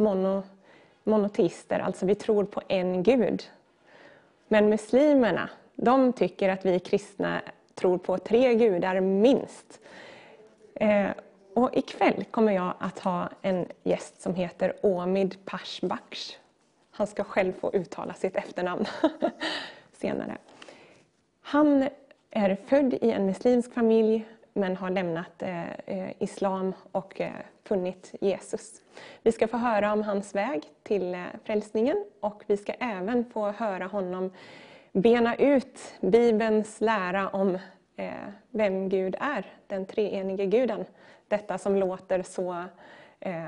mono, monoteister, alltså vi tror på en gud. Men muslimerna, de tycker att vi kristna tror på tre gudar minst. Eh, och ikväll kommer jag att ha en gäst som heter Omid Pashbaksh. Han ska själv få uttala sitt efternamn senare. Han är född i en muslimsk familj men har lämnat eh, eh, islam och eh, funnit Jesus. Vi ska få höra om hans väg till eh, frälsningen och vi ska även få höra honom bena ut Bibelns lära om eh, vem Gud är, den treenige guden. Detta som låter så eh,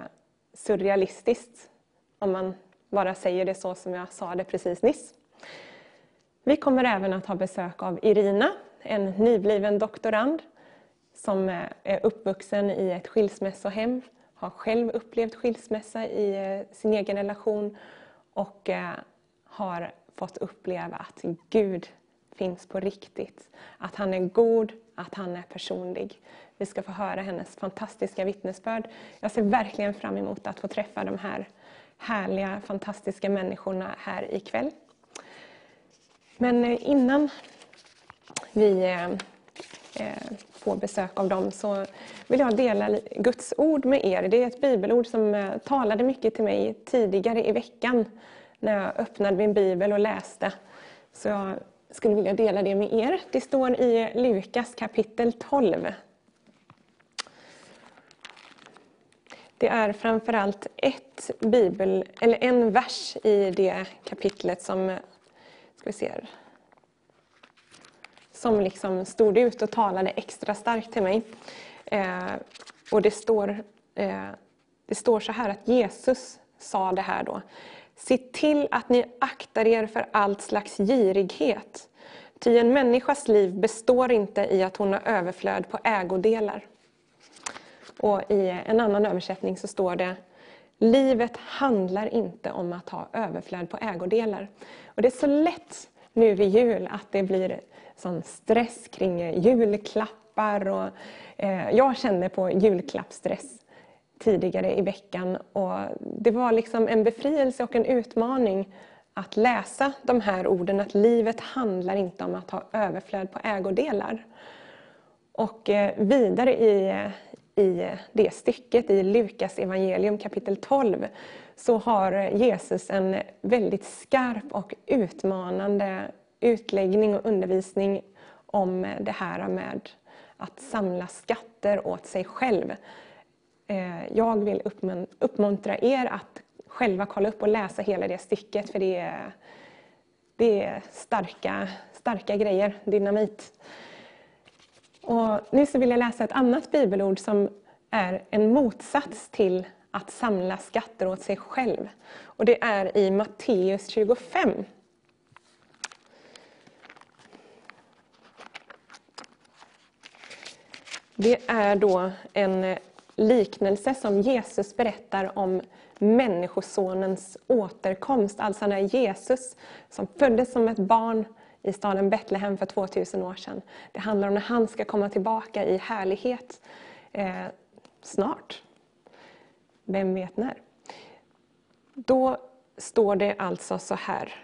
surrealistiskt om man bara säger det så som jag sa det precis nyss. Vi kommer även att ha besök av Irina, en nybliven doktorand som eh, är uppvuxen i ett skilsmässohem, har själv upplevt skilsmässa i eh, sin egen relation och eh, har fått uppleva att Gud finns på riktigt. Att han är god, att han är personlig. Vi ska få höra hennes fantastiska vittnesbörd. Jag ser verkligen fram emot att få träffa de här härliga, fantastiska människorna här ikväll. Men innan vi eh, får besök av dem så vill jag dela Guds ord med er. Det är ett bibelord som eh, talade mycket till mig tidigare i veckan när jag öppnade min bibel och läste. Så jag skulle vilja dela det med er. Det står i Lukas kapitel 12. Det är framförallt ett bibel, eller en vers i det kapitlet som eh, ska vi se, som liksom stod ut och talade extra starkt till mig. Eh, och det står, eh, det står så här att Jesus sa det här då. Se till att ni aktar er för allt slags girighet. Ty en människas liv består inte i att hon har överflöd på ägodelar. Och i en annan översättning så står det Livet handlar inte om att ha överflöd på ägodelar. Och det är så lätt nu vid jul att det blir sån stress kring eh, julklappar. Och, eh, jag kände på julklappsstress tidigare i veckan. Och det var liksom en befrielse och en utmaning att läsa de här orden, att livet handlar inte om att ha överflöd på ägodelar. Och eh, vidare i, i det stycket i Lukas evangelium kapitel 12 så har Jesus en väldigt skarp och utmanande utläggning och undervisning om det här med att samla skatter åt sig själv. Eh, jag vill uppmuntra er att själva kolla upp och läsa hela det stycket för det är, det är starka, starka grejer, dynamit. Och nu så vill jag läsa ett annat bibelord som är en motsats till att samla skatter åt sig själv. Och det är i Matteus 25. Det är då en eh, liknelse som Jesus berättar om Människosonens återkomst. Alltså när Jesus, som föddes som ett barn i staden Betlehem för 2000 år sedan. Det handlar om när han ska komma tillbaka i härlighet eh, snart. Vem vet när? Då står det alltså så här.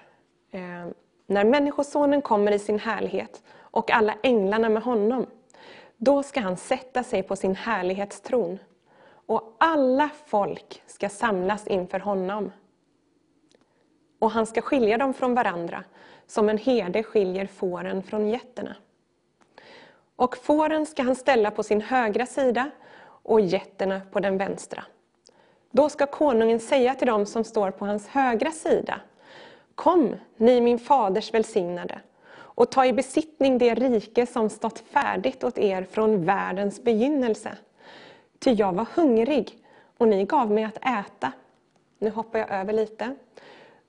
Eh, när Människosonen kommer i sin härlighet och alla änglarna med honom, då ska han sätta sig på sin härlighetstron och alla folk ska samlas inför honom. Och han ska skilja dem från varandra, som en herde skiljer fåren från getterna. Och fåren ska han ställa på sin högra sida och getterna på den vänstra. Då ska konungen säga till dem som står på hans högra sida, Kom, ni min faders välsignade, och ta i besittning det rike som stått färdigt åt er från världens begynnelse. Ty jag var hungrig och ni gav mig att äta. Nu hoppar jag över lite.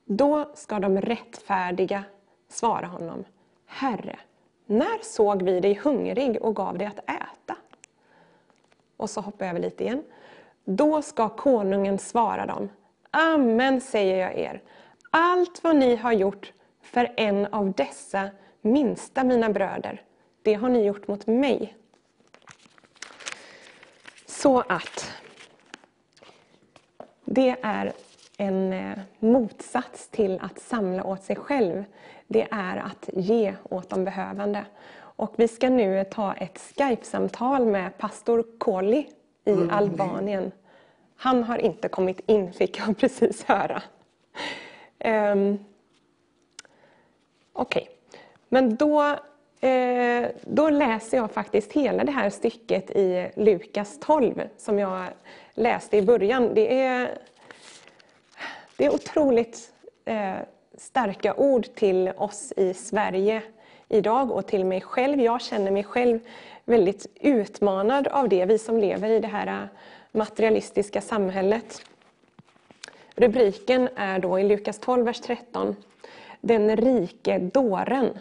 Då ska de rättfärdiga svara honom, Herre, när såg vi dig hungrig och gav dig att äta? Och så hoppar jag över lite igen. Då ska konungen svara dem, Amen säger jag er, allt vad ni har gjort för en av dessa minsta mina bröder, det har ni gjort mot mig. Så att det är en eh, motsats till att samla åt sig själv, det är att ge åt de behövande. Och vi ska nu ta ett Skype-samtal med pastor Koli i mm. Albanien. Han har inte kommit in, fick jag precis höra. Um, Okej, okay men då, eh, då läser jag faktiskt hela det här stycket i Lukas 12 som jag läste i början. Det är, det är otroligt eh, starka ord till oss i Sverige idag och till mig själv. Jag känner mig själv väldigt utmanad av det, vi som lever i det här materialistiska samhället. Rubriken är då i Lukas 12, vers 13, Den rike dåren.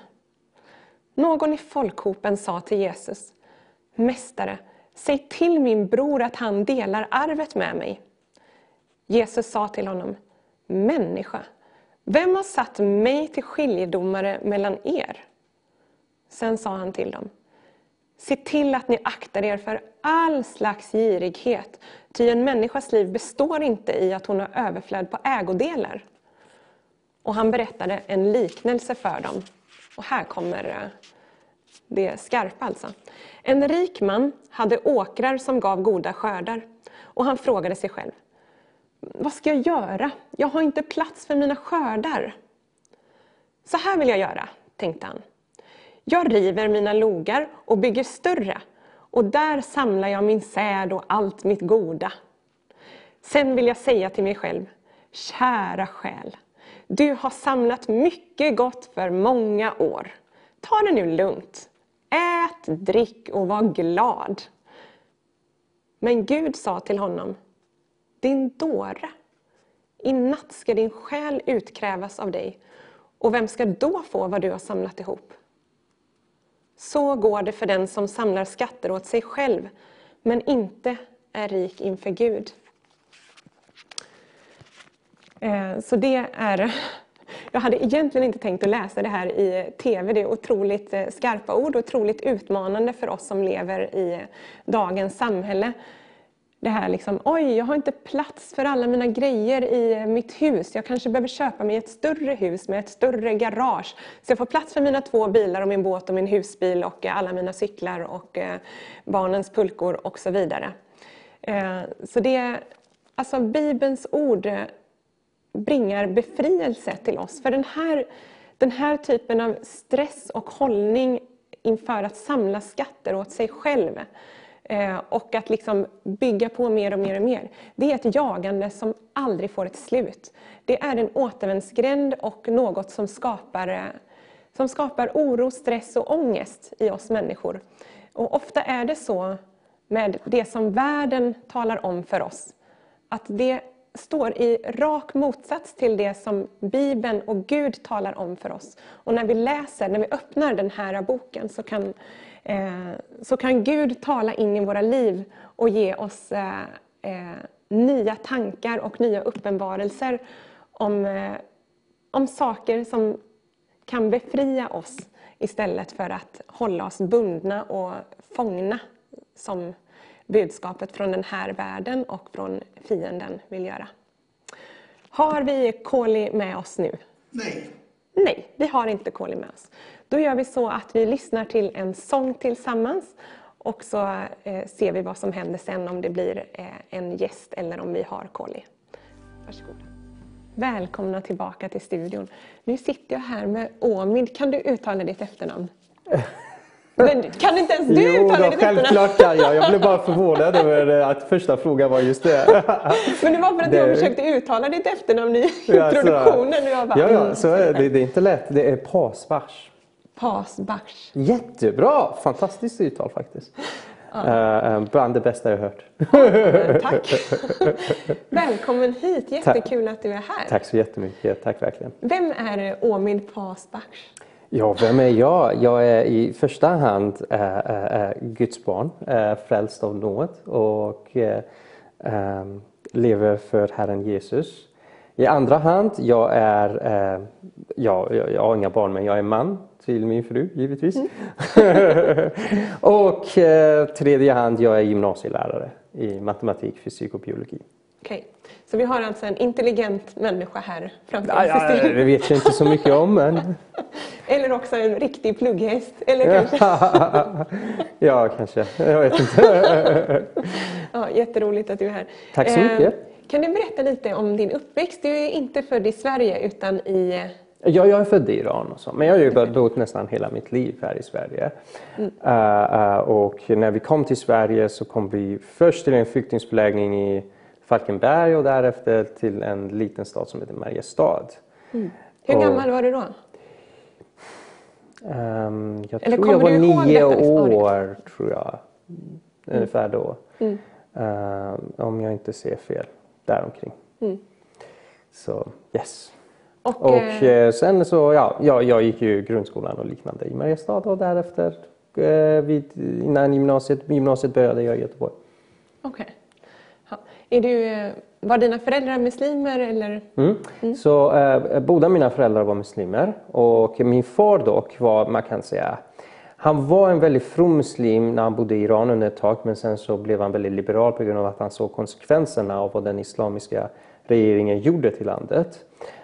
Någon i folkhopen sa till Jesus, Mästare, säg till min bror att han delar arvet med mig. Jesus sa till honom, Människa, vem har satt mig till skiljedomare mellan er? Sen sa han till dem, Se till att ni aktar er för all slags girighet, ty en människas liv består inte i att hon har överflöd på ägodelar. Och han berättade en liknelse för dem. Och här kommer eh, det skarpa alltså. En rik man hade åkrar som gav goda skördar. Och han frågade sig själv, vad ska jag göra? Jag har inte plats för mina skördar. Så här vill jag göra, tänkte han. Jag river mina logar och bygger större och där samlar jag min säd och allt mitt goda. Sen vill jag säga till mig själv, kära själ, du har samlat mycket gott för många år. Ta det nu lugnt. Ät, drick och var glad. Men Gud sa till honom, din dåre, i natt ska din själ utkrävas av dig och vem ska då få vad du har samlat ihop? Så går det för den som samlar skatter åt sig själv, men inte är rik inför Gud. Eh, så det är... Jag hade egentligen inte tänkt att läsa det här i TV. Det är otroligt eh, skarpa ord och otroligt utmanande för oss som lever i dagens samhälle det här liksom, oj, jag har inte plats för alla mina grejer i mitt hus. Jag kanske behöver köpa mig ett större hus med ett större garage. Så jag får plats för mina två bilar och min båt och min husbil och eh, alla mina cyklar och barnens pulkor och så vidare. Så det, alltså Bibelns ord bringar befrielse till oss. För den här, den här typen av stress och hållning inför att samla skatter åt sig själv eh, och att liksom bygga på mer och mer och mer. Det är ett jagande som aldrig får ett slut. Det är en återvändsgränd och något som skapar, eh, som skapar oro, stress och ångest i oss människor. Och ofta är det så med det som världen talar om för oss, att det står i rak motsats till det som Bibeln och Gud talar om för oss. Och när vi läser, när vi öppnar den här boken så kan Eh, så kan Gud tala in i våra liv och ge oss eh, eh, nya tankar och nya uppenbarelser om, eh, om saker som kan befria oss istället för att hålla oss bundna och fångna som budskapet från den här världen och från fienden vill göra. Har vi Koli med oss nu? Nej. Nej, vi har inte Koli med oss. Då gör vi så att vi lyssnar till en sång tillsammans och så eh, ser vi vad som händer sen, om det blir eh, en gäst eller om vi har Koli. Varsågoda. Välkomna tillbaka till studion. Nu sitter jag här med Omid. Kan du uttala ditt efternamn? Men kan inte ens du jo, uttala ditt självklart kan jag. Jag blev bara förvånad över att första frågan var just det. Men det var för att det... jag försökte uttala ditt efternamn i introduktionen. Ja, bara, ja, ja, så är det. Det är inte lätt. Det är Pasbach. Pasbach. Jättebra! Fantastiskt uttal faktiskt. Ja. Uh, bland det bästa jag hört. Ja, tack! Välkommen hit, jättekul Ta att du är här. Tack så jättemycket, tack verkligen. Vem är Omid Pasbach? Ja, vem är jag? Jag är i första hand äh, äh, Guds barn, äh, frälst av nåd och äh, lever för Herren Jesus. I andra hand, jag är, äh, ja, jag har inga barn men jag är man till min fru givetvis. Mm. och äh, tredje hand, jag är gymnasielärare i matematik, fysik och biologi. Okej. Så vi har alltså en intelligent människa här framför Ja, oss. ja, det vet jag inte så mycket om men Eller också en riktig plugghäst. Eller kanske, ja, kanske. Jag vet inte. ja, jätteroligt att du är här. Tack så mycket. Eh, Kan du berätta lite om din uppväxt? Du är inte född i Sverige utan i... Ja, jag är född i Iran och så, men jag har ju bott nästan hela mitt liv här i Sverige. Eh, eh, och när vi kom till Sverige så kom vi först till en flyktingförläggning i Falkenberg och därefter till en liten stad som heter Mariestad. Hur Och- gammal var du då? Ehm, jag Eller tror jag var nio år, tror jag. Ungefär då. Ehm, om jag inte ser fel, däromkring. Så yes. Och, Och eh, eh, sen så, ja, jag, jag gick ju grundskolan och liknande i Mariestad och därefter eh, vid, innan gymnasiet, gymnasiet började jag i Göteborg. okej. Ja. Är du, var dina föräldrar muslimer eller? Mm. Så eh, båda mina föräldrar var muslimer och min far dock var, man kan säga, han var en väldigt from muslim när han bodde i Iran under ett tag men sen så blev han väldigt liberal på grund av att han såg konsekvenserna av vad den islamiska regeringen gjorde till landet.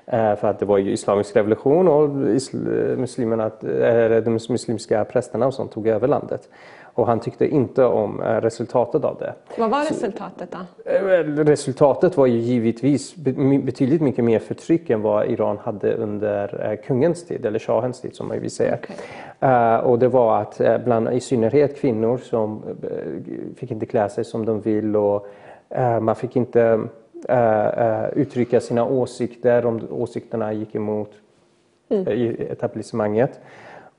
Eh, för att det var ju islamisk revolution och isl- muslimerna, eh, de muslimska prästerna och sånt tog över landet. Och han tyckte inte om eh, resultatet av det. Vad var resultatet då? Eh, Resultatet var ju givetvis betydligt mycket mer förtryck än vad Iran hade under eh, kungens tid, eller shahens tid som man vill säga. Okej. Eh, och det var att bland i synnerhet kvinnor som fick inte klä sig som de vill och man fick inte uttrycka sina åsikter om åsikterna gick emot i etablissemanget.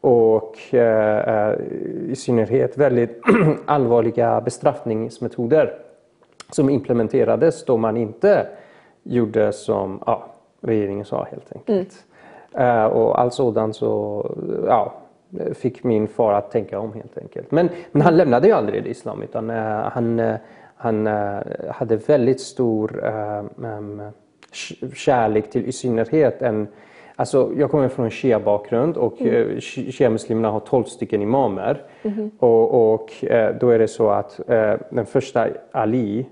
Och eh, eh, i synnerhet väldigt allvarliga bestraffningsmetoder som implementerades då man inte gjorde som ja, regeringen sa helt enkelt. Eh, och allt sådant så ja, fick min far att tänka om helt enkelt. Men, men han lämnade ju aldrig islam utan eh, han, eh, han eh, hade väldigt stor k- kärlek till i synnerhet en Alltså, jag kommer från en shia-bakgrund och mm. shia-muslimerna har 12 stycken imamer. Och, och eh, då är det så att eh, den första Ali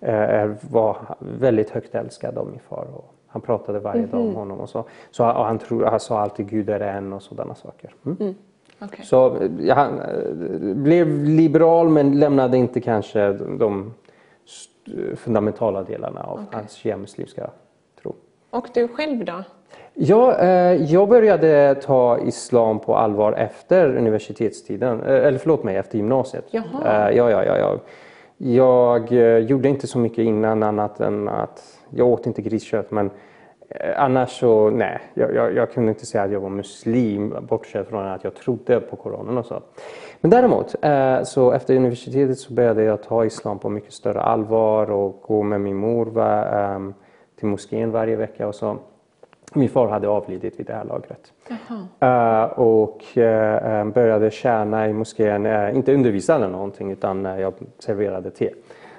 eh, var väldigt högt älskad av min far. Och han pratade varje dag om honom och så. så och han, tror, han sa alltid Gud är en och sådana saker. Mm. Okej. Så eh, ja, han eh, blev liberal men lämnade inte kanske de, fundamentala delarna av hans shia-muslimska tro. Och du själv då? Ja, eh, jag började ta islam på allvar efter universitetstiden, eh, eller förlåt mig, efter gymnasiet. Jaha. Eh, ja, ja, ja, ja. Jag gjorde inte så mycket innan annat än att jag åt inte griskött men annars så nej, jag, jag, jag kunde inte säga att jag var muslim bortsett från att jag trodde på Koranen och så. Men däremot, så efter universitetet så började jag ta islam på mycket större allvar och gå med min mor ehm, till moskén varje vecka och så. Min far hade avlidit vid det här lagret. Eh, och eh, började tjäna i moskén, eh, inte undervisa eller någonting utan eh, jag serverade te.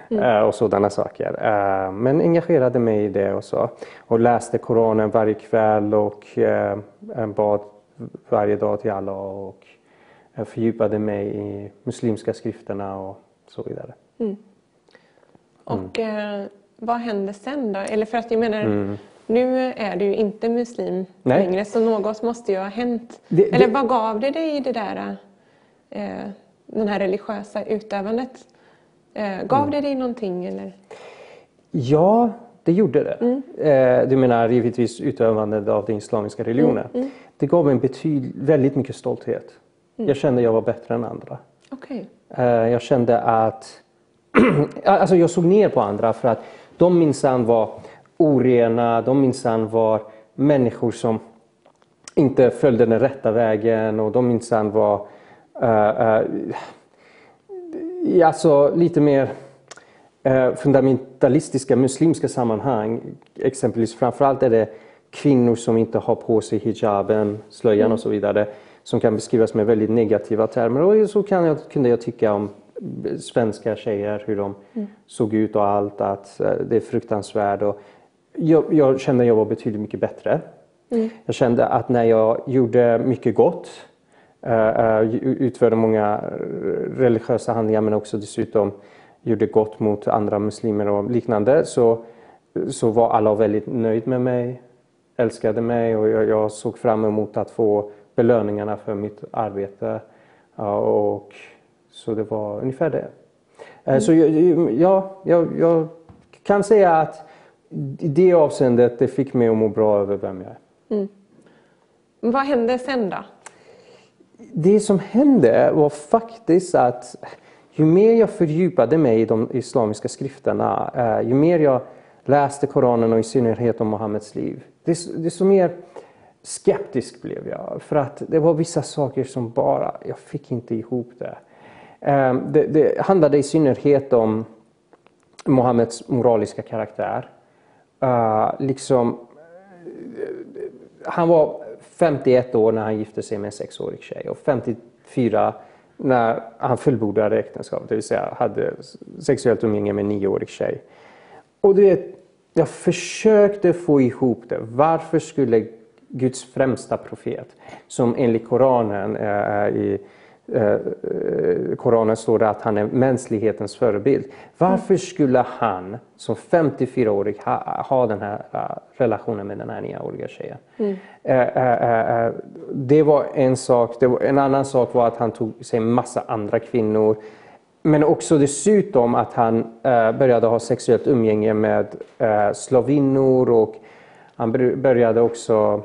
eh, Och sådana saker. Eh, Men engagerade mig i det och så. Och läste Koranen varje kväll och eh, bad varje dag till Allah och eh, fördjupade mig i muslimska skrifterna och så vidare. Och eh, vad hände sen då? Eller för att jag menar, nu är du ju inte muslim Nej. längre så något måste ju ha hänt. Det- Eller det- vad gav det dig i det där, eh, den här religiösa utövandet? Eh, gav det dig någonting eller? Ja, det gjorde det. Eh, du menar givetvis utövandet av den islamiska religionen. Det gav mig betyd- väldigt mycket stolthet. Jag kände jag var bättre än andra. Okej. Eh, jag kände att... alltså jag såg ner på andra för att de minsann var orena, de minsann var människor som inte följde den rätta vägen och de minsann var eh, i alltså lite mer eh, fundamentalistiska muslimska sammanhang. Exempelvis framförallt är det kvinnor som inte har på sig hijaben, slöjan och så vidare som kan beskrivas med väldigt negativa termer. Och så kan jag, kunde jag tycka om svenska tjejer, hur de såg ut och allt, att det är fruktansvärt. Och jag, jag kände att jag var betydligt mycket bättre. Jag kände att när jag gjorde mycket gott, eh, eh, utförde många religiösa handlingar men också dessutom gjorde gott mot andra muslimer och liknande så, så var alla väldigt nöjd med mig, älskade mig och jag, jag såg fram emot att få belöningarna för mitt arbete. Och, så det var ungefär det. Mm. Så ja, jag, jag kan säga att i det avseendet det fick mig att må bra över vem jag är. Mm. Vad hände sen då? Det som hände var faktiskt att ju mer jag fördjupade mig i de islamiska skrifterna, eh, ju mer jag läste Koranen och i synnerhet om Muhammeds liv, desto mer skeptisk blev jag. För att det var vissa saker som bara, jag fick inte ihop det. Eh, det, det handlade i synnerhet om Muhammeds moraliska karaktär. Uh, liksom, eh, han var 51 år när han gifte sig med en sexårig tjej och 54 när han fullbordade äktenskapet, det vill säga hade sexuellt umgänge med en nioårig tjej. Och du vet, jag försökte få ihop det. Varför skulle Guds främsta profet, som enligt Koranen eh, i Koranen står det att han är mänsklighetens förebild. Varför skulle han som 54-årig ha, ha den här uh, relationen med den här nioåriga tjejen? Mm. Det var en sak. Var, en annan sak var att han tog sig massa andra kvinnor. Men också dessutom att han började ha sexuellt umgänge med slavinnor och han började också...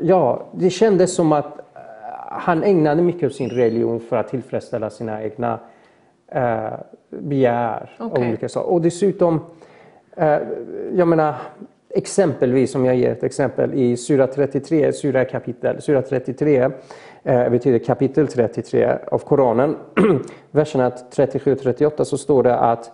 ja, det kändes som att han ägnade mycket av sin religion för att tillfredsställa sina egna eh, begär. Okay. olika saker. Och dessutom, eh, jag menar, exempelvis om jag ger ett exempel i Sura 33, Sura kapitel, Sura 33 eh, betyder kapitel 33 av Koranen, verserna 37 och 38 så står det att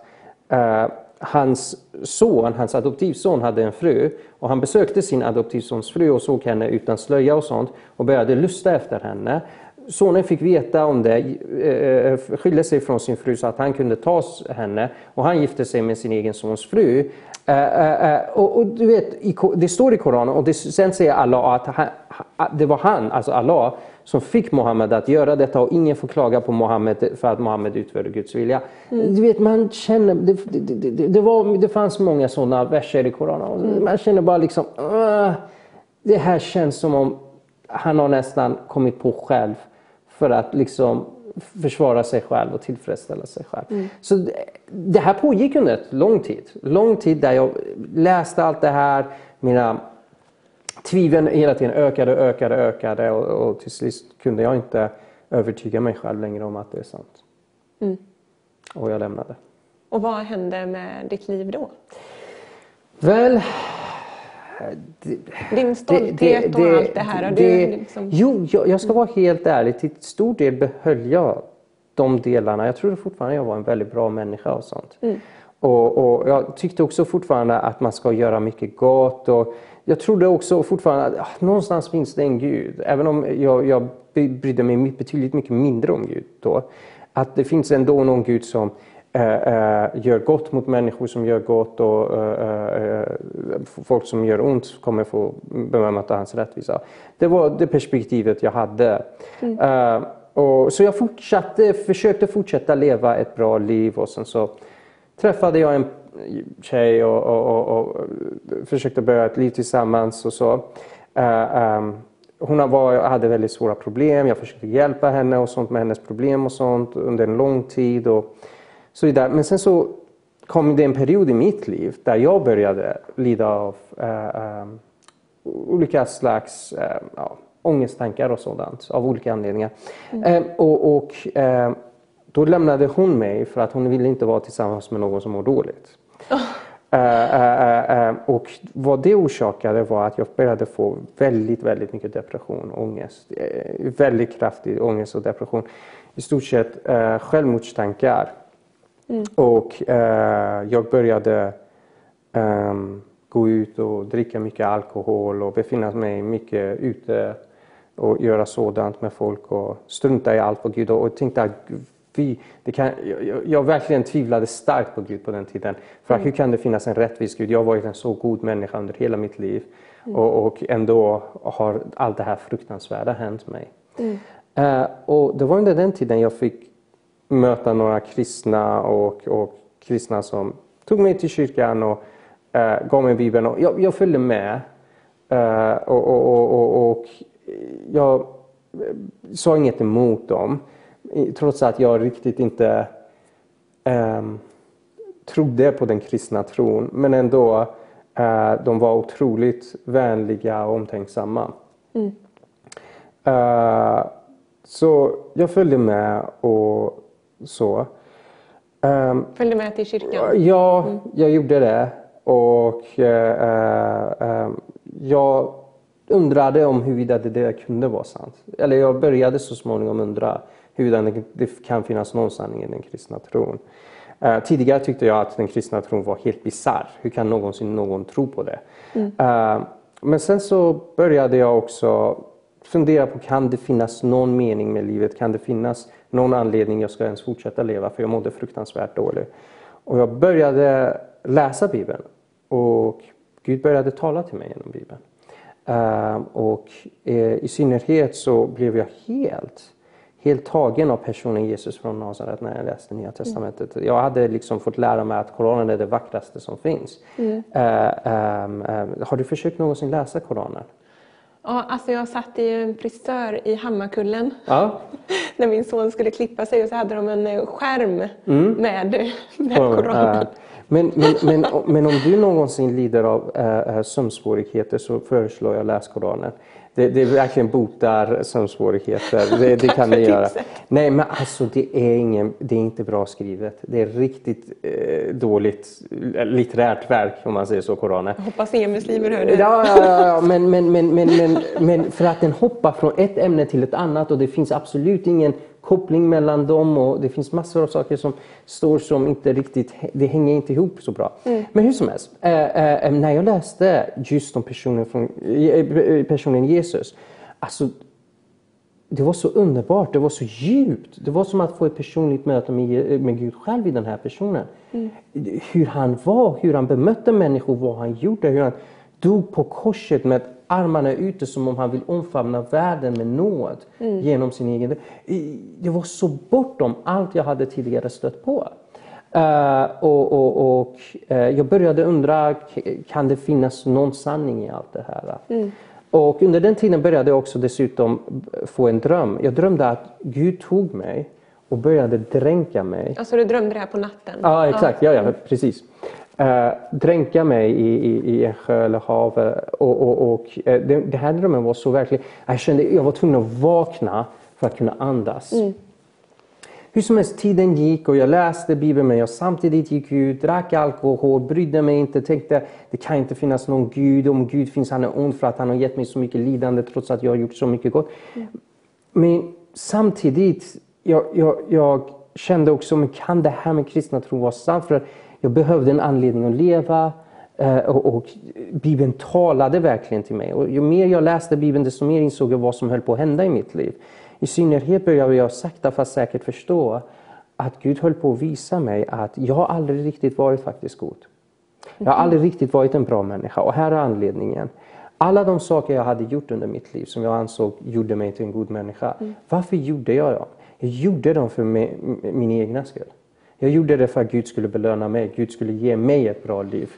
eh, hans son, hans adoptivson hade en fru och han besökte sin adoptivsons fru och såg henne utan slöja och sånt och började lusta efter henne. Sonen fick veta om det, eh, skilde sig från sin fru så att han kunde ta henne och han gifte sig med sin egen sons fru. Eh, eh, och, du vet, det står i Koranen och det, sen säger Allah att det var han, alltså Allah, som fick Mohammed att göra detta och ingen får klaga på Mohammed för att Mohammed utförde Guds vilja. Mm. Du vet, man känner, det, det, det, det, var, det fanns många sådana verser i Koranen. Mm. Man känner bara liksom, uh, det här känns som om han har nästan kommit på själv för att liksom försvara sig själv och tillfredsställa sig själv. Mm. Så det, här pågick under ett lång tid. Lång tid där jag läste allt det här, mina tvivlen hela tiden ökade, ökade, ökade och, och till sist kunde jag inte övertyga mig själv längre om att det är sant. Mm. Och jag lämnade. Och vad hände med ditt liv då? Väl... Det, Din stolthet det, det, och allt det här. Det, liksom... Jo, jag, jag, ska vara helt ärlig. Till stor del behöll jag de delarna. Jag trodde fortfarande jag var en väldigt bra människa och sånt. Mm. Och, och, jag tyckte också fortfarande att man ska göra mycket gott. Och jag trodde också fortfarande att ah, någonstans finns det en Gud. Även om jag, jag brydde mig betydligt mycket mindre om Gud då. Att det finns ändå någon Gud som äh, äh, gör gott mot människor som gör gott och äh, folk som gör ont kommer få bemöta hans rättvisa. Det var det perspektivet jag hade. Mm. och, så jag fortsatte, försökte fortsätta leva ett bra liv och sen så träffade jag en tjej och, och, och, och försökte börja ett liv tillsammans och så. Uh, um, hon var, hade väldigt svåra problem. Jag försökte hjälpa henne och sånt med hennes problem och sånt under en lång tid. Och så vidare. Men sen så kom det en period i mitt liv där jag började lida av uh, um, olika slags uh, ja, ångesttankar och sådant av olika anledningar. Mm. och, och då lämnade hon mig för att hon ville inte vara tillsammans med någon som mår dåligt. Uh, uh, uh, och vad det orsakade var att jag började få väldigt, väldigt mycket depression och ångest. Eh, väldigt kraftig ångest och depression. I stort sett uh, självmordstankar. Mm. Och jag började um, gå ut och dricka mycket alkohol och befinna mig mycket ute och göra sådant med folk och strunta i allt vad Gud och tänkte att vi, det kan, jag, jag, verkligen tvivlade starkt på Gud på den tiden. För mm. hur kan det finnas en rättvis Gud? Jag har varit en så god människa under hela mitt liv mm. och, och, ändå har allt det här fruktansvärda hänt mig. Mm. Uh, och det var under den tiden jag fick möta några kristna och, och kristna som tog mig till kyrkan och uh, gav mig Bibeln. Och jag, jag följde med. Uh, och, och, och, och, jag sa inget emot dem. Trots att jag riktigt inte um, trodde på den kristna tron. Men ändå, uh, de var otroligt vänliga och omtänksamma. Mm. Uh, så jag följde med och så. Um, följde med till kyrkan? Ja, mm. jag gjorde det. Och uh, jag undrade om huruvida det där kunde vara sant. Eller jag började så småningom undra huruvida det kan finnas någon sanning i den kristna tron. Uh, tidigare tyckte jag att den kristna tron var helt bisarr. Hur kan någonsin någon tro på det? Mm. Uh, men sen så började jag också fundera på kan det finnas någon mening med livet? Kan det finnas någon anledning jag ska ens fortsätta leva? För jag mådde fruktansvärt dåligt. Och jag började läsa Bibeln och Gud började tala till mig genom Bibeln. Uh, och i synnerhet så blev jag helt, helt tagen av personen Jesus från Nasaret när jag läste Nya Testamentet. Mm. Jag hade liksom fått lära mig att Koranen är det vackraste som finns. Mm. Uh, um, har du försökt någonsin läsa Koranen? Ja, alltså jag satt i en frisör i Hammarkullen ja. när min son skulle klippa sig och så hade de en eh, skärm mm. med, med Koranen. Men, men, men, men, om du någonsin lider av sömnsvårigheter så föreslår jag läs Koranen. Det, det verkligen botar sömnsvårigheter. Det, det kan det göra. Nej, men alltså det är, ingen, det är inte bra skrivet. Det är riktigt eh, dåligt litterärt verk om man säger så, Koranen. Hoppas inga muslimer hör det. Ja, ja, ja, men, men, men, men, men, men för att den hoppar från ett ämne till ett annat och det finns absolut ingen koppling mellan dem och det finns massor av saker som står som inte riktigt, det hänger inte ihop så bra. Mm. Men hur som helst, äh, äh, när jag läste just om personen, från, personen Jesus, alltså det var så underbart, det var så djupt. Det var som att få ett personligt möte med, med Gud själv i den här personen. Mm. Hur han var, hur han bemötte människor, vad han gjorde, hur han dog på korset med armarna ute som om han vill omfamna världen med nåd mm. genom sin egen... Det var så bortom allt jag hade tidigare stött på. Uh, och, och, och uh, jag började undra, kan det finnas någon sanning i allt det här? Mm. Och under den tiden började jag också dessutom få en dröm. Jag drömde att Gud tog mig och började dränka mig. Alltså du drömde det här på natten? Ja, exakt. Ja, ja, precis eh, dränka mig i, i, i en sjö eller hav. Och, och, och eh, det, det, här drömmen var så verklig. Jag kände jag var tvungen att vakna för att kunna andas. Mm. Hur som helst, tiden gick och jag läste Bibeln men jag samtidigt gick ut, drack alkohol, brydde mig inte, tänkte det kan inte finnas någon Gud. Om Gud finns han är ond för att han har gett mig så mycket lidande trots att jag har gjort så mycket gott. Mm. Men samtidigt, jag, jag, jag kände också, men kan det här med kristna tro vara sant? För jag behövde en anledning att leva eh, och, och Bibeln talade verkligen till mig. Och ju mer jag läste Bibeln desto mer insåg jag vad som höll på att hända i mitt liv. I synnerhet började jag sakta fast säkert förstå att Gud höll på att visa mig att jag har aldrig riktigt varit faktiskt god. Jag har aldrig riktigt varit en bra människa och här är anledningen. Alla de saker jag hade gjort under mitt liv som jag ansåg gjorde mig till en god människa. Mm. Varför gjorde jag dem? Jag gjorde dem för min egna skull. Jag gjorde det för att Gud skulle belöna mig, Gud skulle ge mig ett bra liv.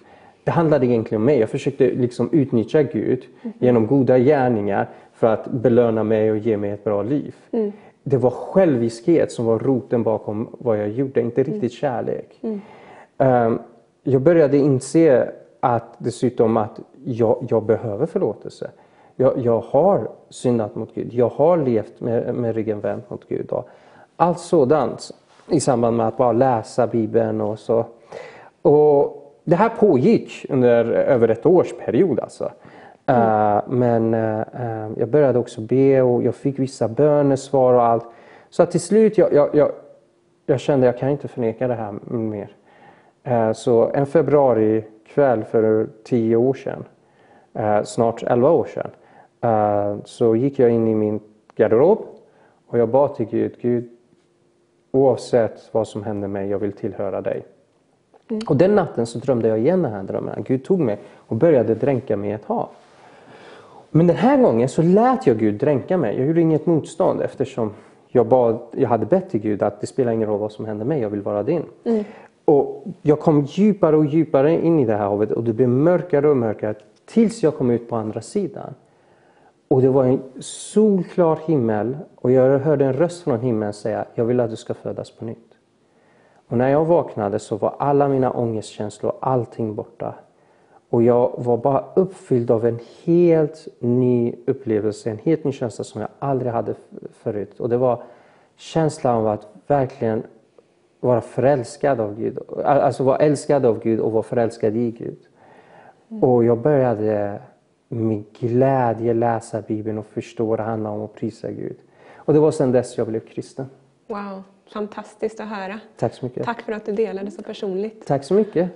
Det handlade egentligen om mig. Jag försökte liksom utnyttja Gud mm. genom goda gärningar för att belöna mig och ge mig ett bra liv. Mm. Det var själviskhet som var roten bakom vad jag gjorde, inte mm. riktigt kärlek. Um, jag började inse att dessutom att jag, jag behöver förlåtelse. Jag, jag, har syndat mot Gud, jag har levt med, med ryggen vänd mot Gud. Allt sådant i samband med att bara läsa Bibeln och så. Och det här pågick under över ett års period alltså. Mm. Uh, men uh, jag började också be och jag fick vissa bönesvar och allt. Så till slut jag, jag, jag, jag kände jag kan inte förneka det här mer. Uh, så en februari kväll för tio år sedan, snart elva år sedan, så gick jag in i min garderob och jag bad till Gud, Gud Oavsett vad som händer mig, jag vill tillhöra dig. Mm. Och den natten så drömde jag igen den här drömmen. Gud tog mig och började dränka mig i ett hav. Men den här gången så lät jag Gud dränka mig. Jag gjorde inget motstånd eftersom jag, bad, jag hade bett till Gud att det spelar ingen roll vad som händer mig, jag vill vara din. Och jag kom djupare och djupare in i det här havet och det blev mörkare och mörkare tills jag kom ut på andra sidan. Och det var en solklar himmel och jag hörde en röst från himlen säga, jag vill att du ska födas på nytt. Och när jag vaknade så var alla mina ångestkänslor, allting borta. Och jag var bara uppfylld av en helt ny upplevelse, en helt ny känsla som jag aldrig hade förut. Och det var känslan av att verkligen vara förälskad av Gud. Alltså vara älskad av Gud och vara förälskad i Gud. Och jag började med glädje läsa Bibeln och förstå vad det handlar om och prisa Gud. Och det var sedan dess jag blev kristen. Wow, fantastiskt att höra. Tack så mycket. Tack för att du delade så personligt. Tack så mycket.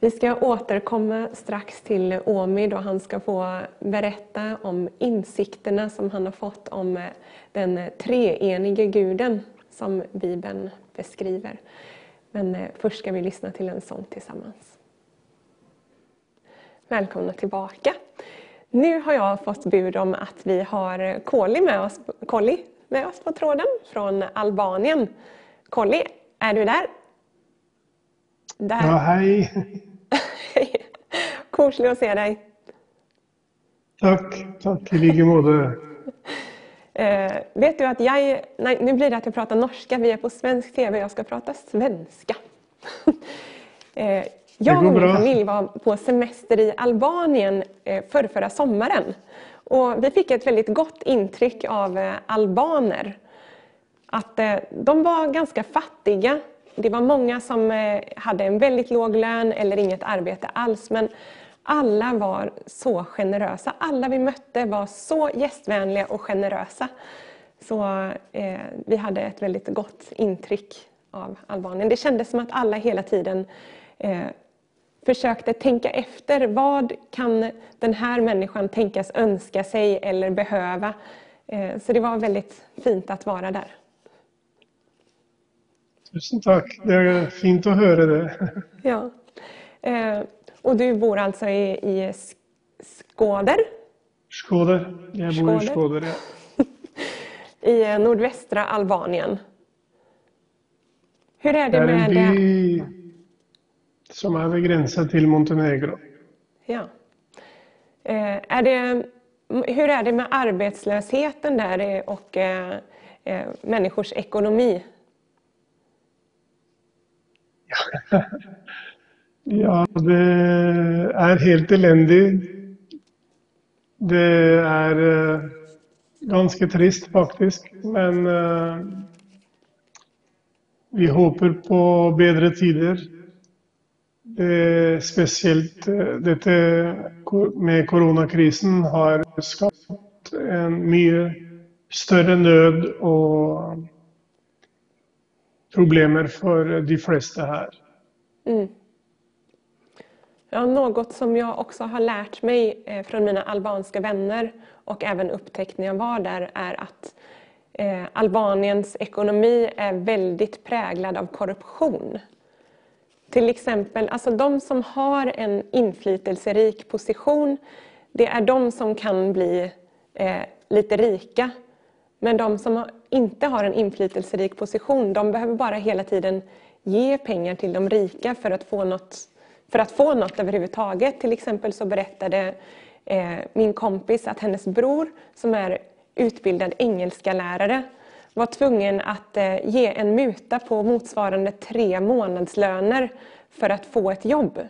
Vi ska återkomma strax till Omid och han ska få berätta om insikterna som han har fått om eh, den treenige guden som Bibeln beskriver. Men eh, först ska vi lyssna till en sång tillsammans. Välkomna tillbaka. Nu har jag fått bud om att vi har Koli med oss, Colli med oss på tråden från Albanien. Colli, är du där? Där. Ja, hej. Koselig att se dig. Tack, tack i lika måte. Eh, vet du att jag, nej nu blir det att jag pratar norska, vi är på svensk TV, jag ska prata svenska. eh, jag och min familj var på semester i Albanien eh, för förra sommaren. Och vi fick ett väldigt gott intryck av eh, albaner. Att eh, de var ganska fattiga. Det var många som hade en väldigt låg lön eller inget arbete alls. Men alla var så generösa. Alla vi mötte var så gästvänliga och generösa. Så eh, vi hade ett väldigt gott intryck av Albanien. Det kändes som att alla hela tiden eh, försökte tänka efter. Vad kan den här människan tänkas önska sig eller behöva? Eh, så det var väldigt fint att vara där. Tusen tack. Det är fint att höra det. Ja. Eh, och du bor alltså i, i Skåder? Skåder. Jag bor Skåder. i Skåder, ja. I eh, nordvästra Albanien. Hur är det, det en by som är vid gränsen till Montenegro. Ja. Eh, är det, hur är det med arbetslösheten där och eh, eh, människors ekonomi? Ja, det är helt eländigt. Det är uh, ganska trist faktiskt, men uh, vi hoppas på bättre tider. Det, speciellt uh, detta med coronakrisen har skapat en mycket större nöd och problem för de flesta här. Mm. Ja, något som jag också har lärt mig eh, från mina albanska vänner och även upptäckt när jag var där är att Albaniens ekonomi är väldigt präglad av korruption. Till exempel, alltså de som har en inflytelserik position, det är de som kan bli eh, lite rika. Men de som inte har en inflytelserik position, de behöver bara hela tiden ge pengar till de rika för att få något för att få något överhuvudtaget. Till exempel så berättade eh, min kompis att hennes bror, som är utbildad engelska lärare var tvungen att eh, ge en muta på motsvarande tre månadslöner för att få ett jobb.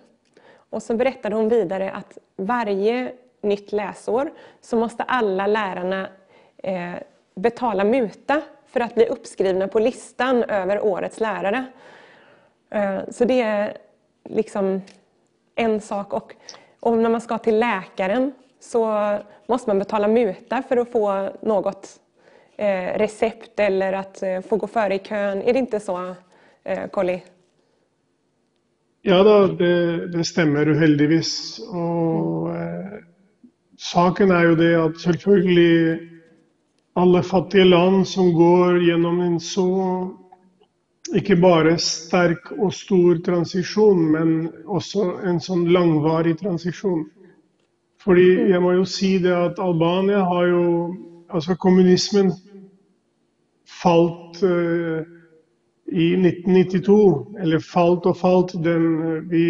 Och så berättade hon vidare att varje nytt läsår så måste alla lärarna eh, betala muta för att bli uppskrivna på listan över årets lärare. Eh, så det är liksom en sak. Och, och när man ska till läkaren så måste man betala muta för att få något recept eller att eh, få gå före i kön. Är det inte så, eh, Colli? Ja, då, det, det stämmer uheldigvis. Och, eh, saken är ju det att självklart alla fattiga land som går genom en så ikke bare sterk og stor transisjon, men også en sånn langvarig transisjon. Fordi jeg må jo si det at Albania har jo Altså kommunismen falt eh, i 1992. Eller falt og falt. Den, eh, vi,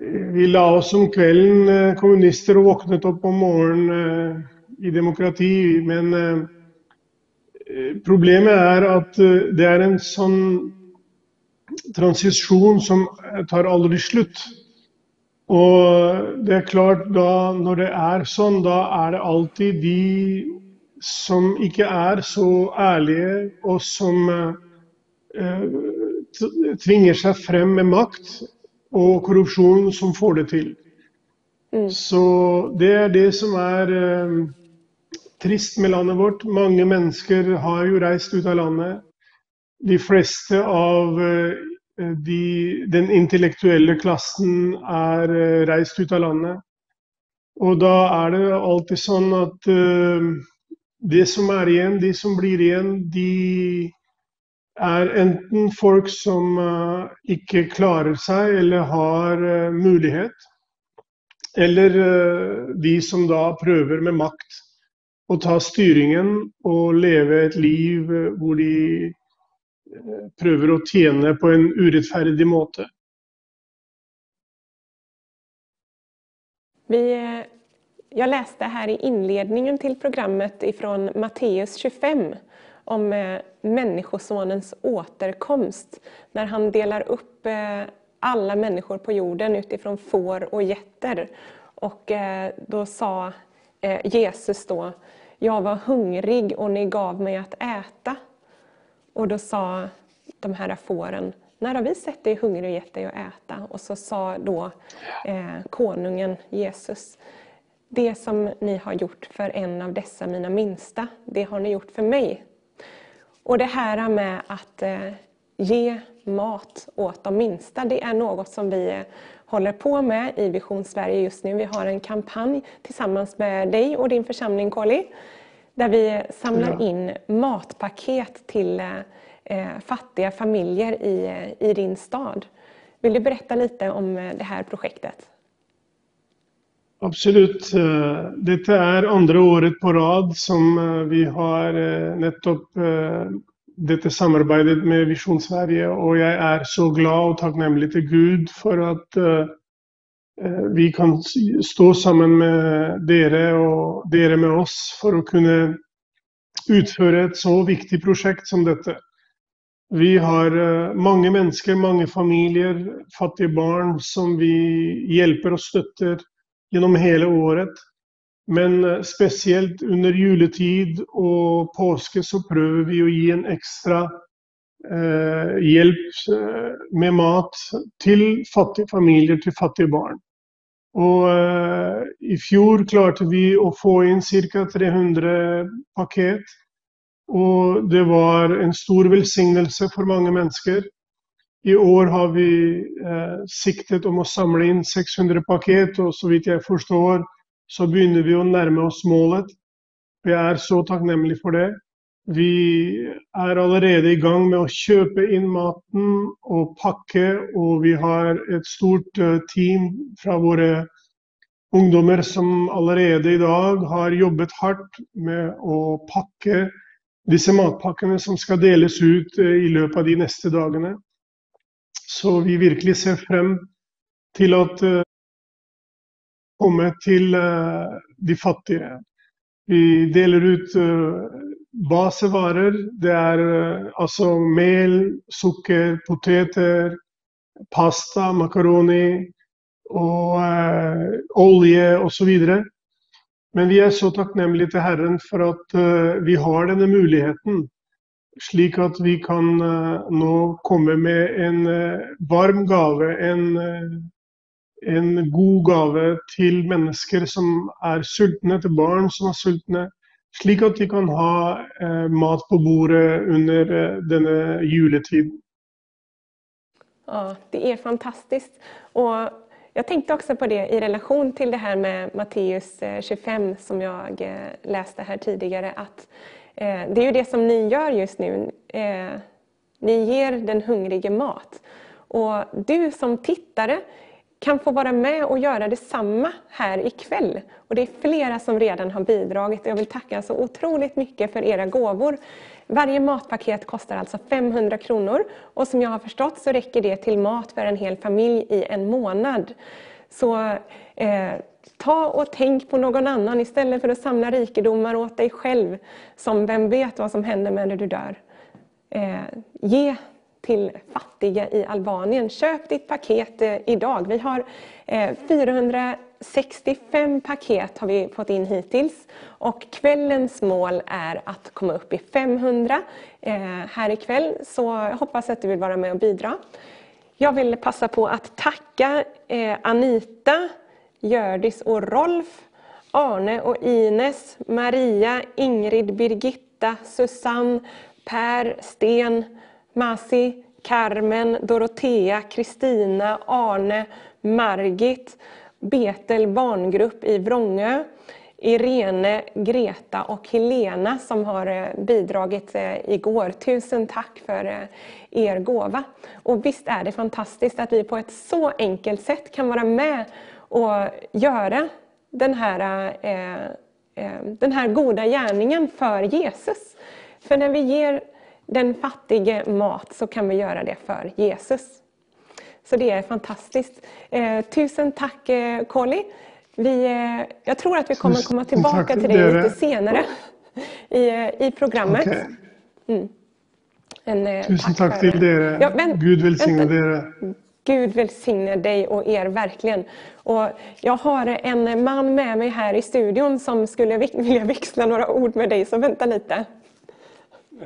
eh, vi la oss om kvelden, kommunister, og våknet opp om morgenen i demokrati. Men problemet er at det er en sånn transisjon som tar aldri slutt. Og det er klart, da, når det er sånn, da er det alltid de som ikke er så ærlige, og som eh, tvinger seg frem med makt og korrupsjon, som får det til. Mm. Så det er det som er eh, trist med landet vårt. Mange mennesker har jo reist ut av landet. De fleste av eh, Eh, de, den intellektuelle klassen er eh, reist ut av landet. Og da er det alltid sånn at uh, det som er igjen, de som blir igjen, de er enten folk som uh, ikke klarer seg eller har uh, mulighet. Eller de som da prøver med makt å ta styringen og leve et liv hvor de Eh, prøver å tjene på en urettferdig måte. Vi, eh, jag läste här i inledningen till programmet ifrån Matteus 25 om eh, Människosonens återkomst, när han delar upp alla människor på jorden utifrån får och getter. Och då sa Jesus då, jag var hungrig och ni gav mig att äta. Och då sa de här fåren, när har vi sett dig hungrig och gett dig att äta? Och så sa då eh, konungen Jesus, det som ni har gjort för en av dessa mina minsta, det har ni gjort för mig. Och det här med att eh, ge mat åt de minsta, det är något som vi eh, håller på med i Vision Sverige just nu. Vi har en kampanj tillsammans med dig och din församling, Koli, där vi samlar in matpaket till eh, fattiga familjer i, i din stad. Vill du berätta lite om eh, det här projektet? Absolutt. Eh, dette er andre året på rad som eh, vi har nettopp dette samarbeidet med Visjon Sverige. Og jeg er så glad og takknemlig til Gud for at Eh, vi kan stå samman med dere och dere med oss för att kunna utföra ett så viktigt projekt som detta. Vi har eh, många människor, många familjer, fattiga barn som vi hjälper och stöttar genom hela året. Men eh, speciellt under juletid och påske så prövar vi att ge en extra eh, hjälp med mat till fattiga familjer, till fattiga barn. Och eh, i fjol klarade vi att få in cirka 300 paket. Och det var en stor välsignelse för många människor. I år har vi eh, siktet om att samla in 600 paket och så vitt jag förstår så börjar vi att närma oss målet. Vi är så takknemlig för det. Vi är allerede i gang med å kjøpe inn maten og pakke, og vi har ett stort eh, team från våra ungdomar som allerede idag har jobbat hårt med att packa disse matpakkene som ska delas ut eh, i løpet av de nästa dagarna. Så vi verkligen ser frem till att eh, komma till de fattiga. Vi delar ut basvaror. Det är eh, alltså mel, socker, poteter, pasta, makaroni og eh, olje osv. Men vi är så tacknämliga till Herren för att eh, vi har den här möjligheten. slik att vi kan eh, nu komma med en eh, varm gave, en, en, god gave till människor som är sultna, till barn som er sultne, slik at de kan ha eh, mat på bordet under eh, denne juletiden. Ja, det är fantastiskt. Och jag tänkte också på det i relation till det här med Matteus eh, 25 som jag läste här tidigare. Att eh, det är ju det som ni gör just nu. Ni ger den hungrige mat. Och du som tittare kan få vara med och göra detsamma här ikväll. Och det är flera som redan har bidragit. Jag vill tacka så otroligt mycket för era gåvor. Varje matpaket kostar alltså 500 kronor och som jag har förstått så räcker det till mat för en hel familj i en månad. Så eh, ta och tänk på någon annan istället för att samla rikedomar åt dig själv. Som vem vet vad som händer när du dör. Eh, ge till fattiga i Albanien. Köp ditt paket eh, idag. Vi har eh, 465 paket har vi fått in hittills och kvällens mål är att komma upp i 500 eh, här ikväll. Så jag hoppas att du vill vara med och bidra. Jag vill passa på att tacka Anita, Gördis och Rolf, Arne och Ines, Maria, Ingrid, Birgitta, Susanne, Per, Sten, Masi, Carmen, Dorotea, Kristina, Arne, Margit, Betel barngrupp i Vrångö, Irene, Greta och Helena som har eh, bidragit eh, igår. Tusen tack för eh, er gåva. Och visst är det fantastiskt att vi på ett så enkelt sätt kan vara med och göra den här, den här goda gärningen för Jesus. För när vi ger den fattige mat så kan vi göra det för Jesus. Så det är fantastiskt. Eh, tusen tack eh, Colly. Vi, eh, jag tror att vi kommer komma tillbaka till dig lite senare i, eh, i programmet. Okay. Mm. En, eh, tusen tack, tack till er. Ja, Gud välsigne er. Gud välsigne dig och er verkligen. Och jag har en man med mig här i studion som skulle vilja växla några ord med dig, så vänta lite.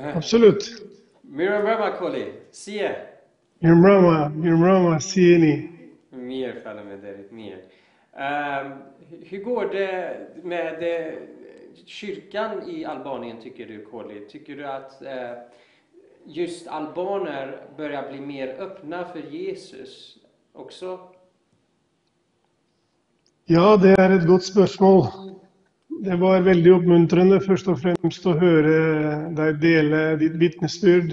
Absolut. Mirama Koli, sie. Mirama, Mirama, sieni. Mer faller med det, mer. Um, hur går det med det, kyrkan i Albanien tycker du Koli? Tycker du att uh, just albaner börjar bli mer öppna för Jesus också? Ja, det är ett gott spörsmål. Det var veldig oppmuntrende først og fremst å høre deg dele ditt vitnesbyrd.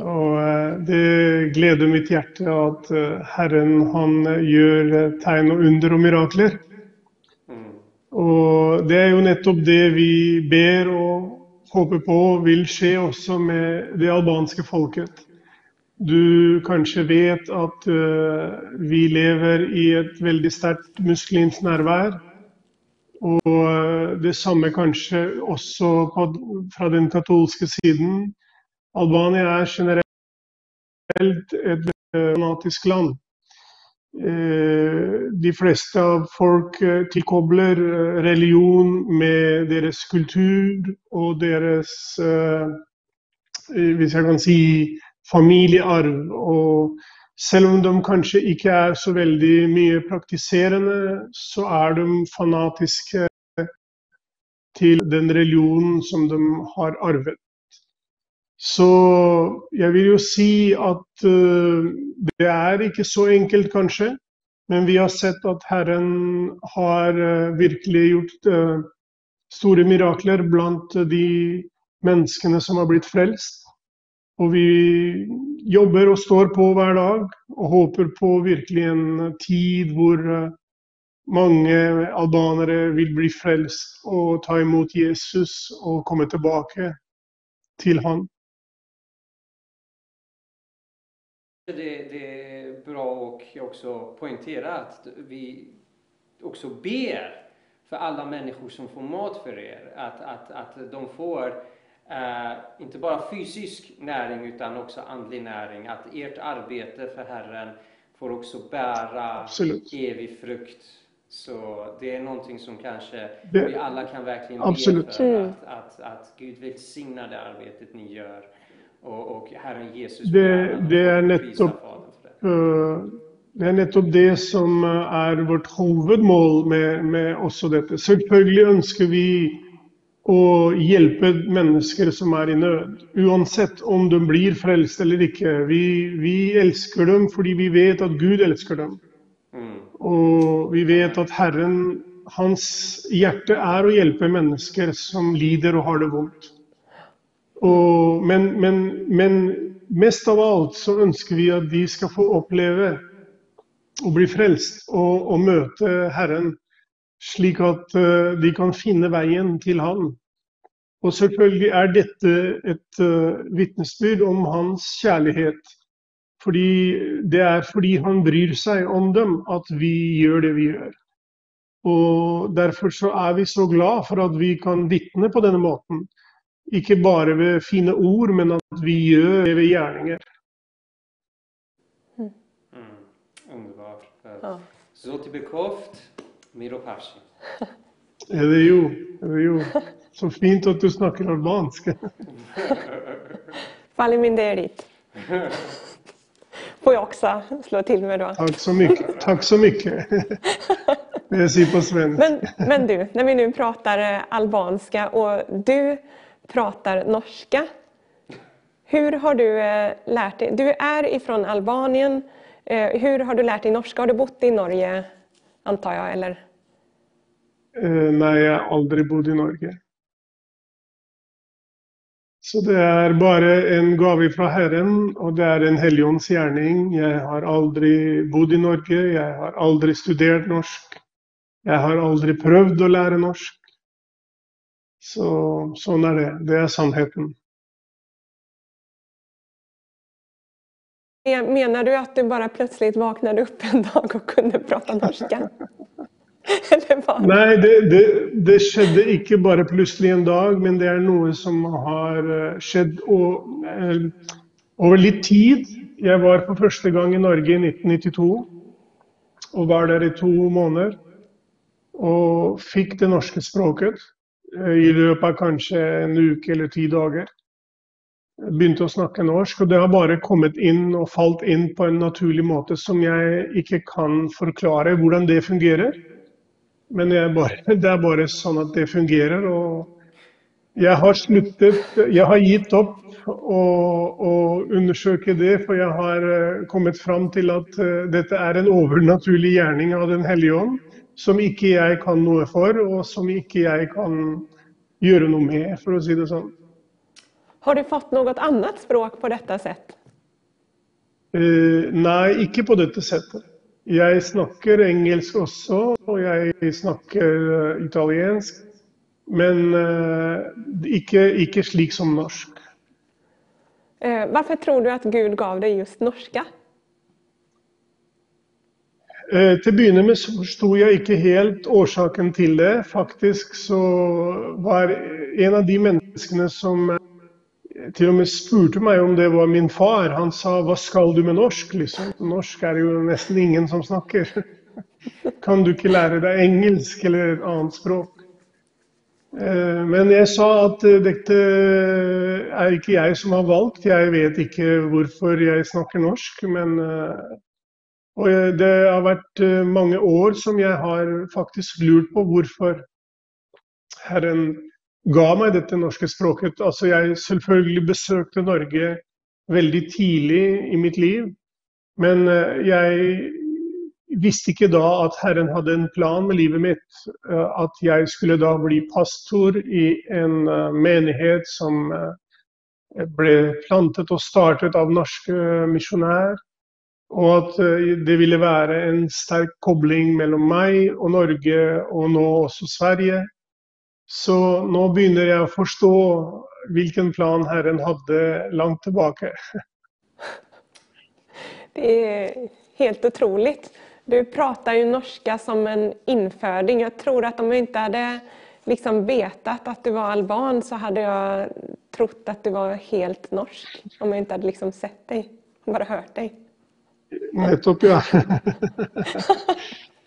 Og eh, det gleder mitt hjerte at eh, Herren han gjør tegn og under og mirakler. Mm. Og det er jo nettopp det vi ber og håper på vil skje også med det albanske folket. Du kanskje vet at uh, vi lever i et veldig sterkt muslimsk nærvær. Og eh, det samme kanskje også på, fra den katolske siden. Albania er generelt et eh, fanatisk land. Eh, de fleste av folk tilkobler religion med deres kultur og deres Hvis jeg kan si familiearv. Og selv om de kanskje ikke er så veldig mye praktiserende, så er de fanatiske til den religionen som de har arvet. Så jeg vil jo si at uh, det er ikke så enkelt, kanskje. Men vi har sett at Herren har uh, virkelig gjort uh, store mirakler blant de menneskene som har blitt frelst. Og vi jobber og står på hver dag og håper på virkelig en tid hvor många mange albanere vil bli frelst og ta imot Jesus og komme tilbake till han. Det, det är bra och också poängtera att vi också ber för alla människor som får mat för er. Att, att, att de får inte bara fysisk näring utan också andlig näring. Att ert arbete för Herren får också bära Absolut. evig frukt. Så det är någonting som kanske det, vi alla kan verkligen absolut. be för. Att, att, att Gud välsignar det arbetet ni gör. Och, och Herren Jesus det, det är nettopp, uh, det er nettopp det som er vårt hovedmål med, med også dette. Selvfølgelig ønsker vi og hjelpe mennesker som er i nød. Uansett om de blir frelst eller ikke. Vi, vi elsker dem fordi vi vet at Gud elsker dem. Mm. Og vi vet at Herren, hans hjerte er å hjelpe mennesker som lider og har det vondt. Og, men, men, men mest av alt så ønsker vi at de skal få oppleve å bli frelst og, og møte Herren, slik at eh, de kan finne veien til Han. Og selvfølgelig er dette et uh, vitnesbyrd om hans kjærlighet. Fordi det er fordi han bryr seg om dem at vi gjør det vi gjør. Og Derfor så er vi så glad for at vi kan vitne på denne måten. Ikke bare ved fine ord, men at vi gjør det ved gjerninger. Mm, underbart. Ja. Zoti bekroft, miro pashi. Det er jo, det er jo så fint at du snakker albansk. Faliminderit. Får jag också slå till med då. Takk så mye. Takk så mye. Det jeg sier på svensk. Men, men du, när vi nu pratar eh, albanska och du pratar norska. Hur har du eh, lärt dig? Du är ifrån Albanien. Eh, Hur har du lärt dig norska? Har du bott i Norge, antar jag? Eller? Eh, Nei, jeg har aldri bodd i Norge. Så det er bare en gave fra Herren, og det er en helligånds gjerning. Jeg har aldri bodd i Norge, jeg har aldri studert norsk. Jeg har aldri prøvd å lære norsk. Så sånn er det. Det er sannheten. Men- Menar du att du bara plötsligt vaknade upp en dag och kunde prata norska? Nej. Nei, det, det, det skjedde ikke bare plutselig en dag, men det er noe som har eh, skett skjedd o- eh, over litt tid. Jeg var for første gang i Norge i 1992 og var der i to måneder. Og fikk det norske språket eh, i løpet av kanskje en uke eller ti dager. Begynte å snakke norsk, og det har bare kommet inn og falt inn på en naturlig måte som jeg ikke kan forklare hvordan det fungerer. Men jeg bare, det er bare sånn at det fungerer. Og jeg har sluttet Jeg har gitt opp å, å undersøke det, for jeg har eh, kommet fram til at eh, dette er en overnaturlig gjerning av Den hellige ånd, som ikke jeg kan noe for, og som ikke jeg kan gjøre noe med, for å si det sånn. Har du fått något annat språk på detta sätt? Eh, nei, ikke på dette settet. Jeg snakker engelsk også, og jeg snakker eh, italiensk. Men eh, ikke, ikke slik som norsk. Eh, Varför tror du att Gud gav dig just norska? Eh, til å begynne med så forsto jeg ikke helt årsaken til det. Faktisk så var en av de menneskene som till och med spurte mig om det var min far. Han sa vad ska du med norsk'? Liksom. Norsk är ju nästan ingen som snackar. Kan du inte lära dig engelsk eller ett annat språk? Eh, men jag sa att eh, det är inte jag som har valt. Jag vet inte varför jag snackar norsk. Men eh, och det har varit många år som jag har faktiskt lurat på varför Herren ga meg dette norske språket. Altså jeg selvfølgelig besøkte Norge veldig tidlig i mitt liv, men eh, jag jeg visste ikke da at Herren hadde en plan med livet mitt. eh, At jeg skulle da bli pastor i en eh, menighet som eh, ble plantet og startet av norske eh, misjonær. Og at det ville være en sterk kobling mellom meg og Norge, og nå også Sverige. Så nå begynner jeg å forstå hvilken plan Herren hadde langt tilbake. Det är helt otroligt. Du pratar ju norska som en inföding. Jag tror att om jag inte hade liksom vetat att du var alban så hade jag trott att du var helt norsk. Om jag inte hade liksom sett dig, bara hört dig. Nettopp, ja.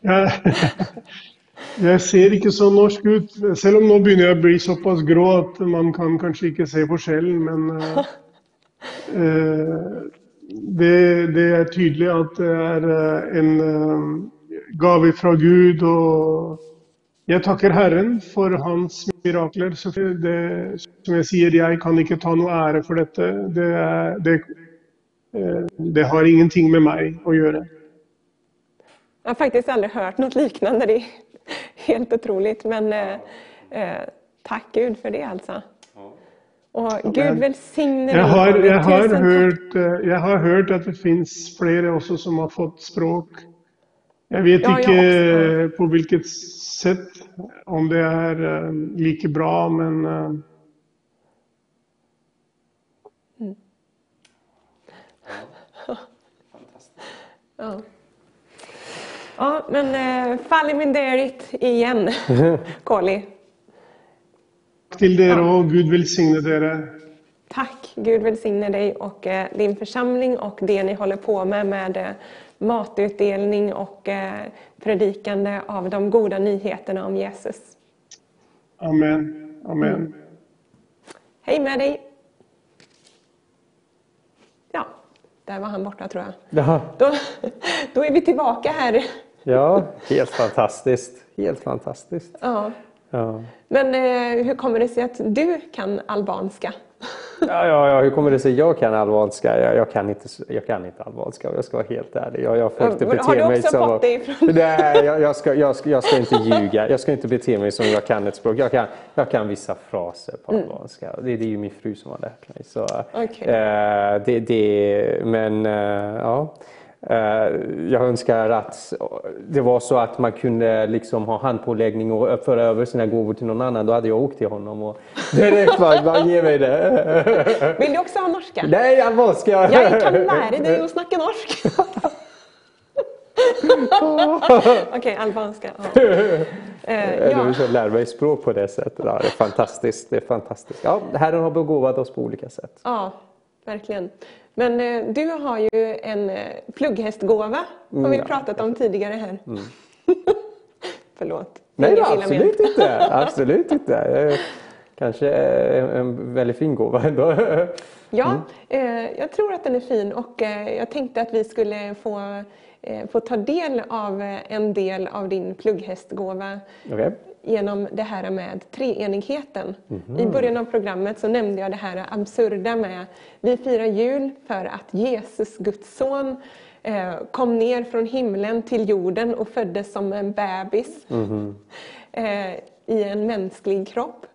jeg ser ikke så norsk ut, selv om nå begynner jeg å bli såpass grå at man kan kanskje ikke se forskjellen. Men eh, eh det, det er tydelig at det er eh, en eh, gave fra Gud. Og jeg takker Herren for hans mirakler. Så det, som jeg sier, jeg kan ikke ta noe ære for dette. Det, er, det, eh, det har ingenting med meg å gjøre. Jag har faktiskt aldrig hört något liknande. Det helt otroligt. Men eh, eh, tack Gud för det alltså. Ja. Och Gud välsigne dig, har, jeg, har hørt, eh, jeg har hørt at det fins flere også som har fått språk. Jag vet Ja, jag inte också. på vilket sätt, om det är eh, lika bra, men eh, Fantastiskt. Ja. Ja, men eh, fall i min därit igen, Colly. till er och Gud välsigne er. Tack, Gud välsigne dig och eh, din församling och det ni håller på med med eh, matutdelning och eh, predikande av de goda nyheterna om Jesus. Amen. Amen. Hej med dig! Ja, där var han borta tror jag. Ja, Då, då är vi tillbaka här. Ja, helt fantastiskt. Helt fantastiskt. Ja. Ja. Men eh, hur kommer det sig att du kan albanska? Ja, ja, ja, hur kommer det sig? Jag kan albanska. Jag, jag, kan, inte, jag kan inte albanska om jag ska vara helt ärlig. Jag, jag får inte Har bete du mig också som... fått det ifrån- Nej, jag, jag, ska, jag, ska, jag ska inte ljuga. Jag ska inte bete mig som jag kan ett språk. Jag kan, jag kan vissa fraser på albanska. Det, det är ju min fru som har lärt mig. Så, Mm. Okej. eh, det, det, men eh, ja. Eh, jag önskar att det var så att man kunde liksom ha handpåläggning och föra över sina gåvor till någon annan. Då hade jag åkt till honom och direkt bara, bara ge mig det. Vill du också ha norska? Nej, albanska! Jag kan lära dig att snacka norsk. Okej, albanska. Ja. Eh, ja. så lär mig språk på det sättet. Ja, det är fantastiskt. Det är fantastiskt. Ja, Herren har begåvat oss på olika sätt. ja, verkligen. Men eh, du har ju en eh, plugghästgåva, vi Mm, ja. pratat om tidigare här. Förlåt. Nej, Inget absolut inte. Absolut inte. Eh, Kanske en, en väldigt fin gåva ändå. Ja, eh, jag tror att den är fin och eh, jag tänkte att vi skulle få, eh, få ta del av eh, en del av din plugghästgåva Okej. Genom det här med treenigheten. I början av programmet så nämnde jag det här absurda med vi firar jul för att Jesus, Guds son, eh, kom ner från himlen till jorden och föddes som en bebis eh, i en mänsklig kropp.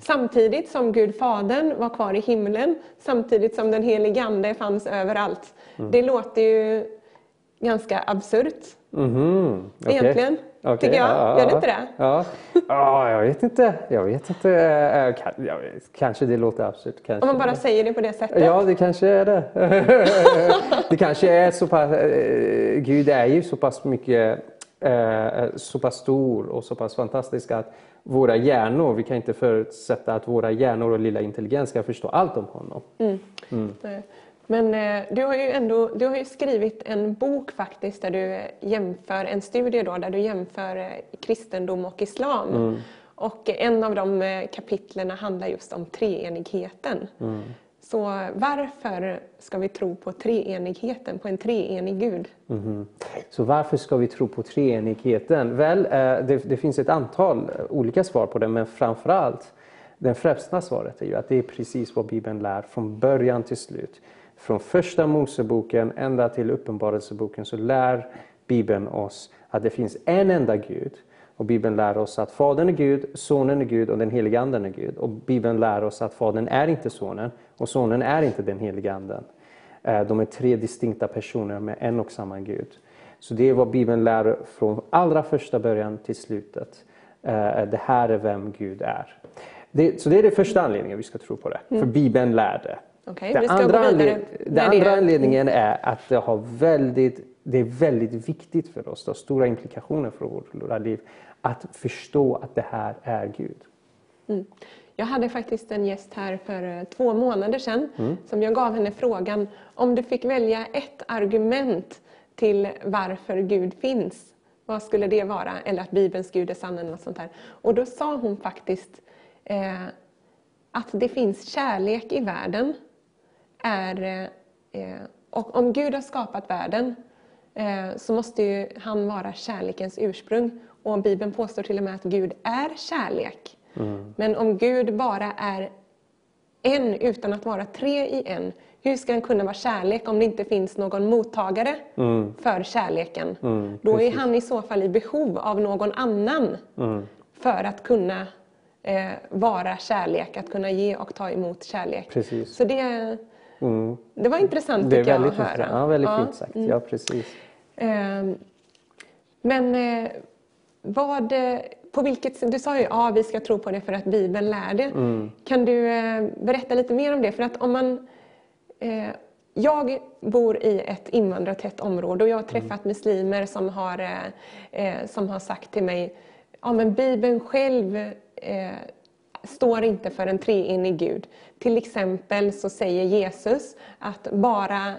Samtidigt som Gud Fadern var kvar i himlen, samtidigt som den helige Ande fanns överallt. Det låter ju ganska absurt. Mhm, okej. Egentligen, Okej, tycker jag. ja, Gör det inte det? Ja. ja, jag vet inte. Jag vet inte. Eh, kan- jag vet- Kanske det låter absurt. Om man bara säger det på det sättet. Ja, det kanske är det. det kanske är så pass, eh, Gud är ju så pass mycket, eh, så pass stor och så pass fantastisk att våra hjärnor, vi kan inte förutsätta att våra hjärnor och lilla intelligens ska förstå allt om honom. Nej. Men eh, du har ju ändå du har skrivit en bok faktiskt där du eh, jämför, en studie då, där du jämför eh, kristendom och islam. Och en av de kapitlerna handlar just om treenigheten. Så varför ska vi tro på treenigheten, på en treenig Gud? Mhm. Så varför ska vi tro på treenigheten? Väl, det, det finns ett antal olika svar på det, men framförallt det främsta svaret är ju att det är precis vad Bibeln lär från början till slut. Från första Moseboken ända till Uppenbarelseboken så lär Bibeln oss att det finns en enda Gud. Och Bibeln lär oss att Fadern är Gud, Sonen är Gud och den heliga Anden är Gud. Och Bibeln lär oss att Fadern är inte Sonen och Sonen är inte den heliga Anden. Eh, De är tre distinkta personer med en och samma Gud. Så det är vad Bibeln lär från allra första början till slutet. Eh, Det här är vem Gud är. Det, så det är den första anledningen vi ska tro på det. För Bibeln lär det. Okej, Den andra, anled- den andra anledningen är att det, har väldigt, det är väldigt viktigt för oss, det har stora implikationer för våra liv, att förstå att det här är Gud. Jag hade faktiskt en gäst här för eh, två månader sedan som jag gav henne frågan om du fick välja ett argument till varför Gud finns, vad skulle det vara? Eller att Bibelns Gud är sann eller något sånt där. Och då sa hon faktiskt eh, att det finns kärlek i världen. Är, eh, och om Gud har skapat världen eh, så måste ju han vara kärlekens ursprung. Och Bibeln påstår till och med att Gud är kärlek. Men om Gud bara är en utan att vara tre i en, hur ska han kunna vara kärlek om det inte finns någon mottagare för kärleken? Då är han i så fall i behov av någon annan för att kunna eh, vara kärlek, att kunna ge och ta emot kärlek. Precis. Så det, det var intressant tycker jag väldigt att höra. intressant. Ja, väldigt Ja. fint sagt. Ja, precis. Ehm, Men eh, vad, eh, på vilket Du sa ju att ja, vi ska tro på det för att Bibeln lär det. Mm. Kan du eh, berätta lite mer om det? För att om man... Jag bor i ett invandrartätt område och jag har träffat muslimer som har, som har sagt till mig ja men Bibeln själv står inte för en treenig Gud. Till exempel så säger Jesus att bara,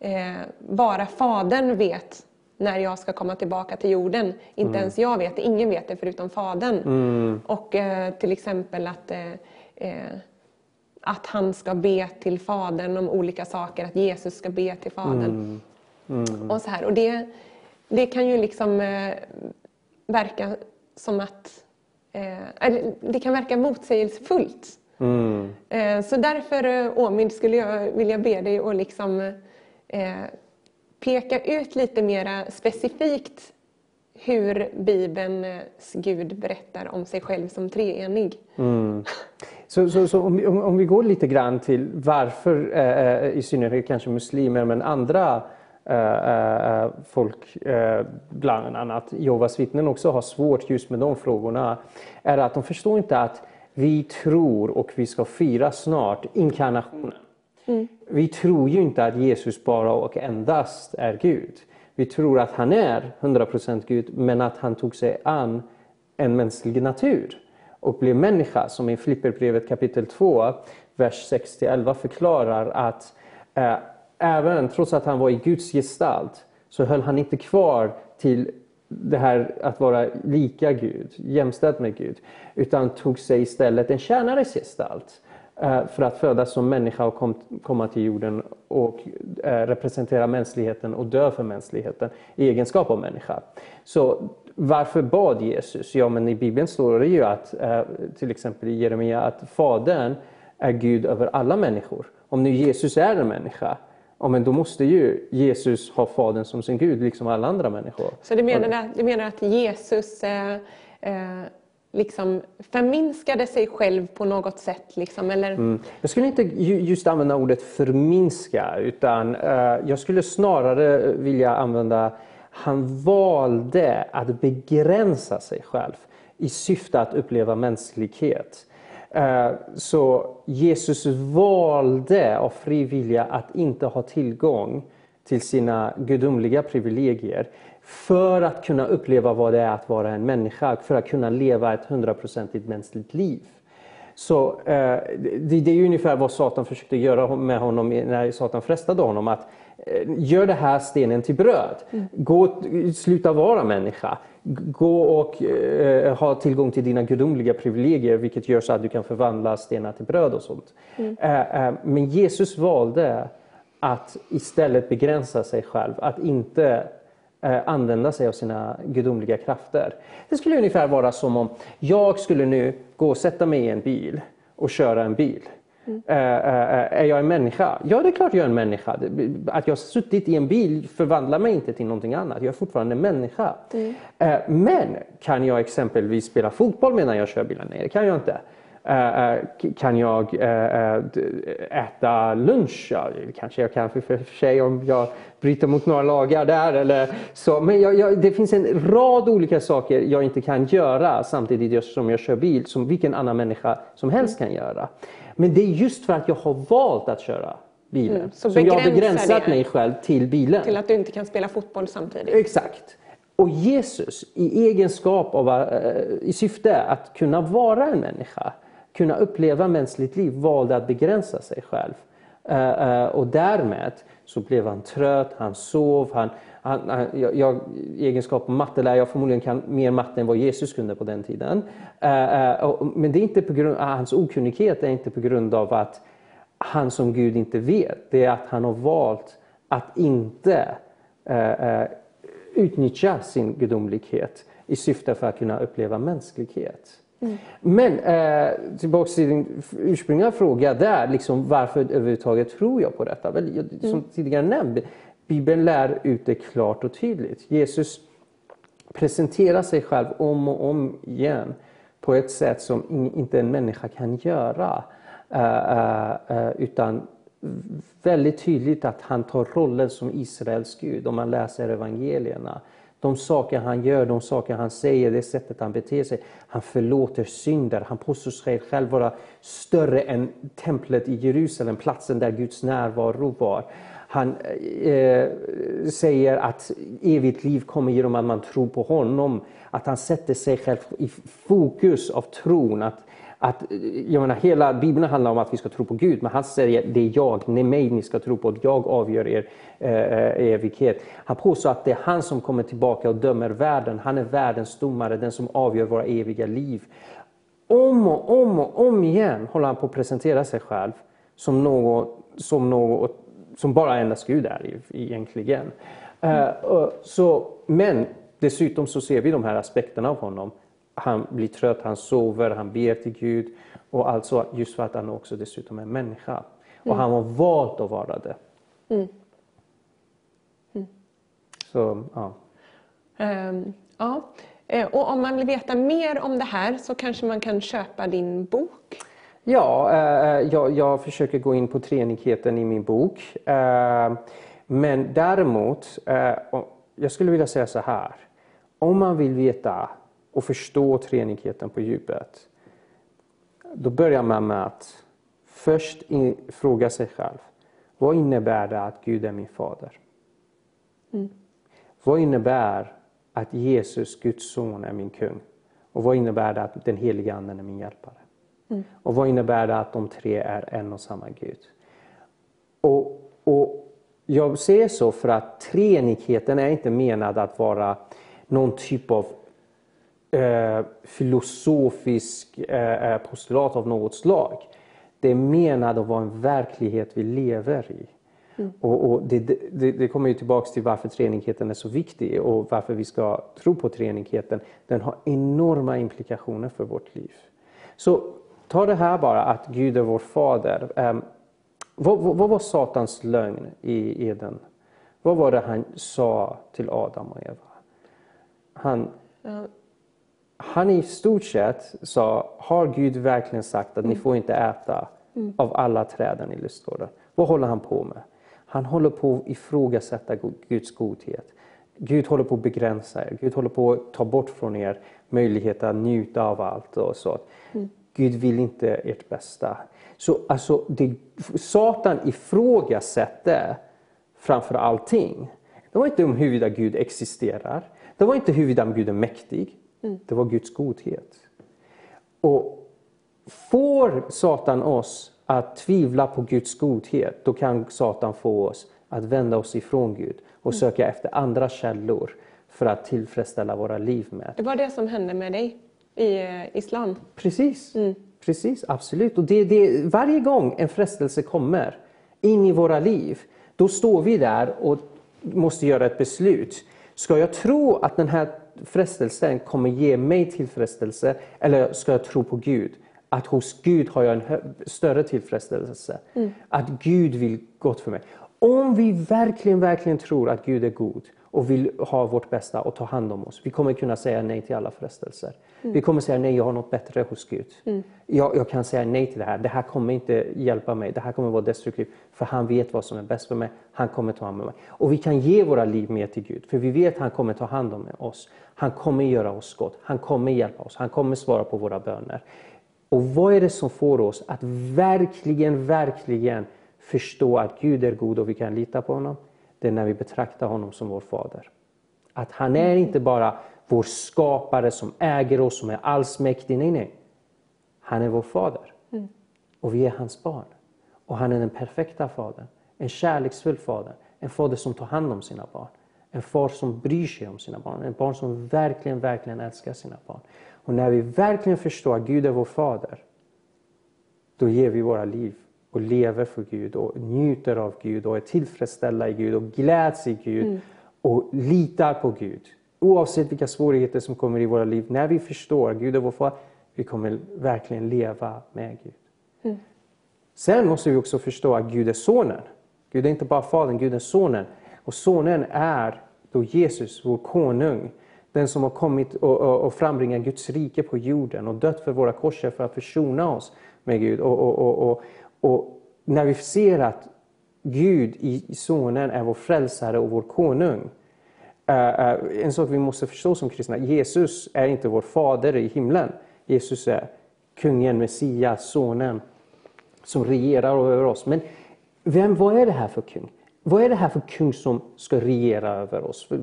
eh, bara Fadern vet när jag ska komma tillbaka till jorden. Inte Mm. ens jag vet det, ingen vet det förutom Fadern. Och eh, till exempel att, eh, eh, att han ska be till Fadern om olika saker, att Jesus ska be till Fadern. Och så här. Och det, det kan ju liksom eh, verka som att... Eh, det kan verka motsägelsefullt. Mm. Eh, så därför, eh, Åmid, skulle jag vilja be dig att liksom, peka ut lite mera specifikt hur Bibelns Gud berättar om sig själv som treenig. Så, så, så om, vi- om, om vi går lite grann till varför, eh, i synnerhet kanske muslimer, men andra folk, eh, bland annat Jehovas vittnen också har svårt just med de frågorna, är att de förstår inte att vi tror och vi ska fira snart inkarnationen. Vi tror ju inte att Jesus bara och endast är Gud. Vi tror att han är 100% Gud, men att han tog sig an en mänsklig natur och blev människa, som i Filipperbrevet kapitel 2, vers 6-11 förklarar att eh, även trots att han var i Guds gestalt så höll han inte kvar till det här att vara lika Gud, jämställd med Gud, utan tog sig istället en tjänares gestalt eh, för att födas som människa och kom, komma till jorden och eh, representera mänskligheten och dö för mänskligheten i egenskap av människa. Så varför bad Jesus? Ja, men i Bibeln står det ju att, eh, till exempel i Jeremia, att Fadern är Gud över alla människor. Om nu Jesus är en människa, ja, men då måste ju Jesus ha Fadern som sin Gud, liksom alla andra människor. Så du menar, att, du menar att Jesus eh, eh, liksom förminskade sig själv på något sätt? Liksom, eller? Mm. Jag skulle inte ju- just använda ordet förminska, utan eh, jag skulle snarare vilja använda han valde att begränsa sig själv i syfte att uppleva mänsklighet. Eh, Så Jesus valde av fri vilja att inte ha tillgång till sina gudomliga privilegier för att kunna uppleva vad det är att vara en människa, för att kunna leva ett hundraprocentigt mänskligt liv. Så eh, det, är ungefär vad Satan försökte göra med honom när Satan frestade honom. Att eh, gör det här stenen till bröd. Gå, sluta vara människa. Gå och eh, ha tillgång till dina gudomliga privilegier vilket gör så att du kan förvandla stenar till bröd och sånt. Eh, eh, men Jesus valde att istället begränsa sig själv. Att inte eh, använda sig av sina gudomliga krafter. Det skulle ungefär vara som om jag skulle nu gå och sätta mig i en bil och köra en bil. Eh, är jag en människa? Ja, det är klart jag är en människa. Att jag har suttit i en bil förvandlar mig inte till någonting annat. Jag är fortfarande en människa. Eh, men kan jag exempelvis spela fotboll medan jag kör bilen? Nej, det kan jag inte. Kan jag äta lunch? Ja, kanske jag kan för, för sig om jag bryter mot några lagar där. Eller så. Men jag, jag, det finns en rad olika saker jag inte kan göra samtidigt som jag kör bil som vilken annan människa som helst kan göra. Men det är just för att jag har valt att köra bilen Mm, så som jag har begränsat mig själv till bilen. Till att du inte kan spela fotboll samtidigt? Exakt. Och Jesus i egenskap av, eh, i syfte att kunna vara en människa, kunna uppleva mänskligt liv, valde att begränsa sig själv. Eh, eh, och därmed så blev han trött, han sov, han, han, han, jag, jag, i egenskap av mattelärare, jag förmodligen kan mer matte än vad Jesus kunde på den tiden. Eh, och, men det är inte på grund, hans okunnighet är inte på grund av att han som Gud inte vet. Det är att han har valt att inte eh, utnyttja sin gudomlighet i syfte för att kunna uppleva mänsklighet. Men eh, tillbaka till din ursprungliga fråga där, liksom, varför överhuvudtaget tror jag på detta? Väl, jag, som tidigare nämnd, Bibeln lär ut det klart och tydligt. Jesus presenterar sig själv om och om igen på ett sätt som inte en människa kan göra. Eh, eh, eh, utan väldigt tydligt att han tar rollen som Israels Gud om man läser evangelierna. De saker han gör, de saker han säger, det sättet han beter sig. Han förlåter synder. Han påstår sig själv vara större än templet i Jerusalem, platsen där Guds närvaro var. Han eh, säger att evigt liv kommer genom att man tror på honom. Att han sätter sig själv i fokus av tron. Att, att, jag menar, hela Bibeln handlar om att vi ska tro på Gud, men han säger det är jag, det är mig ni ska tro på, jag avgör er eh, eh evighet. Han påstår att det är han som kommer tillbaka och dömer världen. Han är världens domare, den som avgör våra eviga liv. Om och om och om igen håller han på att presentera sig själv som något, som något som bara endast Gud är egentligen. Mm. Så, men dessutom så ser vi de här aspekterna av honom. Han blir trött, han sover, han ber till Gud. Och alltså just för att han också dessutom är människa. Och mm. han har valt att vara det. Mm. Mm. Så, ja. Um, ja. Eh, och om man vill veta mer om det här så kanske man kan köpa din bok? Ja, eh, jag, jag, försöker gå in på treenigheten i min bok. Eh, men däremot, eh, jag skulle vilja säga så här. Om man vill veta och förstå treenigheten på djupet, då börjar man med att först fråga sig själv. Vad innebär det att Gud är min fader? Mm. Vad innebär att Jesus, Guds son, är min kung? Och vad innebär det att den heliga Anden är min hjälpare? Mm. Och vad innebär det att de tre är en och samma Gud? Och, och jag ser så för att treenigheten är inte menad att vara någon typ av eh, filosofisk eh, postulat av något slag. Det är menat att vara en verklighet vi lever i. Mm. Och, och det, det, det, kommer ju tillbaks till varför treenigheten är så viktig och varför vi ska tro på treenigheten. Den har enorma implikationer för vårt liv. Så Ta det här bara att Gud är vår fader. Um, vad, vad, vad, var Satans lögn i Eden? Vad var det han sa till Adam och Eva? Han, mm. han i stort sett sa, har Gud verkligen sagt att mm. ni får inte äta mm. av alla träden i lustgården? Vad håller han på med? Han håller på att ifrågasätta Guds godhet. Gud håller på att begränsa er. Gud håller på att ta bort från er möjligheten att njuta av allt. och så. Mm. Gud vill inte ert bästa. Så alltså, det, Satan ifrågasätter framför allting. Det var inte om huruvida Gud existerar. Det var inte huruvida Gud är mäktig. Mm. Det var Guds godhet. Och får Satan oss att tvivla på Guds godhet, då kan Satan få oss att vända oss ifrån Gud och mm. söka efter andra källor för att tillfredsställa våra liv med. Det var det som hände med dig? I eh, islam. Precis, mm. Precis absolut. Och det, det, varje gång en frestelse kommer in i våra liv, då står vi där och måste göra ett beslut. Ska jag tro att den här frestelsen kommer ge mig tillfredsställelse eller ska jag tro på Gud? Att hos Gud har jag en större tillfredsställelse. Mm. Att Gud vill gott för mig. Om vi verkligen, verkligen tror att Gud är god och vill ha vårt bästa och ta hand om oss. Vi kommer kunna säga nej till alla frestelser. Mm. Vi kommer säga nej, jag har något bättre hos Gud. Mm. Jag, jag, kan säga nej till det här. Det här kommer inte hjälpa mig. Det här kommer vara destruktivt. För han vet vad som är bäst för mig. Han kommer ta hand om mig. Och vi kan ge våra liv mer till Gud. För vi vet att han kommer ta hand om oss. Han kommer göra oss gott. Han kommer hjälpa oss. Han kommer svara på våra böner. Och vad är det som får oss att verkligen, verkligen förstå att Gud är god och vi kan lita på honom? Det är när vi betraktar honom som vår fader. Att han är inte bara vår skapare som äger oss, som är allsmäktig. Nej, nej. Han är vår fader. Mm. Och vi är hans barn. Och han är den perfekta fadern. En kärleksfull fader. En fader som tar hand om sina barn. En far som bryr sig om sina barn. En barn som verkligen, verkligen älskar sina barn. Och när vi verkligen förstår att Gud är vår fader, då ger vi våra liv och lever för Gud och njuter av Gud och är tillfredsställda i Gud och gläds i Gud mm. och litar på Gud. Oavsett vilka svårigheter som kommer i våra liv, när vi förstår att Gud är vår far, vi kommer verkligen leva med Gud. Mm. Sen måste vi också förstå att Gud är sonen. Gud är inte bara fadern, Gud är sonen. Och sonen är då Jesus, vår konung. Den som har kommit och, och, och frambringat Guds rike på jorden och dött för våra korsar för att försona oss med Gud. Och, och, och, och när vi ser att Gud i Sonen är vår frälsare och vår konung, eh, eh, en sak vi måste förstå som kristna, Jesus är inte vår fader i himlen. Jesus är kungen, Messias, sonen som regerar över oss. Men vem, vad är det här för kung? Vad är det här för kung som ska regera över oss? För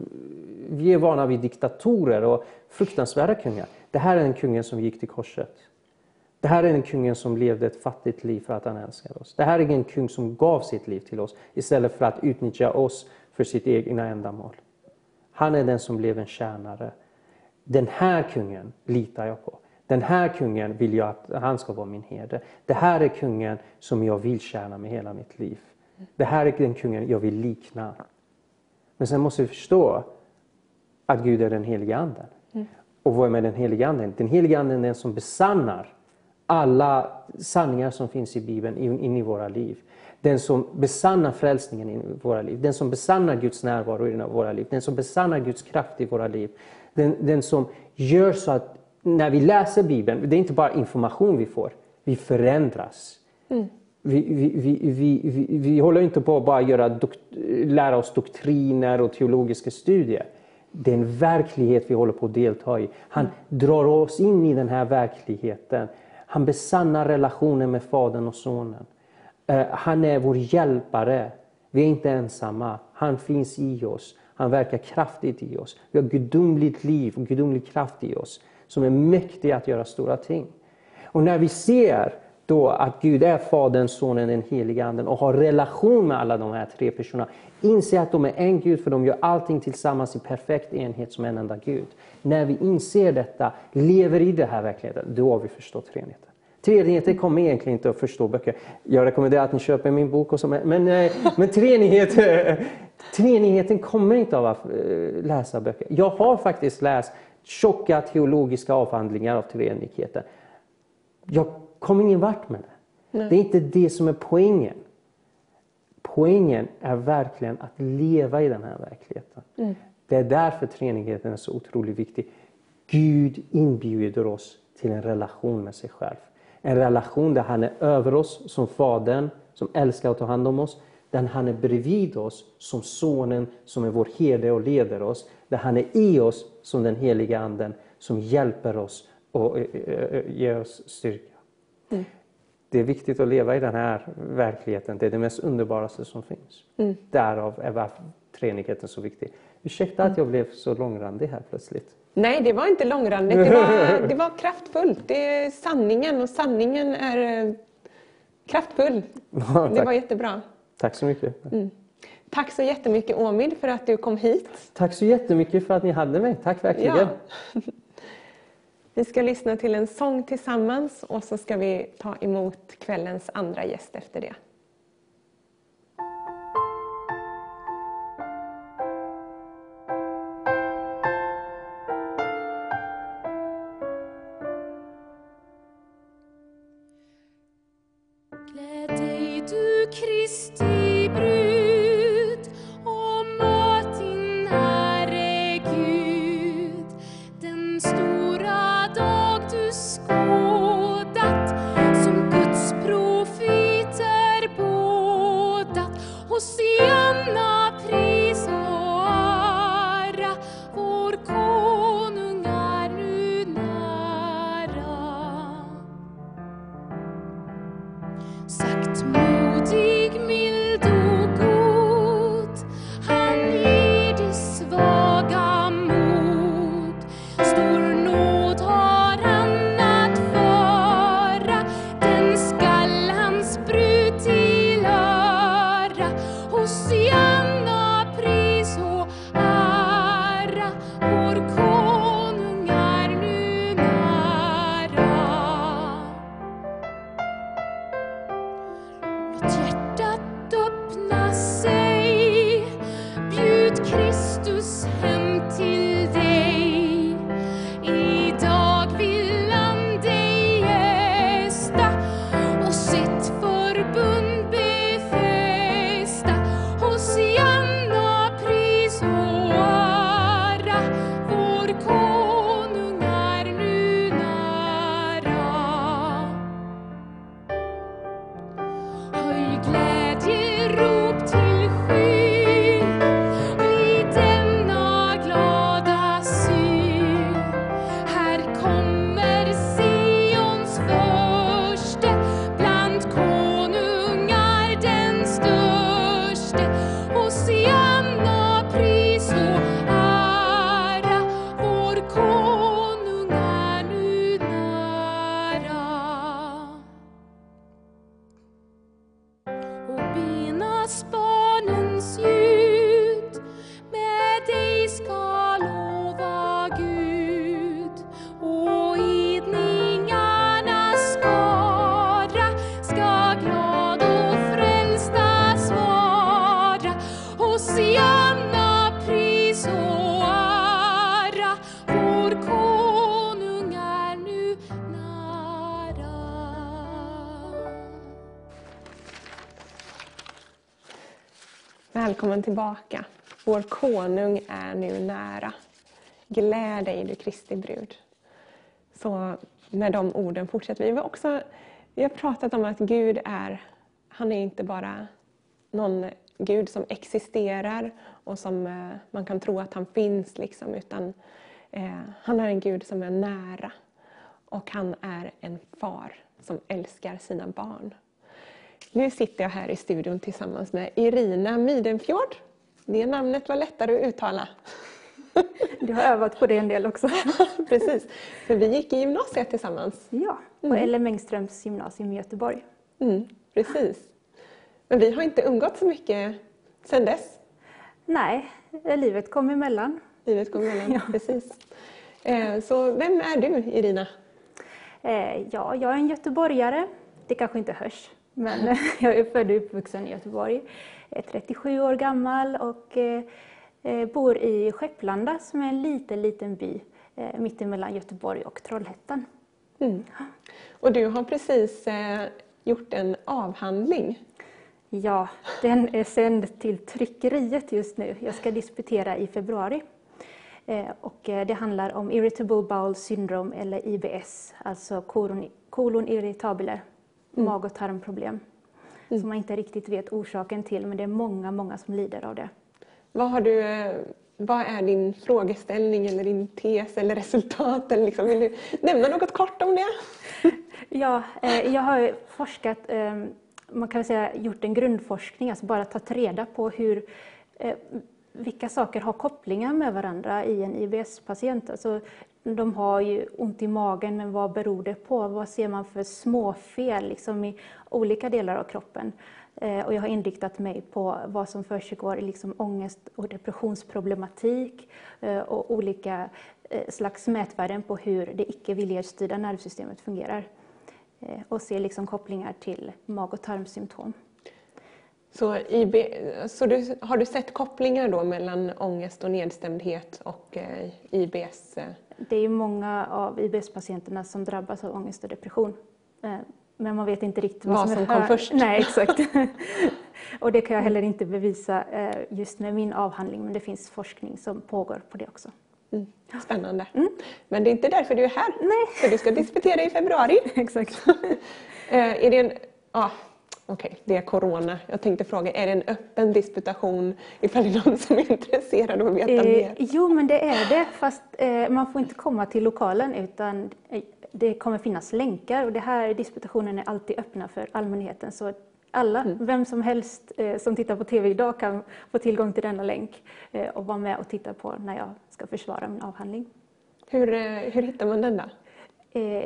vi är vana vid diktatorer och fruktansvärda kungar. Det här är den kungen som gick till korset. Det här är den kungen som levde ett fattigt liv för att han älskar oss. Det här är en kung som gav sitt liv till oss istället för att utnyttja oss för sitt egna ändamål. Han är den som blev en tjänare. Den här kungen litar jag på. Den här kungen vill jag att han ska vara min herde. Det här är kungen som jag vill tjäna med hela mitt liv. Det här är den kungen jag vill likna. Men sen måste vi förstå att Gud är den heliga anden. Och vad är med den heliga anden? Den heliga anden är den som besannar alla sanningar som finns i Bibeln in, i våra liv. Den som besannar frälsningen i våra liv. Den som besannar Guds närvaro i våra liv. Den som besannar Guds kraft i våra liv. Den, den som gör så att när vi läser Bibeln, det är inte bara information vi får, vi förändras. Mm. Vi, vi, vi, vi, vi, håller inte på att bara göra dokt, lära oss doktriner och teologiska studier. Det är en verklighet vi håller på att delta i. Han mm. drar oss in i den här verkligheten. Han besannar relationen med Fadern och Sonen. Eh, han är vår hjälpare. Vi är inte ensamma. Han finns i oss. Han verkar kraftigt i oss. Vi har gudomligt liv och gudomlig kraft i oss som är mäktig att göra stora ting. Och när vi ser då att Gud är Fadern, Sonen, den helige Anden och har relation med alla de här tre personerna. Inse att de är en Gud för de gör allting tillsammans i perfekt enhet som en enda Gud. När vi inser detta, lever i det här verkligheten, då har vi förstått treenigheten. Treenigheten kommer egentligen inte att förstå böcker. Jag rekommenderar att ni köper min bok. Och så, men, eh, men treenighet, treenigheten kommer inte av att eh, läsa böcker. Jag har faktiskt läst tjocka teologiska avhandlingar av treenigheten. Jag kom ingen vart med det. Nej. Det är inte det som är poängen. Poängen är verkligen att leva i den här verkligheten. Mm. Det är därför treenigheten är så otroligt viktig. Gud inbjuder oss till en relation med sig själv. En relation där han är över oss som Fadern, som älskar att ta hand om oss. Där han är bredvid oss som Sonen, som är vår herde och leder oss. Där han är i oss som den heliga Anden, som hjälper oss och ger oss styrka. Mm. Det är viktigt att leva i den här verkligheten. Det är det mest underbaraste som finns. Mm. Därav är varför treenigheten så viktig. Ursäkta att jag blev så långrandig här plötsligt. Nej, det var inte långrandigt. Det var, det var kraftfullt. Det är sanningen och sanningen är eh, kraftfull. Det var jättebra. Tack så mycket. Mm. Tack så jättemycket Omid för att du kom hit. Tack så jättemycket för att ni hade mig. Tack verkligen. Ja. Vi ska lyssna till en sång tillsammans och så ska vi ta emot kvällens andra gäst efter det. Tillbaka. Vår konung är nu nära. Gläd dig, du Kristi brud. Så med de orden fortsätter vi. Vi har, också, vi har pratat om att Gud är, han är inte bara någon Gud som existerar och som eh, man kan tro att han finns, liksom, utan eh, han är en Gud som är nära. Och han är en far som älskar sina barn. Nu sitter jag här i studion tillsammans med Irina Midenfjord. Det namnet var lättare att uttala. Du har övat på det en del också. Precis, för vi gick i gymnasiet tillsammans. Ja, på mm. Ellen Engströms gymnasium i Göteborg. Mm, precis. Men vi har inte umgått så mycket sedan dess. Nej, livet kom emellan. Livet kom emellan, ja. precis. Eh, så vem är du, Irina? Eh, ja, jag är en göteborgare. Det kanske inte hörs, men jag är född och uppvuxen i Göteborg. Jag är 37 år gammal och eh, bor i Skepplanda som är en liten, liten by mittemellan Göteborg och Trollhättan. Mm. Och du har precis gjort en avhandling. Ja, den är sänd till tryckeriet just nu. Jag ska disputera i februari. Eh, och eh, det handlar om Irritable Bowel Syndrome eller IBS, alltså kolon, kolon irritabile, mm. mag och tarmproblem. Mm. Som man inte riktigt vet orsaken till, men det är många, många som lider av det. Vad, har du, eh, vad är din frågeställning eller din tes eller resultat? Eller liksom, vill du nämna något kort om det? ja, jag har forskat, man kan säga gjort en grundforskning, alltså bara tagit reda på hur vilka saker har kopplingar med varandra i en IBS-patient? Alltså, de har ju ont i magen, men vad beror det på? Vad ser man för småfel liksom, i olika delar av kroppen? Eh, och jag har inriktat mig på vad som försiggår i liksom ångest och depressionsproblematik eh, och olika eh, slags mätvärden på hur det icke viljestyrda nervsystemet fungerar. Eh, och ser liksom kopplingar till mag och tarmsymptom. Så, IB, så du, har du sett kopplingar då mellan ångest och nedstämdhet och eh, IBS? Eh, det är många av IBS-patienterna som drabbas av ångest och depression. Eh, men man vet inte riktigt vad, vad som, som kom först. Nej, exakt. och det kan jag heller inte bevisa eh, just med min avhandling, men det finns forskning som pågår på det också. Mm. Spännande. Mm. Men det är inte därför du är här, Nej. för du ska disputera i februari. exakt. Eh, är det en, ah, Okej, okay, det är corona. Jag tänkte fråga, är det en öppen disputation ifall det är någon som är intresserad av att veta eh, mer? Jo, men det är det, fast eh, man får inte komma till lokalen utan eh, det kommer finnas länkar och det här disputationen är alltid öppna för allmänheten. Så alla, mm. vem som helst eh, som tittar på TV idag kan få tillgång till denna länk eh, och vara med och titta på när jag ska försvara min avhandling. Hur, eh, hur hittar man den då?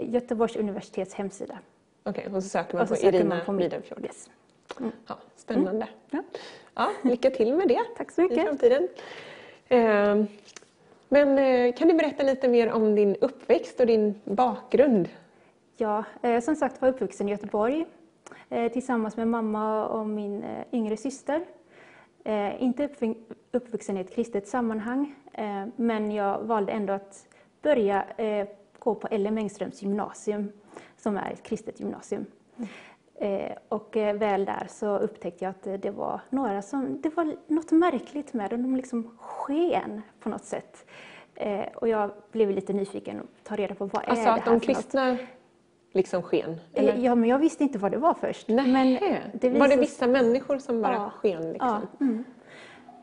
Göteborgs universitets hemsida. Okej, okay, och så söker man så på Irina på Midenfjord. Yes. Mm. Ja, spännande. Mm. Ja. ja. lycka till med det Tack så mycket. i framtiden. Eh, men eh, kan du berätta lite mer om din uppväxt och din bakgrund? Ja, eh, som sagt var uppvuxen i Göteborg eh, tillsammans med mamma och min eh, yngre syster. Eh, inte uppvuxen i ett kristet sammanhang, men jag valde ändå att börja gå på LM Engströms gymnasium som är ett kristet gymnasium. Mm. och eh, väl där så upptäckte jag att det var några som, det var något märkligt med dem, de liksom sken på något sätt. Eh, och jag blev lite nyfiken och ta reda på vad alltså är det här att de kristna liksom sken? Eller? Ja, men jag visste inte vad det var först. Nej. Men det var det vissa människor som bara ja. sken? Liksom? Ja. Mm.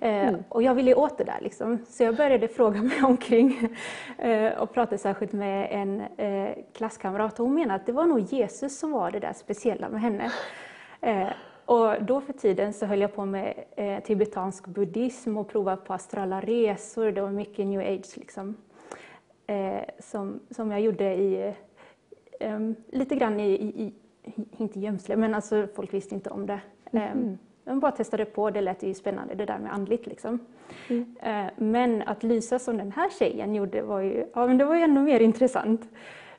Eh, mm. Och jag ville åt det där. Liksom. Så jag började fråga mig omkring eh, och pratade särskilt med en eh, klasskamrat. Hon menade att det var nog Jesus som var det där speciella med henne. Och då för tiden så höll jag på med tibetansk buddhism och provade på astrala resor. Det var mycket new age liksom. Som, som jag gjorde i, lite grann i, i, inte gömsle, men alltså folk visste inte om det. Mm. De bara testade på, det lät ju spännande det där med andligt liksom. Mm. Eh, men att lysa som den här tjejen gjorde var ju, ja, men det var ju ännu mer intressant.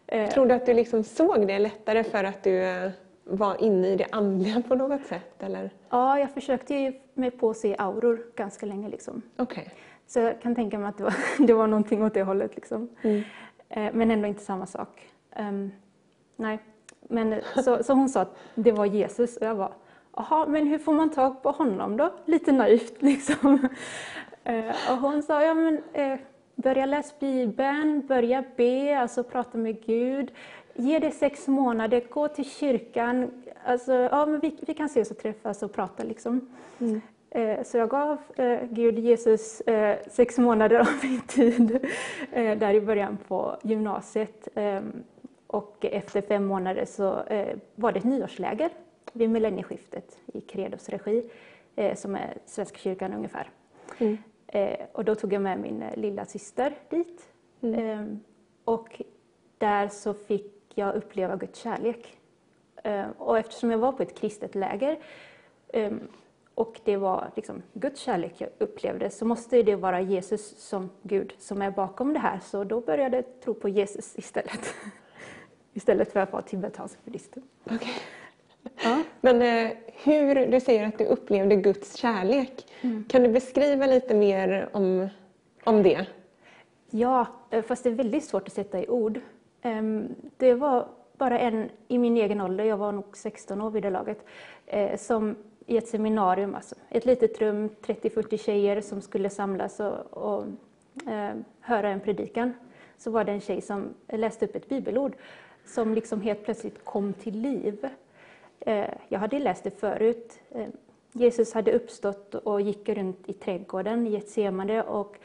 Eh, Tror du att du liksom såg det lättare för att du eh, var inne i det andliga på något sätt? Eller? Ja, jag försökte ju mig på att se auror ganska länge. Liksom. Okay. Så jag kan tänka mig att det var, det var någonting åt det hållet. Liksom. Mm. Men ändå inte samma sak. Um, nej. Men, så, så hon sa att det var Jesus och jag var Jaha, men hur får man tag på honom då? Lite naivt liksom. och hon sa, ja men börja läsa Bibeln, börja be, alltså prata med Gud. Ge det sex månader, gå till kyrkan. Alltså, ja, men vi, vi kan ses och träffas och prata. Liksom. Mm. Eh, så jag gav eh, Gud, Jesus, eh, sex månader av min tid där i början på gymnasiet. Ehm, och efter fem månader så var det ett nyårsläger vid millennieskiftet i Credos regi, som är Svenska kyrkan ungefär. Mm. Och då tog jag med min lilla syster dit. Mm. Ehm, och där så fick jag uppleva Guds kärlek. Ehm, och eftersom jag var på ett kristet läger och det var liksom Guds kärlek jag upplevde, så måste det vara Jesus som Gud som är bakom det här. Så då började jag tro på Jesus istället. istället för att vara tibetansk buddhist. Okay. Ja. Men eh, hur, du säger att du upplevde Guds kärlek. Mm. Kan du beskriva lite mer om, om det? Ja, eh, fast det är väldigt svårt att sätta i ord. Um, det var bara en i min egen ålder, jag var nog 16 år vid det laget, eh, som i ett seminarium, alltså ett litet rum, 30-40 tjejer som skulle samlas och, och eh, höra en predikan. Så var det en tjej som läste upp ett bibelord som liksom helt plötsligt kom till liv. Eh, jag hade läst det förut. Eh, Jesus hade uppstått och gick runt i trädgården i Getsemane och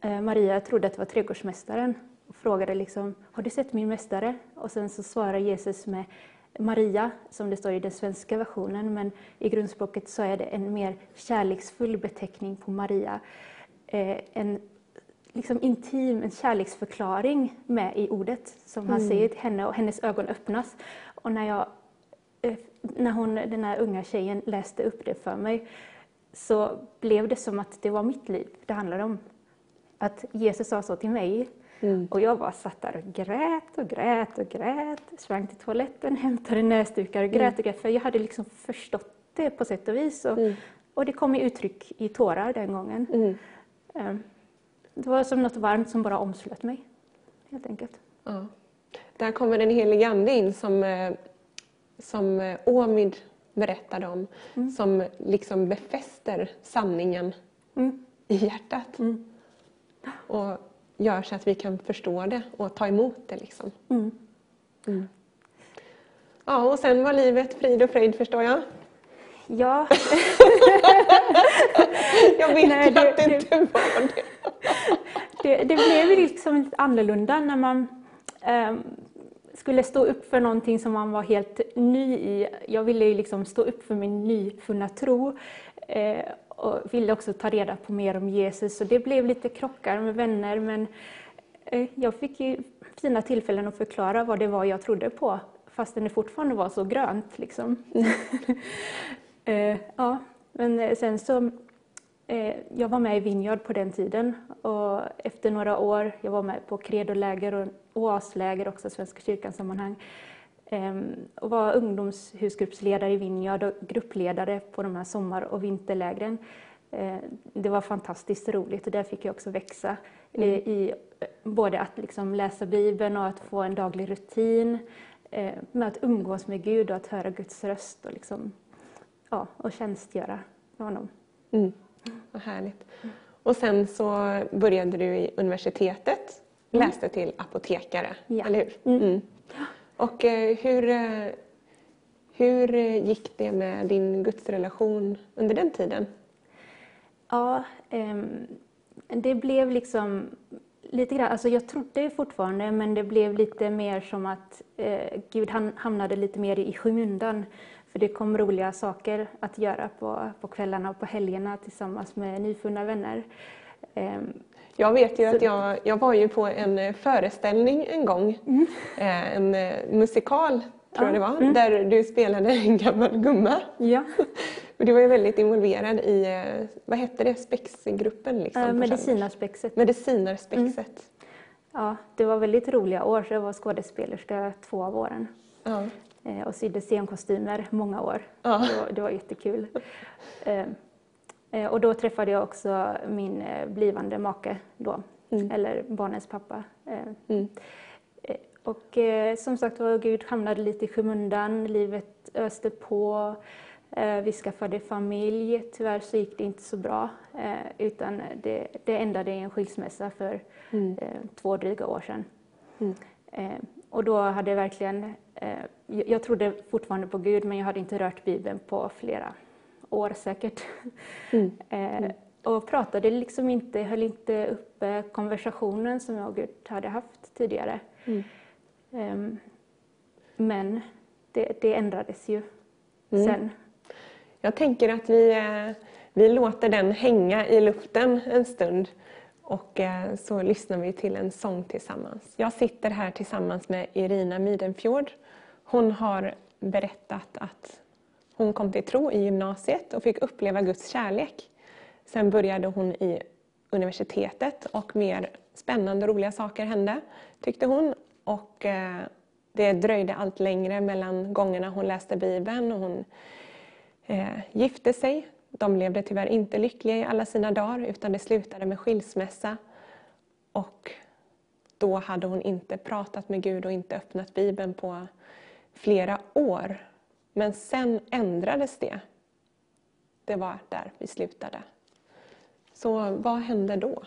eh, Maria trodde att det var trädgårdsmästaren och frågade liksom, har du sett min mästare? Och sen så svarar Jesus med Maria, som det står i den svenska versionen, men i grundspråket så är det en mer kärleksfull beteckning på Maria. En liksom intim, en kärleksförklaring med i ordet som han mm. säger till henne och hennes ögon öppnas. Och när, jag, när hon, den här unga tjejen läste upp det för mig så blev det som att det var mitt liv det handlade om. Att Jesus sa så till mig Mm. Och jag bara satt där och grät och grät och grät. Sprang till toaletten, hämtade näsdukar och grät och grät. För jag hade liksom förstått det på sätt och vis. Och, mm. och det kom i uttryck i tårar den gången. Mm. Ehm, det var som något varmt som bara omslöt mig. Helt enkelt. Ja. Där kommer den helige Ande in som, eh, som eh, Åmid berättade om. Mm. Som liksom befäster sanningen mm. i hjärtat. Mm. Och gör så att vi kan förstå det och ta emot det. Liksom. Mm. Mm. Ja, och sen var livet frid och fröjd förstår jag. Ja. jag vet Nej, det, att det, inte var det. det. Det blev liksom lite annorlunda när man um, skulle stå upp för någonting som man var helt ny i. Jag ville ju liksom stå upp för min nyfunna tro. Eh, och ville också ta reda på mer om Jesus. Så det blev lite krockar med vänner men eh, jag fick ju fina tillfällen att förklara vad det var jag trodde på fastän det fortfarande var så grönt. Liksom. Mm. ja, men eh, sen så jag var med i Vineyard på den tiden och efter några år, jag var med på credoläger och oasläger också, Svenska kyrkans sammanhang, Ehm, och var ungdomshusgruppsledare i Vinjard och gruppledare på de här sommar och vinterlägren. Ehm, det var fantastiskt roligt och där fick jag också växa mm. i både att liksom läsa Bibeln och att få en daglig rutin eh, med att umgås med Gud och att höra Guds röst och, liksom, ja, och tjänstgöra med honom. Mm. Vad härligt. Och sen så började du i universitetet. Läste till apotekare, ja. eller hur? Mm. mm. Och eh, hur, eh, hur gick det med din gudsrelation under den tiden? Ja, ehm, det blev liksom lite grann, alltså jag trodde fortfarande men det blev lite mer som att eh, Gud hamnade lite mer i skymundan. För det kom roliga saker att göra på, på kvällarna och på helgerna tillsammans med nyfunna vänner. Ehm, jag vet ju att jag, jag var ju på en eh, föreställning en gång, mm. Eh, en eh, musikal tror jag det var, mm. där du spelade en gammal gumma. Ja. du var ju väldigt involverad i, vad hette det, spexgruppen? Liksom, äh, Medicinarspexet. Medicinarspexet. Mm. Ja, det var väldigt roliga år, jag var skådespelerska två av åren. Ja. Och sydde scenkostymer många år. Ja. Det, var, det var jättekul. Eh, och då träffade jag också min eh, blivande make då, mm. eller barnens pappa. Eh, mm. Och som sagt var, Gud hamnade lite i skymundan, livet öste på. Vi skaffade familj, tyvärr så gick det inte så bra utan det, det ändade i en skilsmässa för mm. två dryga år sedan. Mm. Och då hade jag verkligen, jag trodde fortfarande på Gud men jag hade inte rört Bibeln på flera år säkert. Mm. Mm. Och pratade liksom inte, höll inte uppe konversationen som jag och Gud hade haft tidigare. Mm. Um, men det, det, ändrades ju mm. sen. Jag tänker att vi, eh, vi låter den hänga i luften en stund och eh, så lyssnar vi till en sång tillsammans. Jag sitter här tillsammans med Irina Midenfjord. Hon har berättat att hon kom till tro i gymnasiet och fick uppleva Guds kärlek. Sen började hon i universitetet och mer spännande och roliga saker hände, tyckte hon. Och eh, det dröjde allt längre mellan gångerna hon läste Bibeln och hon eh, gifte sig. De levde tyvärr inte lyckliga i alla sina dagar utan det slutade med skilsmässa. Och då hade hon inte pratat med Gud och inte öppnat Bibeln på flera år. Men sen ändrades det. Det var där vi slutade. Så vad hände då?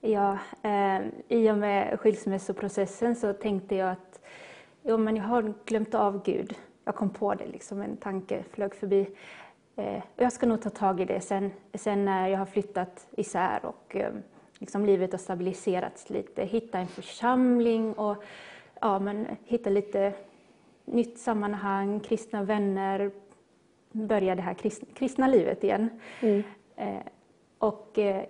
Ja, eh, i och med skilsmässoprocessen så tänkte jag att jo, men jag har glömt av Gud. Jag kom på det, liksom en tanke flög förbi. Eh, jag ska nog ta tag i det sen, sen när jag har flyttat isär och eh, liksom livet har stabiliserats lite. Hitta en församling och ja, men hitta lite nytt sammanhang, kristna vänner, börja det här kristna, kristna livet igen. Mm. Eh, och eh,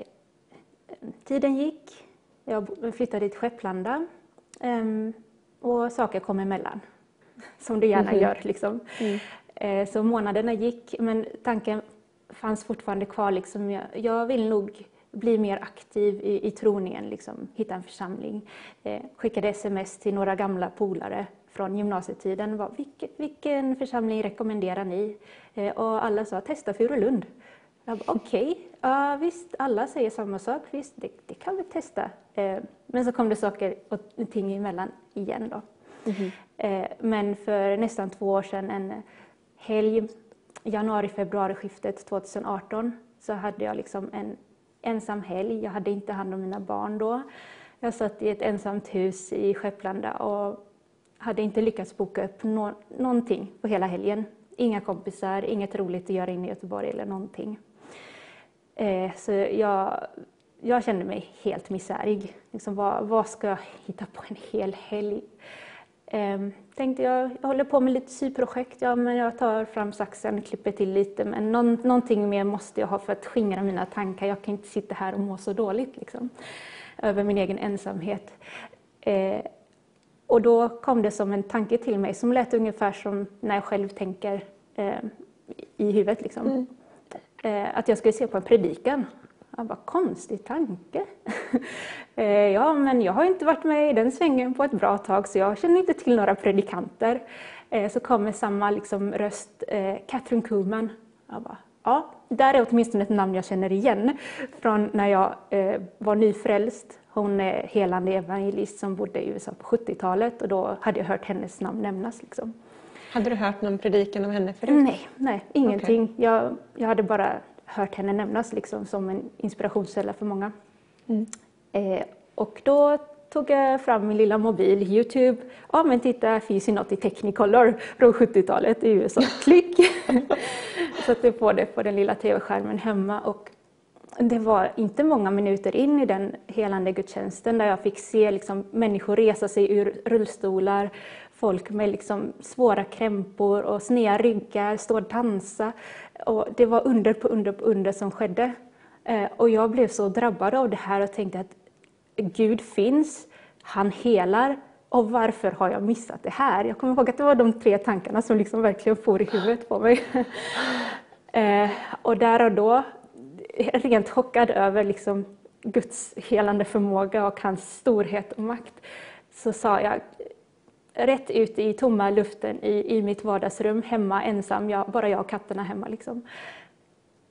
tiden gick, jag flyttade till Skepplanda eh, och saker kom emellan, som det gärna mm. gör. Liksom. Mm. Eh, så månaderna gick, men tanken fanns fortfarande kvar. Liksom, jag, jag vill nog bli mer aktiv i, i troningen, liksom, hitta en församling. Skickade sms till några gamla polare från gymnasietiden. Var, vilken, vilken församling rekommenderar ni? Eh, och alla sa testa Furulund. Okej, okay, ja, visst, alla säger samma sak. Visst, det, det kan vi testa. Eh, men så kom det saker och ting emellan igen. Då. Mm -hmm. men för nästan två år sedan, en helg, januari-februari-skiftet 2018, så hade jag liksom en ensam helg. Jag hade inte hand om mina barn då. Jag satt i ett ensamt hus i Skepplanda och hade inte lyckats boka upp no någonting på hela helgen. Inga kompisar, inget roligt att göra inne i Göteborg eller någonting. Eh, så jag, jag kände mig helt misärig. Liksom, vad, vad ska jag hitta på en hel helg? Eh, tänkte jag, jag håller på med lite syprojekt, ja men jag tar fram saxen, klipper till lite, men någon, någonting mer måste jag ha för att skingra mina tankar. Jag kan inte sitta här och må så dåligt liksom, över min egen ensamhet. Eh, och då kom det som en tanke till mig som lät ungefär som när jag själv tänker eh, i huvudet. Liksom. Mm. Eh, att jag skulle se på en predikan. Jag bara, konstig tanke. eh, ja, men jag har inte varit med i den svängen på ett bra tag så jag känner inte till några predikanter. Eh, så kommer samma liksom, röst, eh, Catherine Kuhlman. Jag bara, ja, där är åtminstone ett namn jag känner igen från när jag eh, var nyfrälst hon är helande evangelist som bodde i USA på 70-talet och då hade jag hört hennes namn nämnas. Liksom. Hade du hört någon predikan av henne förut? Nej, nej ingenting. Okay. Jag, jag hade bara hört henne nämnas liksom, som en inspirationskälla för många. Mm. Eh, och då tog jag fram min lilla mobil, Youtube. Ja men titta, finns ju något i Technicolor från 70-talet i USA. Klick! Satte på det på den lilla tv-skärmen hemma och det var inte många minuter in i den helande gudstjänsten där jag fick se liksom människor resa sig ur rullstolar, folk med liksom svåra krämpor och sneda ryggar stå och dansa. Och det var under på under på under som skedde. Eh, och jag blev så drabbad av det här och tänkte att Gud finns, han helar, och varför har jag missat det här? Jag kommer ihåg att det var de tre tankarna som liksom verkligen for i huvudet på mig. Eh, och där och då rent chockad över liksom Guds helande förmåga och hans storhet och makt, så sa jag rätt ut i tomma luften i, i mitt vardagsrum, hemma ensam, jag, bara jag och katterna hemma. Liksom.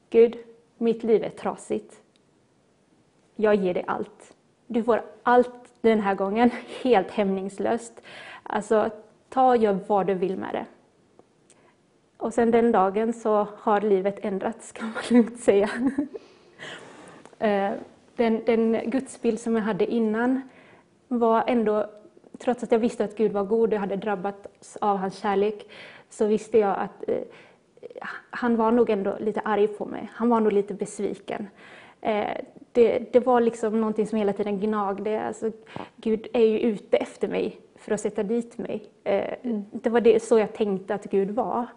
Gud, mitt liv är trasigt. Jag ger dig allt. Du får allt den här gången, helt hämningslöst. Alltså, ta och gör vad du vill med det. Och sen den dagen så har livet ändrats kan man lugnt säga. Eh, den, den gudsbild som jag hade innan var ändå, trots att jag visste att Gud var god och jag hade drabbats av hans kärlek, så visste jag att eh, han var nog ändå lite arg på mig. Han var nog lite besviken. Eh, det, det, var liksom någonting som hela tiden gnagde. Alltså, Gud är ju ute efter mig för att sätta dit mig. Eh, mm. Det var det, så jag tänkte att Gud var.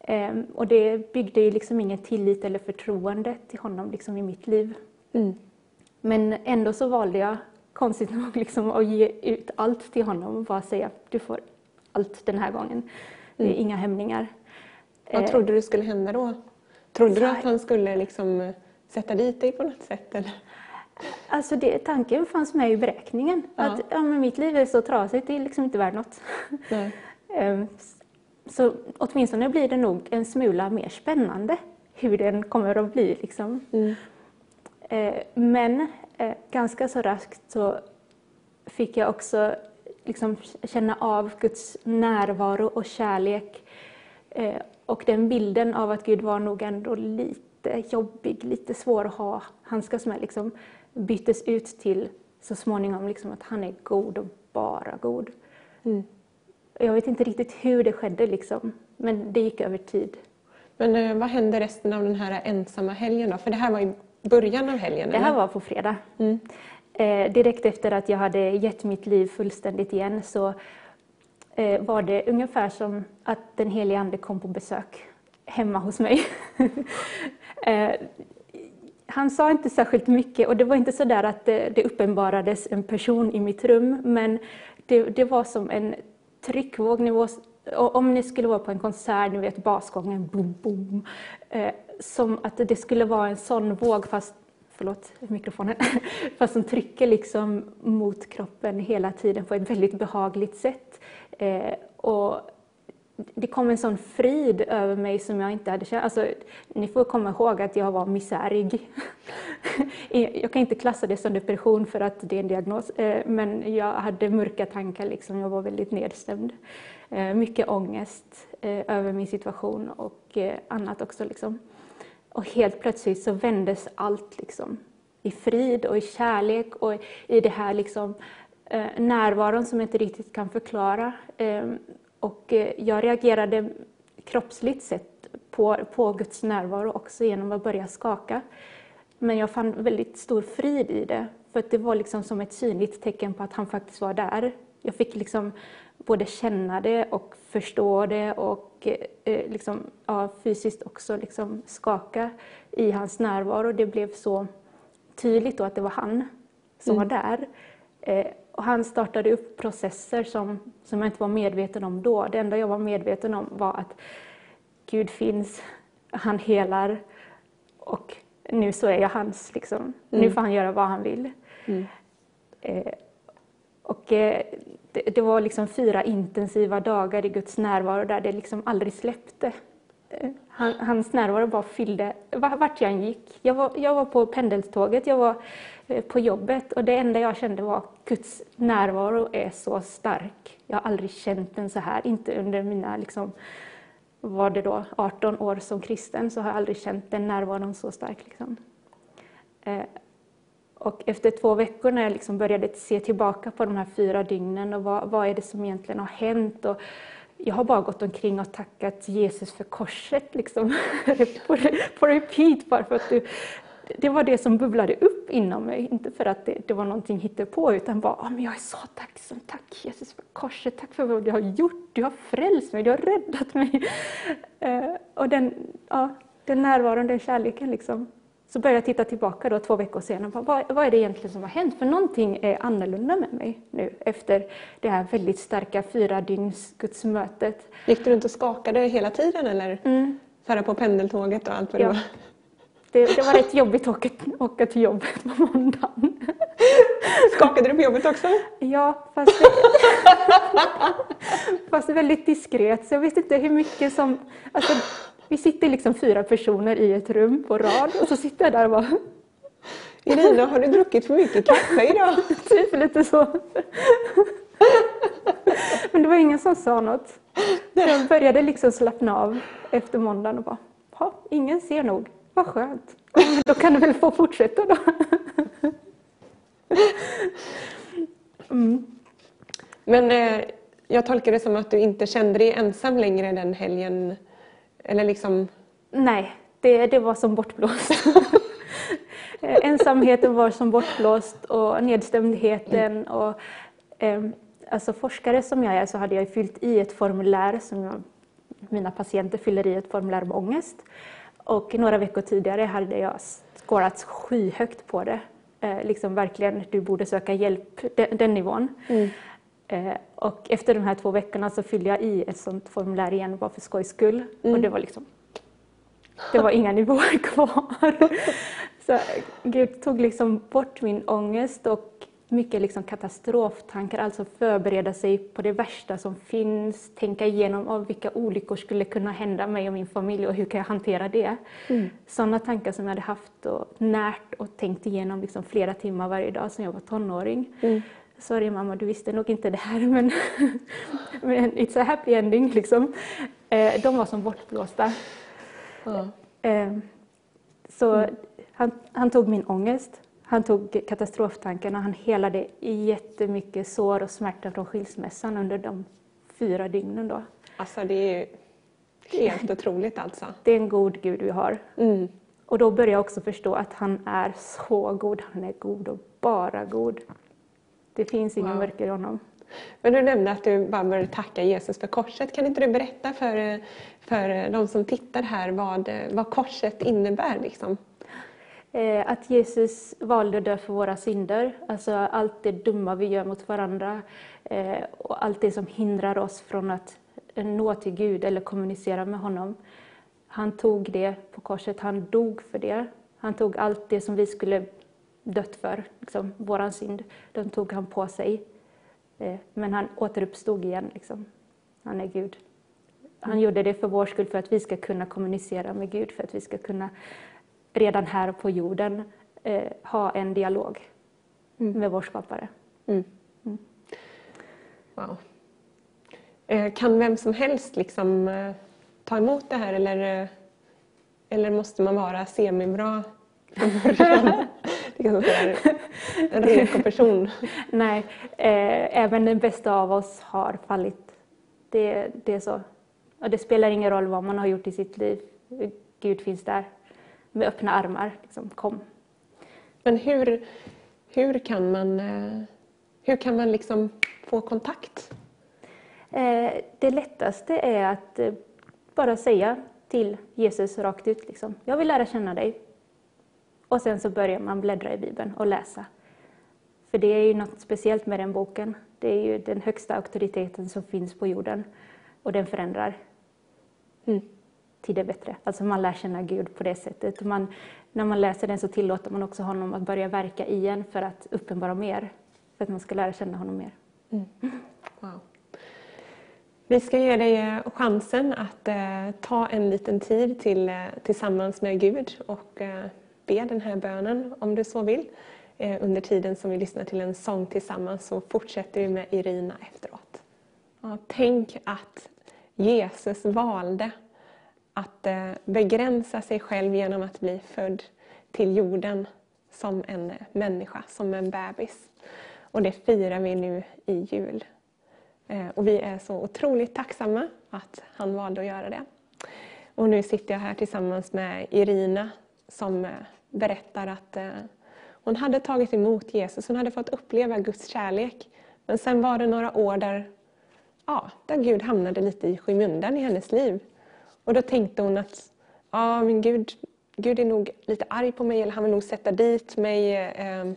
Eh, och det byggde ju liksom ingen tillit eller förtroende till honom liksom i mitt liv. Mm. Men ändå så valde jag, konstigt nog, liksom att ge ut allt till honom och bara säga du får allt den här gången. Mm. Inga hämningar. Vad trodde du skulle hända då? Trodde du att han skulle liksom sätta dit dig på något sätt? Eller? Alltså det, tanken fanns med i beräkningen. Ja. Att ja, men mitt liv är så trasigt, det är liksom inte värt något. Så åtminstone blir det nog en smula mer spännande hur den kommer att bli. Liksom. Mm. Eh, men eh, ganska så raskt så fick jag också liksom känna av Guds närvaro och kärlek. Eh, och den bilden av att Gud var nog ändå lite jobbig, lite svår att ha handskas med, liksom, byttes ut till så småningom liksom, att han är god och bara god. Mm. Jag vet inte riktigt hur det skedde, liksom, men det gick över tid. Men eh, vad hände resten av den här ensamma helgen då? För det här var i början av helgen? Det här eller? var på fredag. Mm. Eh, direkt efter att jag hade gett mitt liv fullständigt igen så eh, var det ungefär som att den helige Ande kom på besök hemma hos mig. eh, han sa inte särskilt mycket och det var inte så där att det, det uppenbarades en person i mitt rum, men det, det var som en tryckvåg. om ni skulle vara på en konsert, ni vet basgången, boom, boom. Eh, som att det skulle vara en sån våg, fast förlåt mikrofonen, fast som trycker liksom mot kroppen hela tiden på ett väldigt behagligt sätt. Eh, och det kom en sån frid över mig som jag inte hade känt. Alltså, ni får komma ihåg att jag var misärig. jag kan inte klassa det som depression för att det är en diagnos, eh, men jag hade mörka tankar, liksom. jag var väldigt nedstämd. Eh, mycket ångest eh, över min situation och annat också. Liksom. Och helt plötsligt så vändes allt liksom, i frid och i kärlek och i det här liksom, närvaron som jag inte riktigt kan förklara. Ehm, och eh, jag reagerade kroppsligt sett på, på Guds närvaro också genom att börja skaka. Men jag fann väldigt stor frid i det, för det var liksom som ett synligt tecken på att han faktiskt var där. Jag fick liksom både känna det och förstå det och eh, liksom, ja, fysiskt också liksom skaka i hans närvaro. Det blev så tydligt då att det var han som mm. var där. Eh, och han startade upp processer som, som jag inte var medveten om då. Det enda jag var medveten om var att Gud finns, han helar och nu så är jag hans. Liksom. Mm. Nu får han göra vad han vill. Mm. Eh, och eh, det, det, var liksom fyra intensiva dagar i Guds närvaro där det liksom aldrig släppte. Han, hans närvaro bara fyllde vart jag än gick. Jag var, jag var på pendeltåget, jag var eh, på jobbet och det enda jag kände var att Guds närvaro är så stark. Jag har aldrig känt den så här, inte under mina, liksom, var det då, 18 år som kristen så har jag aldrig känt den närvaron så stark. Liksom. Eh, och efter två veckor när jag liksom började se tillbaka på de här fyra dygnen och vad, vad är det som egentligen har hänt och jag har bara gått omkring och tackat Jesus för korset liksom, på, på repeat bara för att du, det var det som bubblade upp inom mig, inte för att det, det var någonting på utan bara, oh, men jag är så tacksam, tack Jesus för korset, tack för vad du har gjort, du har frälst mig, du har räddat mig. Eh, och den, ja, den närvaron, den kärleken liksom. Så började jag titta tillbaka då två veckor senare, vad, vad är det egentligen som har hänt? För någonting är annorlunda med mig nu efter det här väldigt starka fyra dygns gudsmötet. Gick du runt och skakade hela tiden eller? Mm. Föra på pendeltåget och allt vad ja. det var? Det, det var rätt jobbigt att åka, åka till jobbet på måndagen. Skakade du på jobbet också? Ja, fast, fast väldigt diskret. Så jag visste inte hur mycket som... Alltså, vi sitter liksom fyra personer i ett rum på rad och så sitter jag där och bara... Irina, har du druckit för mycket kaffe idag? typ lite så. Men det var ingen som sa något. Jag började liksom slappna av efter måndagen och bara, "Ja, ingen ser nog. Vad skönt. Men Då kan du väl få fortsätta då. Men eh, jag tolkar det som att du inte kände dig ensam längre den helgen. Eller liksom, Nej, det, det var som bortblåst. Ensamheten var som bortblåst och nedstämdheten. Och, eh, alltså forskare som jag är så hade jag fyllt i ett formulär som jag, mina patienter fyller i ett formulär om ångest. Och några veckor tidigare hade jag skårat skyhögt på det. Eh, liksom verkligen, du borde söka hjälp, den, den nivån. Eh, och efter de här två veckorna så fyllde jag i ett sånt formulär igen bara för skojs skull. Och det var liksom det var inga nivåer kvar. Så Gud tog liksom bort min ångest och mycket liksom katastroftankar, alltså förbereda sig på det värsta som finns, tänka igenom av vilka olyckor skulle kunna hända mig och min familj och hur kan jag hantera det. Sådana tankar som jag hade haft och närt och tänkt igenom liksom flera timmar varje dag sedan jag var tonåring. Sorry mamma, du visste nog inte det här men, men it's a happy ending liksom. Eh, De var som bortblåsta. Eh, Så han, han tog min ångest, han tog katastroftankarna, han helade jättemycket sår och smärta från skilsmässan under de fyra dygnen. Då. alltså det är helt otroligt alltså. Det är en god Gud vi har. Mm. Och då började jag också förstå att han är så god, han är god och bara god. Det finns inga Wow. mörker i honom. Men du nämnde att du bara började tacka Jesus för korset. Kan inte du berätta för, för de som tittar här vad, vad korset innebär? Liksom? Eh, Att Jesus valde att dö för våra synder, alltså allt det dumma vi gör mot varandra eh, och allt det som hindrar oss från att eh, nå till Gud eller kommunicera med honom. Han tog det på korset, han dog för det. Han tog allt det som vi skulle dött för, liksom, våran synd, den tog han på sig. Eh, Men han återuppstod igen. Liksom. Han är Gud. Han gjorde det för vår skull, för att vi ska kunna kommunicera med Gud, för att vi ska kunna redan här på jorden eh, ha en dialog med vår skapare. Wow. Eh, Kan vem som helst liksom, eh, ta emot det här eller, eller måste man vara semibra från början? liksom en reko person. Nej, eh, även den bästa av oss har fallit. Det, det är så. Och det spelar ingen roll vad man har gjort i sitt liv. Gud finns där med öppna armar. Liksom, kom. Men hur, hur kan man, eh, hur kan man liksom få kontakt? Eh, det lättaste är att eh, bara säga till Jesus rakt ut, liksom, jag vill lära känna dig. Och sen så börjar man bläddra i Bibeln och läsa. För det är ju något speciellt med den boken. Det är ju den högsta auktoriteten som finns på jorden. Och den förändrar till det bättre. Alltså man lär känna Gud på det sättet. Man, när man läser den så tillåter man också honom att börja verka i en för att uppenbara mer. För att man ska lära känna honom mer. Wow. Vi ska ge dig eh, chansen att eh, ta en liten tid till, eh, tillsammans med Gud och eh, be den här bönen om du så vill. Eh, under tiden som vi lyssnar till en sång tillsammans så fortsätter vi med Irina efteråt. Ja, tänk att Jesus valde att eh, begränsa sig själv genom att bli född till jorden som en människa, som en bebis. Och det firar vi nu i jul. Eh, och vi är så otroligt tacksamma att han valde att göra det. Och nu sitter jag här tillsammans med Irina som berättar att eh, hon hade tagit emot Jesus, hon hade fått uppleva Guds kärlek. Men sen var det några år där, ja, där Gud hamnade lite i skymundan i hennes liv. Och då tänkte hon att ja, men Gud, Gud är nog lite arg på mig eller han vill nog sätta dit mig. Eh, eh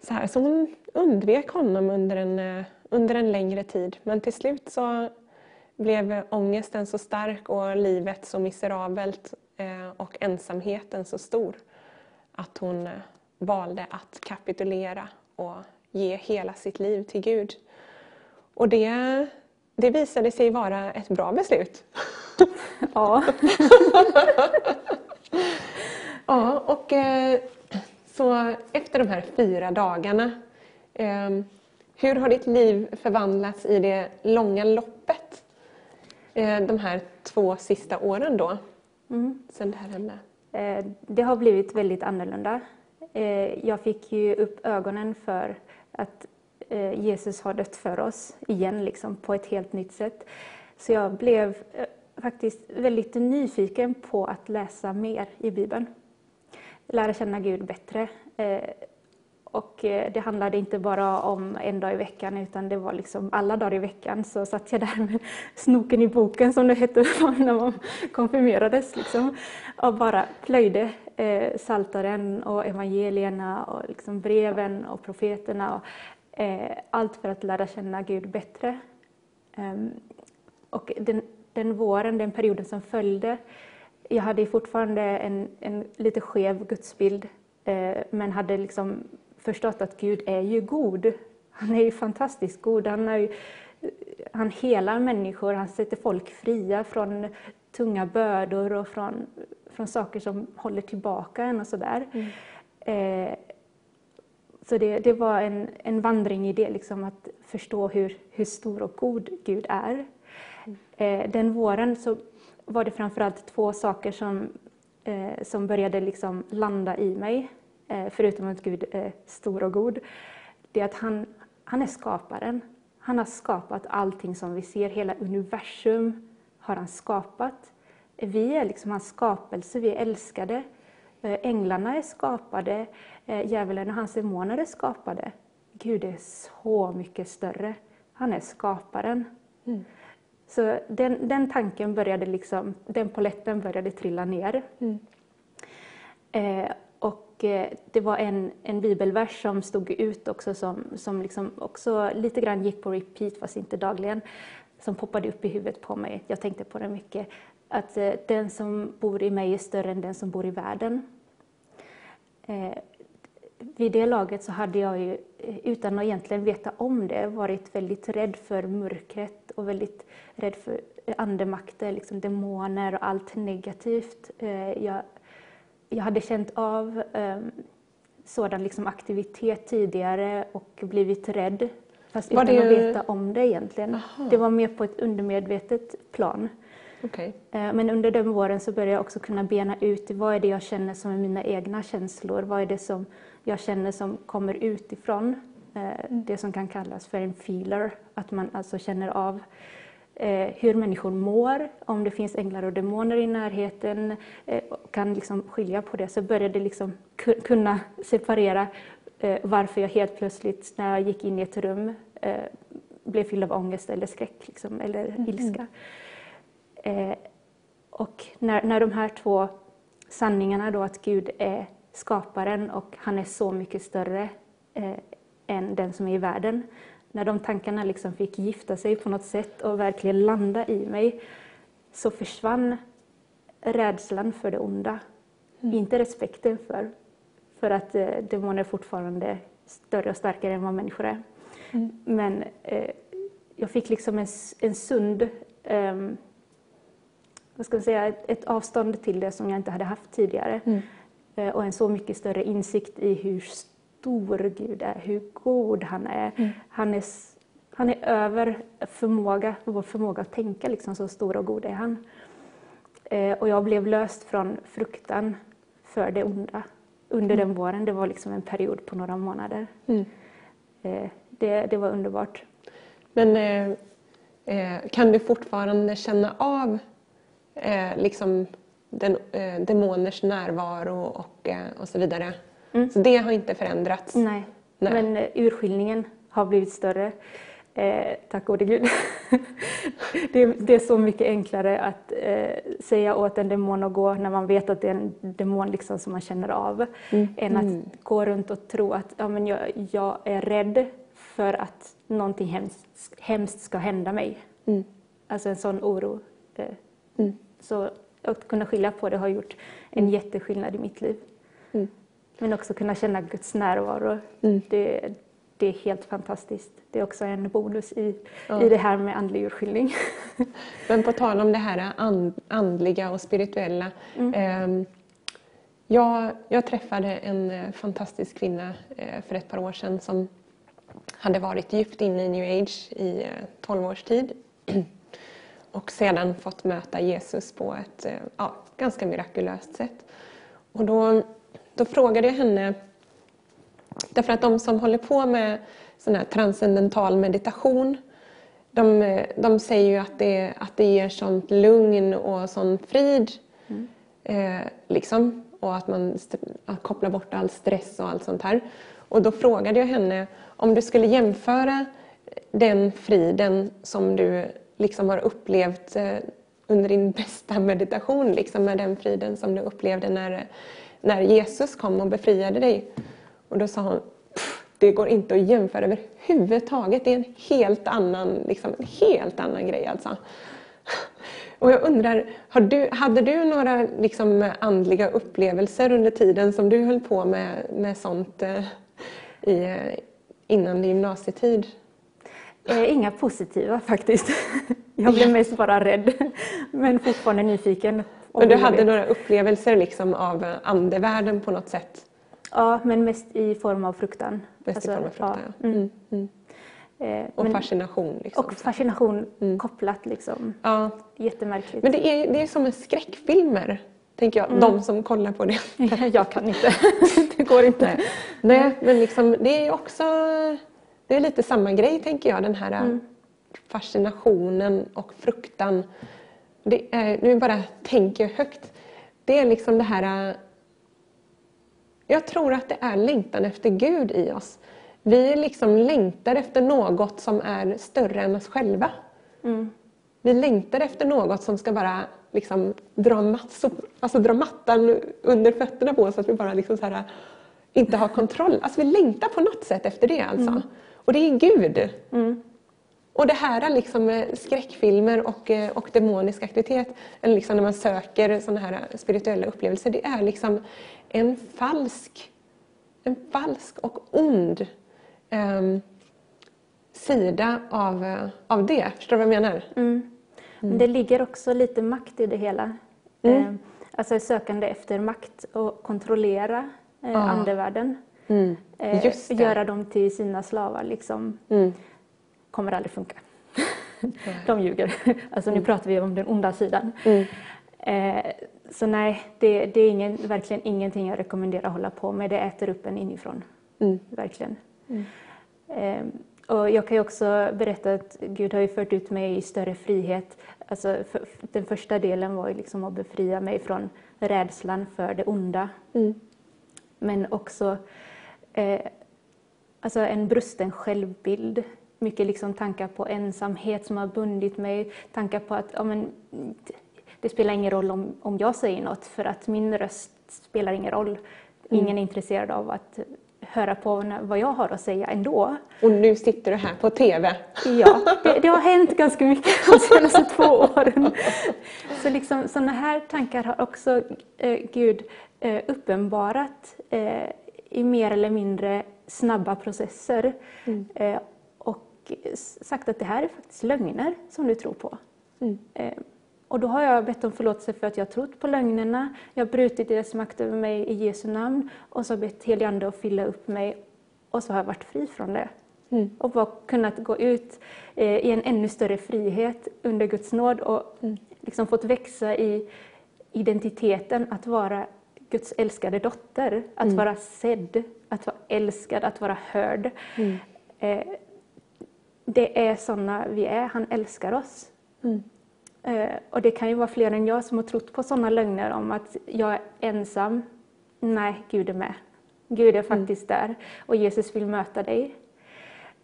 så, här. så hon undvek honom under en, eh, under en längre tid. Men till slut så blev ångesten så stark och livet så miserabelt och ensamheten så stor att hon eh, valde att kapitulera och ge hela sitt liv till Gud. Och det, det visade sig vara ett bra beslut. Ja. Ja, och eh, så efter de här fyra dagarna eh, Hur har ditt liv förvandlats i det långa loppet? Eh, de här två sista åren då, mm. sen det här hände? Eh, det har blivit väldigt annorlunda. Eh, jag fick ju upp ögonen för att Jesus har dött för oss igen, liksom, på ett helt nytt sätt. Så jag blev faktiskt väldigt nyfiken på att läsa mer i Bibeln. Lära känna Gud bättre. Och eh, det handlade inte bara om en dag i veckan utan det var liksom alla dagar i veckan så satt jag där med snoken i boken som det hette när man konfirmerades. Liksom, och bara plöjde eh, saltaren och evangelierna och liksom breven och profeterna. Och, eh, allt för att lära känna Gud bättre. Um, och den, den våren, den perioden som följde, jag hade fortfarande en, en lite skev gudsbild eh, men hade liksom förstått att Gud är ju god. Han är ju fantastiskt god. Han, är ju, han helar människor, han sätter folk fria från tunga bördor och från, från saker som håller tillbaka en och sådär. Mm. Eh, så det, det var en, en vandring i det, liksom att förstå hur, hur stor och god Gud är. Eh, den våren så var det framförallt två saker som, eh, som började liksom landa i mig. Eh, förutom att Gud är stor och god, det är att han, han är skaparen. Han har skapat allting som vi ser, hela universum har han skapat. Vi är liksom hans skapelse, vi är älskade. Eh, änglarna är skapade, eh, djävulen och hans demoner är skapade. Gud är så mycket större. Han är skaparen. Mm. Så den, den tanken började liksom, den poletten började trilla ner. Mm. Eh, eh, Eh, det var en, en bibelvers som stod ut också som, som liksom också lite grann gick på repeat, fast inte dagligen, som poppade upp i huvudet på mig. Jag tänkte på det mycket. Att eh, den som bor i mig är större än den som bor i världen. Eh, vid det laget så hade jag ju, eh, utan att egentligen veta om det, varit väldigt rädd för mörkret och väldigt rädd för andemakter, liksom demoner och allt negativt. Jag jag hade känt av um, sådan liksom aktivitet tidigare och blivit rädd. Fast var utan det... att veta om det egentligen. Aha. Det var mer på ett undermedvetet plan. Okay. Eh, men under den våren så började jag också kunna bena ut vad är det jag känner som är mina egna känslor. Vad är det som jag känner som kommer utifrån. Eh, mm. Det som kan kallas för en feeler. Att man alltså känner av hur människor mår, om det finns änglar och demoner i närheten, eh, kan liksom skilja på det, så började liksom kunna separera eh, varför jag helt plötsligt när jag gick in i ett rum eh, blev fylld av ångest eller skräck liksom, eller mm. ilska. Eh, och när, när de här två sanningarna då att Gud är skaparen och han är så mycket större eh, än den som är i världen, när de tankarna liksom fick gifta sig på något sätt och verkligen landa i mig, så försvann rädslan för det onda. Mm. Inte respekten för, för att eh, demoner är fortfarande större och starkare än vad människor är. Mm. Men eh, jag fick liksom en, en sund, eh, vad ska jag säga, ett, ett, avstånd till det som jag inte hade haft tidigare. Mm. Eh, och en så mycket större insikt i hur stor Gud är, hur god han är. Mm. Han, är han är över förmåga, vår förmåga att tänka, liksom, så stor och god är han. Eh, och jag blev löst från fruktan för det onda under mm. den våren. Det var liksom en period på några månader. Mm. Eh, det, det var underbart. Men eh, eh kan du fortfarande känna av eh, liksom den, eh, demoners närvaro och, och så vidare? Mm. Så det har inte förändrats? Nej, Nej. men eh, urskiljningen har blivit större. Eh, tack gode Gud. det, det, är så mycket enklare att eh, säga åt en demon att gå när man vet att det är en demon liksom som man känner av. Mm. Än att mm. gå runt och tro att ja, men jag, jag är rädd för att någonting hemskt, hemskt ska hända mig. Mm. Alltså en sån oro. Eh, mm. Så att kunna skilja på det har gjort en jätteskillnad i mitt liv. Men också kunna känna Guds närvaro. Mm. Det, det är helt fantastiskt. Det är också en bonus i, ja. i det här med andlig urskiljning. Men på tal om det här andliga och spirituella. Mm. Eh, jag, jag, träffade en eh, fantastisk kvinna eh, för ett par år sedan som hade varit djupt inne i new age i eh, 12 års tid och sedan fått möta Jesus på ett eh, ja, ganska mirakulöst sätt. Och då, då frågade jag henne, därför att de som håller på med sån här transcendental meditation de, de säger ju att det, att det ger sånt lugn och sån frid. Mm. Eh, liksom, och att man att kopplar bort all stress och allt sånt här. Och då frågade jag henne om du skulle jämföra den friden som du liksom har upplevt eh, under din bästa meditation liksom, med den friden som du upplevde när, när Jesus kom och befriade dig. Och då sa hon, det går inte att jämföra överhuvudtaget. Det är en helt annan, liksom, en helt annan grej alltså. Och jag undrar, du, hade du några liksom, andliga upplevelser under tiden som du höll på med, med sånt eh, i, eh, innan din gymnasietid? Eh, inga positiva faktiskt. Jag blev mest bara rädd, men fortfarande nyfiken. Men du hade några upplevelser liksom av andevärlden på något sätt? Ja, men mest i form av fruktan. Mest alltså, i form av fruktan, ja. Mm. Mm. Eh, och men, fascination. Liksom. Och fascination mm. kopplat liksom. Ja. Jättemärkligt. Men det är, det är som med skräckfilmer, tänker jag. Mm. De som kollar på det. jag kan inte. det går inte. Nej, Nej men liksom, det är också det är lite samma grej, tänker jag. Den här fascinationen och fruktan. Det är, nu bara tänker jag högt. Det är liksom det här jag tror att det är längtan efter Gud i oss. Vi liksom längtar efter något som är större än oss själva. Mm. Vi längtar efter något som ska bara liksom dra, matt, alltså dra mattan under fötterna på oss så att vi bara liksom här, inte har kontroll. Alltså vi längtar på något sätt efter det alltså. Mm. Och det är Gud. Mm. Och det här liksom med skräckfilmer och, eh, och demonisk aktivitet, eller liksom när man söker sådana här spirituella upplevelser, det är liksom en falsk, en falsk och ond eh, sida av, eh, av det. Förstår du vad jag menar? Mm. Mm. Det ligger också lite makt i det hela. Mm. Eh, alltså sökande efter makt och kontrollera eh, ja. andevärlden. Mm. Eh, göra dem till sina slavar. Liksom. Mm. Kommer aldrig funka. De ljuger. Alltså nu mm. pratar vi om den onda sidan. Mm. Eh, så nej, det, det är ingen, verkligen ingenting jag rekommenderar att hålla på med. Det äter upp en inifrån. Mm. Verkligen. Mm. Eh, och jag kan ju också berätta att Gud har ju fört ut mig i större frihet. Alltså för, den första delen var ju liksom att befria mig från rädslan för det onda. Mm. Men också eh, alltså en brusten självbild. Mycket liksom tankar på ensamhet som har bundit mig. Tankar på att ja, men, det spelar ingen roll om, om jag säger något för att min röst spelar ingen roll. Mm. Ingen mm. är intresserad av att höra på vad jag har att säga ändå. Och nu sitter du här på TV. Ja, det, det har hänt ganska mycket de senaste två åren. Så liksom, sådana här tankar har också eh, Gud eh, uppenbarat eh, i mer eller mindre snabba processer. Mm. Sagt att det här är faktiskt lögner som du tror på. Mm. Eh, och då har jag bett om förlåtelse för att jag trott på lögnerna, jag har brutit deras makt över mig i Jesu namn och så har bett heligande att fylla upp mig och så har jag varit fri från det. Mm. Och bara kunnat gå ut eh, i en ännu större frihet under Guds nåd och mm. liksom fått växa i identiteten att vara Guds älskade dotter, att mm. vara sedd, att vara älskad, att vara hörd. Mm. Eh, det är sådana vi är, han älskar oss. Mm. Eh, och det kan ju vara fler än jag som har trott på sådana lögner om att jag är ensam. Nej, Gud är med. Gud är faktiskt mm. där och Jesus vill möta dig.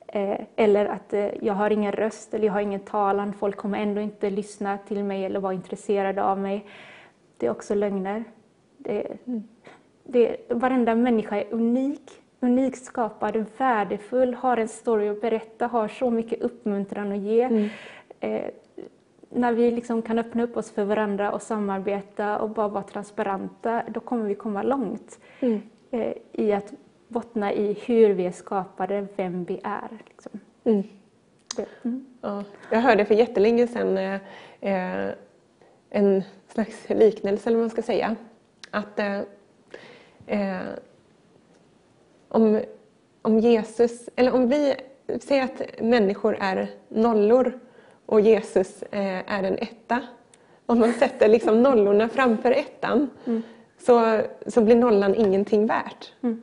Eh, eller att eh, jag har ingen röst eller jag har ingen talan, folk kommer ändå inte lyssna till mig eller vara intresserade av mig. Det är också lögner. Det, mm. det, varenda människa är unik, unikt skapad, värdefull, har en story att berätta, har så mycket uppmuntran att ge. Mm när vi liksom kan öppna upp oss för varandra och samarbeta och bara vara transparenta, då kommer vi komma långt mm. eh, i att bottna i hur vi är skapade, vem vi är. Liksom. Mm. Mm. Ja, jag hörde för jättelänge sedan eh, eh, en slags liknelse, eller vad man ska säga. Att eh, eh om om Jesus, eller om vi säger att människor är nollor och Jesus eh, är en etta. Om man sätter liksom nollorna framför ettan mm. så, så blir nollan ingenting värt. Mm.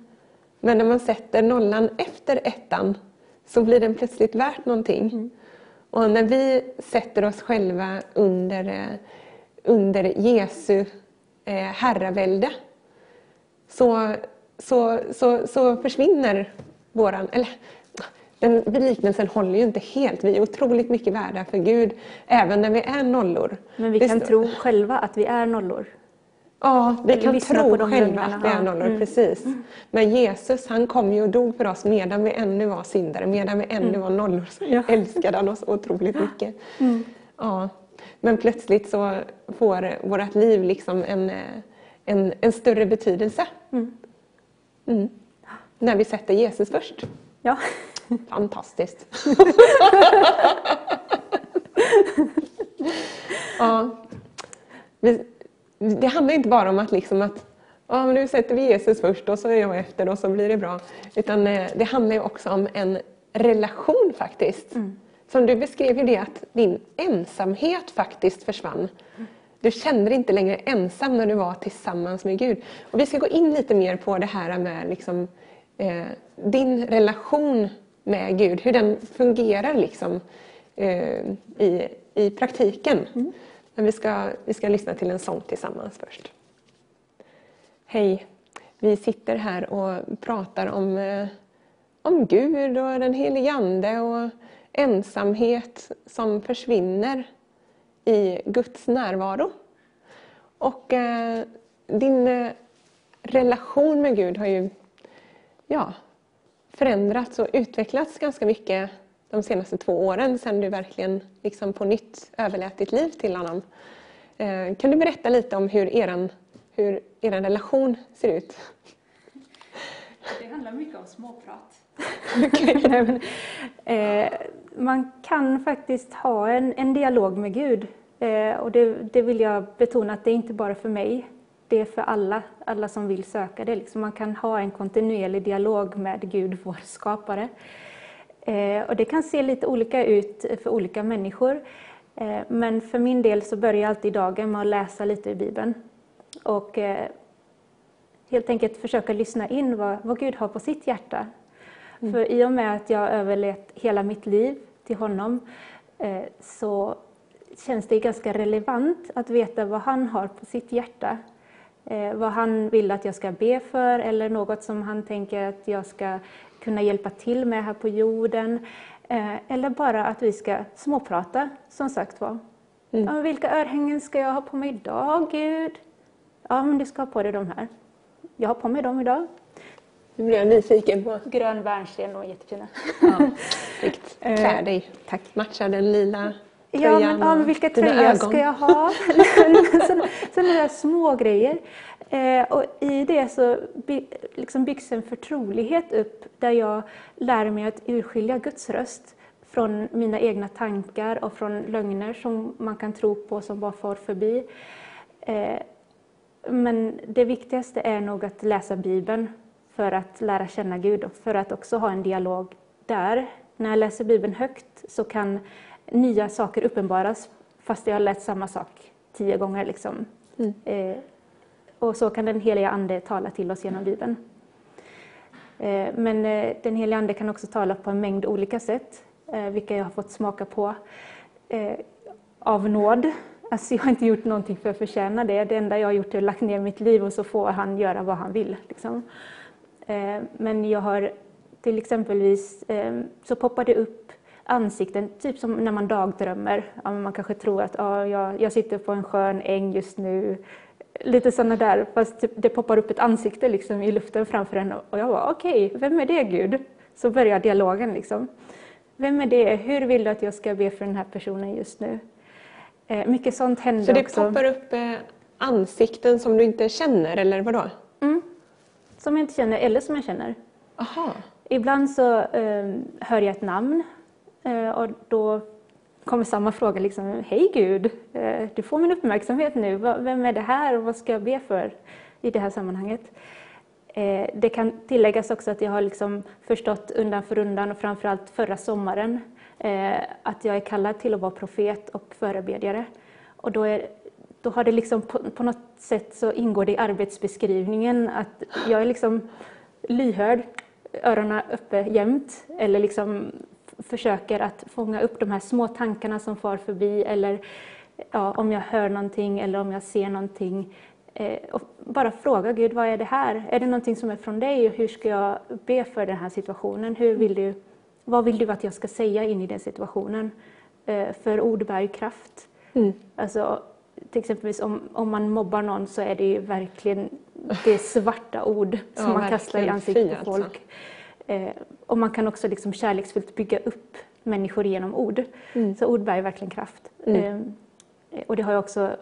Men när man sätter nollan efter ettan så blir den plötsligt värt någonting. Mm. Och när vi sätter oss själva under, eh, under Jesu eh, herravälde så, så, så, så försvinner våran... Eller, den liknelsen håller ju inte helt. Vi är otroligt mycket värda för Gud, även när vi är nollor. Men vi kan tro själva att vi är nollor. Ja, vi Eller kan tro själva att vi är nollor, mm. precis. Mm. Men Jesus han kom ju och dog för oss medan vi ännu var syndare, medan vi ännu mm. var nollor. Så ja. älskade han oss otroligt mycket. Mm. Ja. Men plötsligt så får vårt liv liksom en, en, en större betydelse. Mm. Mm. När vi sätter Jesus först. Ja. Fantastiskt. ja. Det handlar inte bara om att, liksom att ja, men nu sätter vi Jesus först och så är jag efter och så blir det bra. Utan eh, det handlar också om en relation faktiskt. Mm. Som du beskrev ju det att din ensamhet faktiskt försvann. Du kände dig inte längre ensam när du var tillsammans med Gud. Och vi ska gå in lite mer på det här med liksom, eh, din relation med Gud, hur den fungerar liksom, eh, i, i praktiken. Mm. Men vi ska, vi ska lyssna till en sång tillsammans först. Hej! Vi sitter här och pratar om, eh, om Gud och den helige Ande och ensamhet som försvinner i Guds närvaro. Och eh, din eh, relation med Gud har ju ja, förändrats och utvecklats ganska mycket de senaste två åren sedan du verkligen liksom på nytt överlät ditt liv till honom. Eh, kan du berätta lite om hur er hur er relation ser ut? Det handlar mycket om småprat. okay, men, eh, man kan faktiskt ha en, en dialog med Gud. Eh, och det, det, vill jag betona att det är inte bara för mig. Det är för alla, alla som vill söka det. Liksom man kan ha en kontinuerlig dialog med Gud, vår skapare. Eh, och det kan se lite olika ut för olika människor. Eh, men för min del så börjar jag alltid dagen med att läsa lite i Bibeln. Och eh, helt enkelt försöka lyssna in vad, vad Gud har på sitt hjärta. Mm. För i och med att jag överlät hela mitt liv till honom så känns det ganska relevant att veta vad han har på sitt hjärta. Vad han vill att jag ska be för eller något som han tänker att jag ska kunna hjälpa till med här på jorden. Eh, eller bara att vi ska småprata, som sagt var. Mm. Ja, vilka örhängen ska jag ha på mig idag, Gud? Ja, men du ska ha på dig de här. Jag har på mig dem idag. Nu blir jag nyfiken på. Grön bärnsten, är jättefina. Ja, Klä dig. Tack. Matchar den lila Ja, men, ja, men vilka tröjor ska jag ha? Sådana där små grejer. Eh, och I det så by, liksom byggs en förtrolighet upp där jag lär mig att urskilja Guds röst från mina egna tankar och från lögner som man kan tro på som bara far förbi. Eh, men det viktigaste är nog att läsa Bibeln för att lära känna Gud och för att också ha en dialog där. När jag läser Bibeln högt så kan nya saker uppenbaras fast jag har läst samma sak tio gånger. Liksom. Mm. Eh, och så kan den heliga Ande tala till oss genom Bibeln. Eh, men eh, den heliga Ande kan också tala på en mängd olika sätt, eh, vilka jag har fått smaka på av nåd. Alltså jag har inte gjort någonting för att förtjäna det. Det enda jag har gjort är att lagt ner mitt liv och så får han göra vad han vill. Liksom. Men jag har till exempelvis så poppar det upp ansikten, typ som när man dagdrömmer. man kanske tror att ja, jag, jag sitter på en skön äng just nu lite sådana där, fast typ, det poppar upp ett ansikte liksom i luften framför en och jag var okej, okay, vem är det Gud? Så börjar dialogen liksom. Vem är det? Hur vill du att jag ska be för den här personen just nu? Eh, mycket sånt händer också. Så det också. poppar upp eh, ansikten som du inte känner, eller vadå? Mm. Som jag inte känner, eller som jag känner. Aha. Ibland så eh, hör jag ett namn eh, och då kommer samma fråga, liksom, hej Gud, eh, du får min uppmärksamhet nu, vem är det här och vad ska jag be för i det här sammanhanget? Eh, det kan tilläggas också att jag har liksom förstått undan för undan och framförallt förra sommaren eh, att jag är kallad till att vara profet och förebedjare. Och då, är, då har det liksom på, på något sätt så ingår det i arbetsbeskrivningen att jag är liksom lyhörd, öronen uppe jämt eller liksom försöker att fånga upp de här små tankarna som far förbi eller ja, om jag hör någonting eller om jag ser någonting. Eh, och bara fråga Gud, vad är det här? Är det någonting som är från dig? Hur ska jag be för den här situationen? Hur vill du, vad vill du att jag ska säga in i den situationen? Eh, för ord bär kraft. Mm. Alltså, till exempel om, om man mobbar någon så är det ju verkligen det svarta ord som ja, man kastar i ansiktet på folk. Alltså. Eh, och man kan också liksom kärleksfullt bygga upp människor genom ord. Mm. Så ord bär verkligen kraft. Mm. Eh, och det har jag också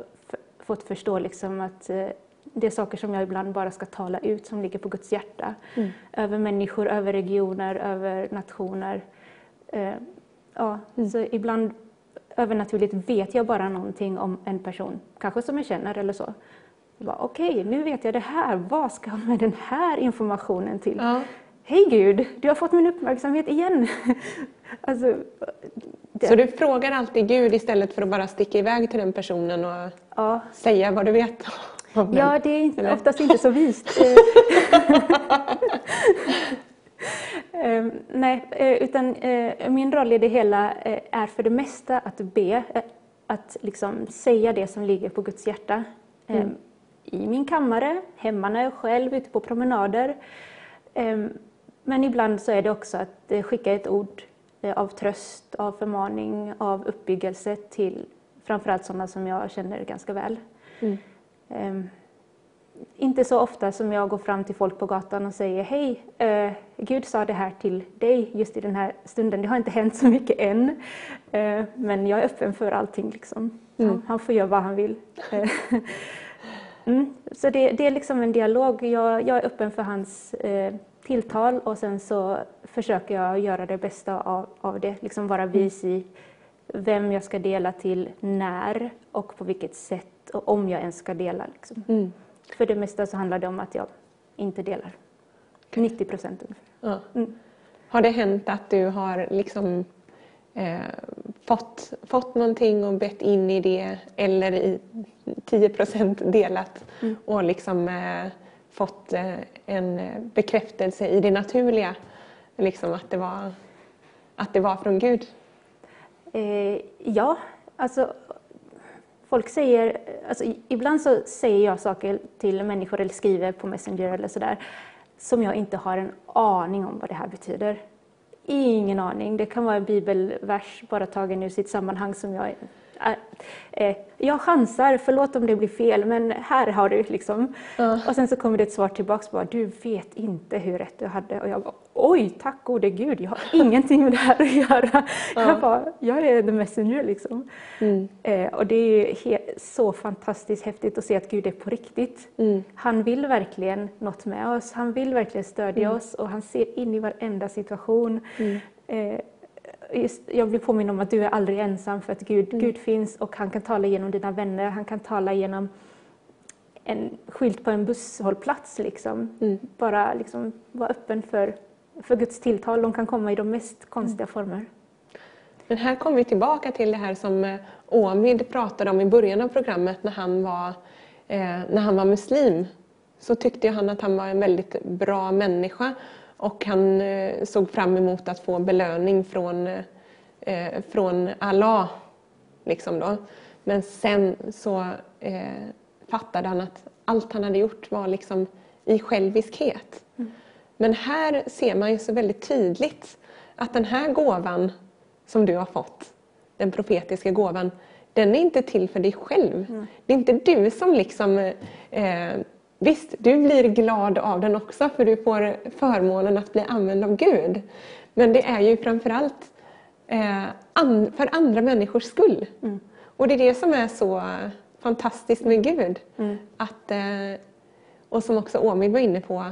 fått förstå liksom att eh, det är saker som jag ibland bara ska tala ut som ligger på Guds hjärta. Mm. Över människor, över regioner, över nationer. Eh, ja, mm. så ibland övernaturligt vet jag bara någonting om en person, kanske som jag känner eller så. Okej, okay, nu vet jag det här. Vad ska jag med den här informationen till? Ja. Hej Gud, du har fått min uppmärksamhet igen. alltså, det... Så du frågar alltid Gud istället för att bara sticka iväg till den personen och ja. säga vad du vet? Ja, det är oftast inte så vist. nej, eh, utan uh, min roll i det hela uh, är för det mesta att be, uh, att liksom säga det som ligger på Guds hjärta. Um, mm. I min kammare, hemma när jag själv, ute på promenader. Um, men ibland så är det också att eh, skicka ett ord eh, av tröst, av förmaning, av uppbyggelse till framförallt sådana som jag känner ganska väl. Mm. Inte så ofta som jag går fram till folk på gatan och säger hej, uh, Gud sa det här till dig just i den här stunden. Det har inte hänt så mycket än, uh, men jag är öppen för allting. Liksom. Mm. Han, han, får göra vad han vill. mm. Så det, det, är liksom en dialog. Jag, jag är öppen för hans uh, tilltal och sen så försöker jag göra det bästa av, av det, liksom vara vis i vem jag ska dela till, när och på vilket sätt och om jag ens ska dela. Liksom. Mm. För det mesta så handlar det om att jag inte delar. 90 procent ungefär. Ja. Mm. Har det hänt att du har liksom eh, fått, fått någonting och bett in i det eller i 10 procent delat mm. och liksom eh, fått eh, en bekräftelse i det naturliga, liksom att det var, att det var från Gud? Eh, ja, alltså folk säger, alltså, ibland så säger jag saker till människor eller skriver på Messenger eller sådär som jag inte har en aning om vad det här betyder. Ingen aning. Det kan vara en bibelvers bara tagen ur sitt sammanhang som jag jag chansar, förlåt om det blir fel, men här har du liksom. Uh. Och sen så kommer det ett svar tillbaks bara, du vet inte hur rätt du hade. Och jag bara, oj, tack gode gud, jag har ingenting med det här att göra. Uh. Jag bara, jag är the messenger liksom. Mm. Eh, och det är så fantastiskt häftigt att se att Gud är på riktigt. Mm. Han vill verkligen något med oss, han vill verkligen stödja mm. oss och han ser in i varenda situation. Eh, just, jag blir påminn om att du är aldrig ensam för att Gud, mm. Gud finns och han kan tala genom dina vänner, han kan tala genom en skylt på en busshållplats. Liksom. Mm. Bara liksom, vara öppen för, för Guds tilltal. De kan komma i de mest konstiga mm. former. Men här kommer vi tillbaka till det här som eh, Omid pratade om i början av programmet när han var, eh, när han var muslim. Så tyckte han att han var en väldigt bra människa och han eh, såg fram emot att få belöning från, eh, från Allah. Liksom då. Men sen så eh, fattade han att allt han hade gjort var liksom i själviskhet. Mm. Men här ser man ju så väldigt tydligt att den här gåvan som du har fått, den profetiska gåvan, den är inte till för dig själv. Mm. Det är inte du som liksom eh, Visst, du blir glad av den också för du får förmånen att bli använd av Gud. Men det är ju framförallt eh, an, för andra människors skull. Mm. Och det är det som är så fantastiskt med Gud. Mm. Att, eh, och som också Åmid var inne på,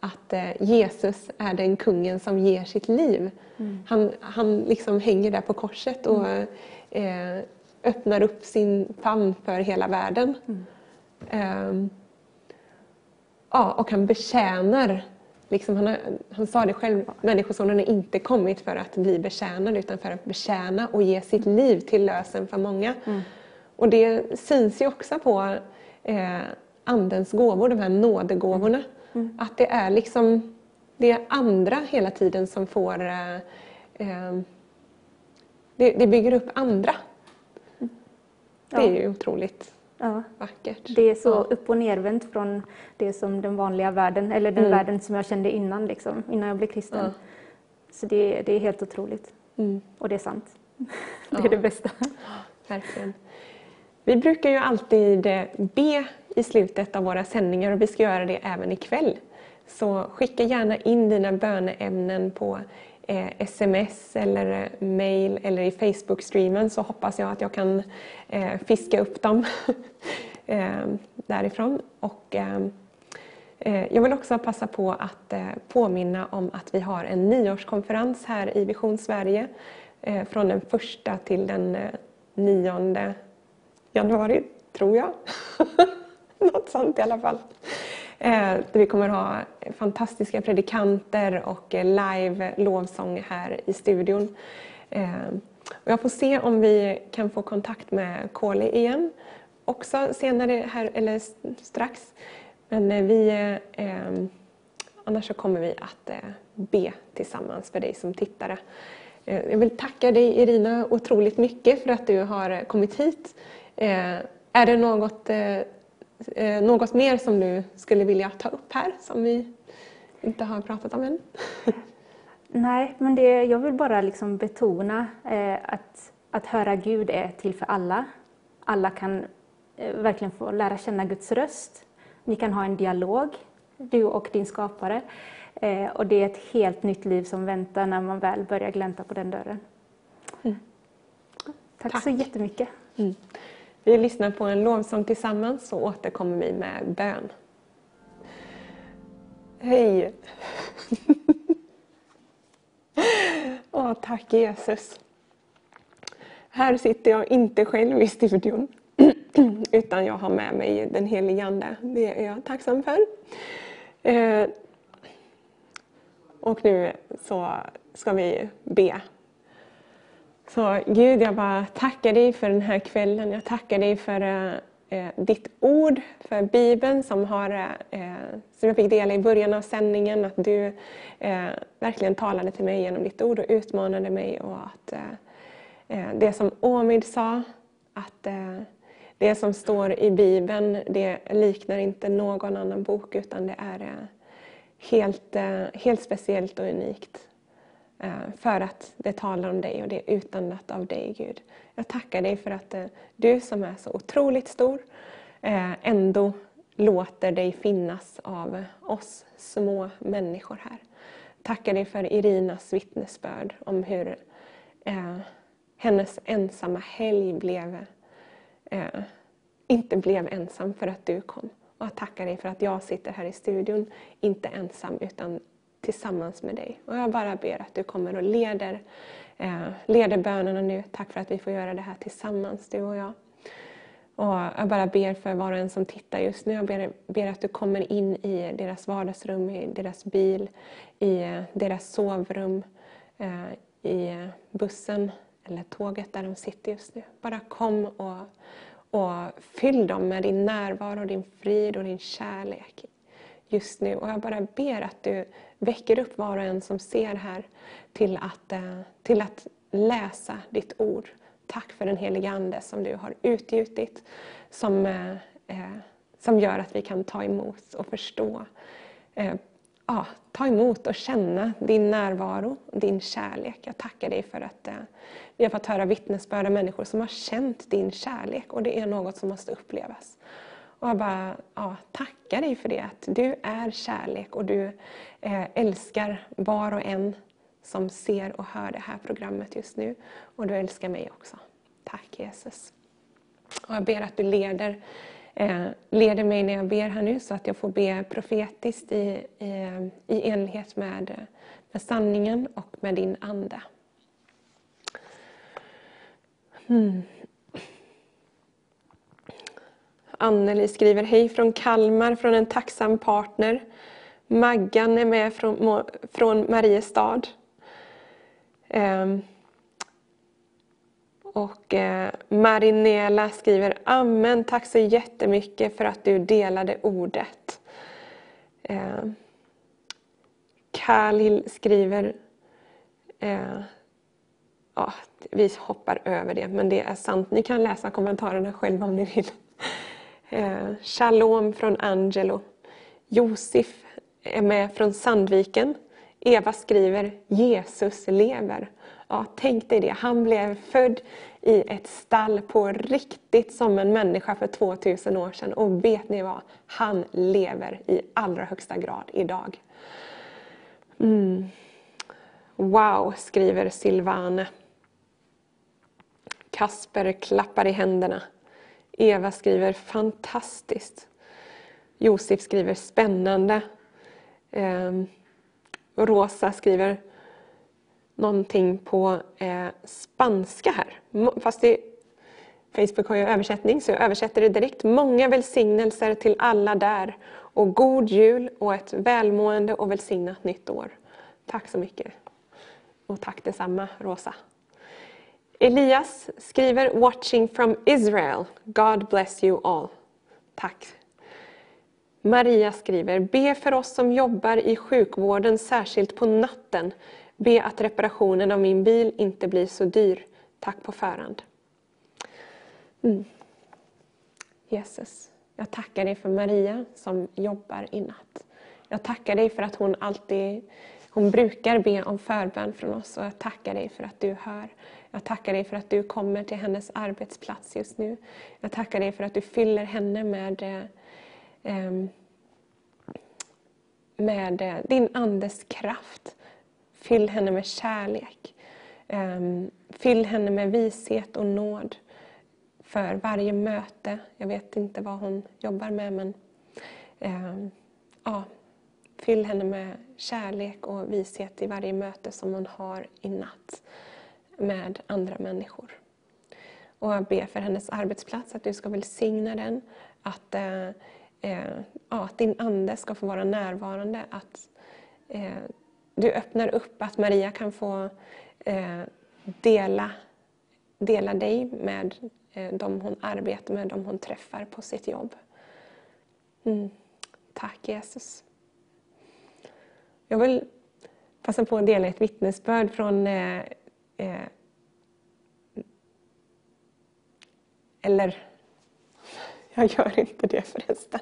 att eh, Jesus är den kungen som ger sitt liv. Mm. Han, han liksom hänger där på korset och mm. eh, öppnar upp sin famn för hela världen. Ja, och han betjänar. Liksom han, har, han sa det själv, Människosonen är inte kommit för att bli betjänad utan för att betjäna och ge sitt liv till lösen för många. Mm. Och det syns ju också på eh, Andens gåvor, de här nådegåvorna. Mm. Att det är liksom det är andra hela tiden som får eh, eh det, det, bygger upp andra. Mm. Det är ju otroligt ja. vackert. Det är så ja. upp och nervänt från det som den vanliga världen, eller den mm. världen som jag kände innan, liksom, innan jag blev kristen. Ja. Så det, det, är helt otroligt. Mm. Och det är sant. det är det bästa. Verkligen. Vi brukar ju alltid eh, be i slutet av våra sändningar och vi ska göra det även ikväll. Så skicka gärna in dina böneämnen på eh, sms eller eh, mail eller i Facebook-streamen så hoppas jag att jag kan eh, fiska upp dem eh, därifrån. Och, eh, eh, jag vill också passa på att eh, påminna om att vi har en nyårskonferens här i Vision Sverige från den första till den nionde januari, tror jag. Något sånt i alla fall. Eh, där vi kommer ha fantastiska predikanter och eh, live lovsång här i studion. Eh, och jag får se om vi kan få kontakt med Kåle igen också senare här, eller strax. Men vi, eh, annars så kommer vi att eh, be tillsammans för dig som tittare. Eh, jag vill tacka dig Irina otroligt mycket för att du har kommit hit. Eh, är det något, eh, något mer som du skulle vilja ta upp här som vi inte har pratat om än? Nej, men det, jag vill bara liksom betona eh, att, att höra Gud är till för alla. Alla kan eh, verkligen få lära känna Guds röst. Ni kan ha en dialog, du och din skapare. Eh, och det är ett helt nytt liv som väntar när man väl börjar glänta på den dörren. Mm. Tack, Tack, så jättemycket. Mm. Vi lyssnar på en lovsång tillsammans så återkommer vi med bön. Hej! Åh, tack Jesus. Här sitter jag inte själv i studion utan jag har med mig den helige Ande. Det är jag tacksam för. Eh, och nu så ska vi be. Så Gud, jag bara tackar dig för den här kvällen. Jag tackar dig för eh, eh, ditt ord, för Bibeln som, har, eh, som jag fick dela i början av sändningen. Att du eh, verkligen talade till mig genom ditt ord och utmanade mig. Och att eh, eh det som Omid sa, att eh, det som står i Bibeln det liknar inte någon annan bok utan det är eh, helt, helt speciellt och unikt. Eh, för att det talar om dig och det är utandat av dig Gud. Jag tackar dig för att eh, du som är så otroligt stor eh, ändå låter dig finnas av oss små människor här. Tackar dig för Irinas vittnesbörd om hur hennes ensamma helg blev, inte blev ensam för att du kom. Och jag tackar dig för att jag sitter här i studion, inte ensam utan tillsammans med dig. Och jag bara ber att du kommer och leder, eh, leder bönerna nu. Tack för att vi får göra det här tillsammans, du och jag. Och jag bara ber för var och en som tittar just nu. Jag ber, ber, att du kommer in i deras vardagsrum, i deras bil, i eh, deras sovrum, eh, i bussen eller tåget där de sitter just nu. Bara kom och, och fyll dem med din närvaro, din frid och din kärlek just nu. Och jag bara ber att du väcker upp var och en som ser här till att, eh, till att läsa ditt ord Tack för den helige Ande som du har utgjutit, som, eh, eh, som gör att vi kan ta emot och förstå. Ja, ta emot och känna din närvaro, din kärlek. Jag tackar dig för att vi har fått höra vittnesbörd av människor som har känt din kärlek och det är något som måste upplevas. Och jag bara ja, tackar dig för det, att du är kärlek och du eh, älskar var och en som ser och hör det här programmet just nu. Och du älskar mig också. Tack Jesus. Och jag ber att du leder, eh, leder mig när jag ber här nu så att jag får be profetiskt i, i, eh, i enlighet med, eh, med sanningen och med din Ande. Hmm. Anneli skriver hej från Kalmar, från en tacksam partner. Maggan är med från, från Mariestad. Um, och eh, Marinela skriver Amen, tack så jättemycket för att du delade ordet. Eh, Khalil skriver eh, ja, vi hoppar över det, men det är sant. Ni kan läsa kommentarerna själva om ni vill. Eh, shalom från Angelo. Josef är med från Sandviken. Eva skriver Jesus lever. Ja, tänk dig det. Han blev född i ett stall på riktigt som en människa för 2000 år sedan. Och vet ni vad? Han lever i allra högsta grad idag. Mm. Wow, skriver Silvane. Kasper klappar i händerna. Eva skriver fantastiskt. Josef skriver spännande. Eh, Rosa skriver någonting på eh, spanska här. Fast det, Facebook har ju översättning så jag översätter det direkt. Många välsignelser till alla där och god jul och ett välmående och välsignat nytt år. Tack så mycket. Och tack detsamma Rosa. Elias skriver Watching from Israel. God bless you all. Tack. Maria skriver Be för oss som jobbar i sjukvården, särskilt på natten. Be att reparationen av min bil inte blir så dyr. Tack på förhand. Mm. Jesus, jag tackar dig för Maria som jobbar i natt. Jag tackar dig för att hon alltid hon brukar be om förbön från oss och jag tackar dig för att du hör. Jag tackar dig för att du kommer till hennes arbetsplats just nu. Jag tackar dig för att du fyller henne med, ehm, med eh, din Andes kraft. Fyll henne med kärlek. Ehm, fyll henne med vishet och nåd för varje möte. Jag vet inte vad hon jobbar med men ehm, ja, fyll henne med kärlek och vishet i varje möte som hon har i natt med andra människor. Och jag ber för hennes arbetsplats, att du ska välsigna den. Att, eh, eh, ja, att din Ande ska få vara närvarande. Att eh, du öppnar upp att Maria kan få eh, dela, dela dig med eh, de hon arbetar med, de hon träffar på sitt jobb. Mm. Tack Jesus. Jag vill passa på att dela ett vittnesbörd från eh, eh, eller, jag gör inte det förresten.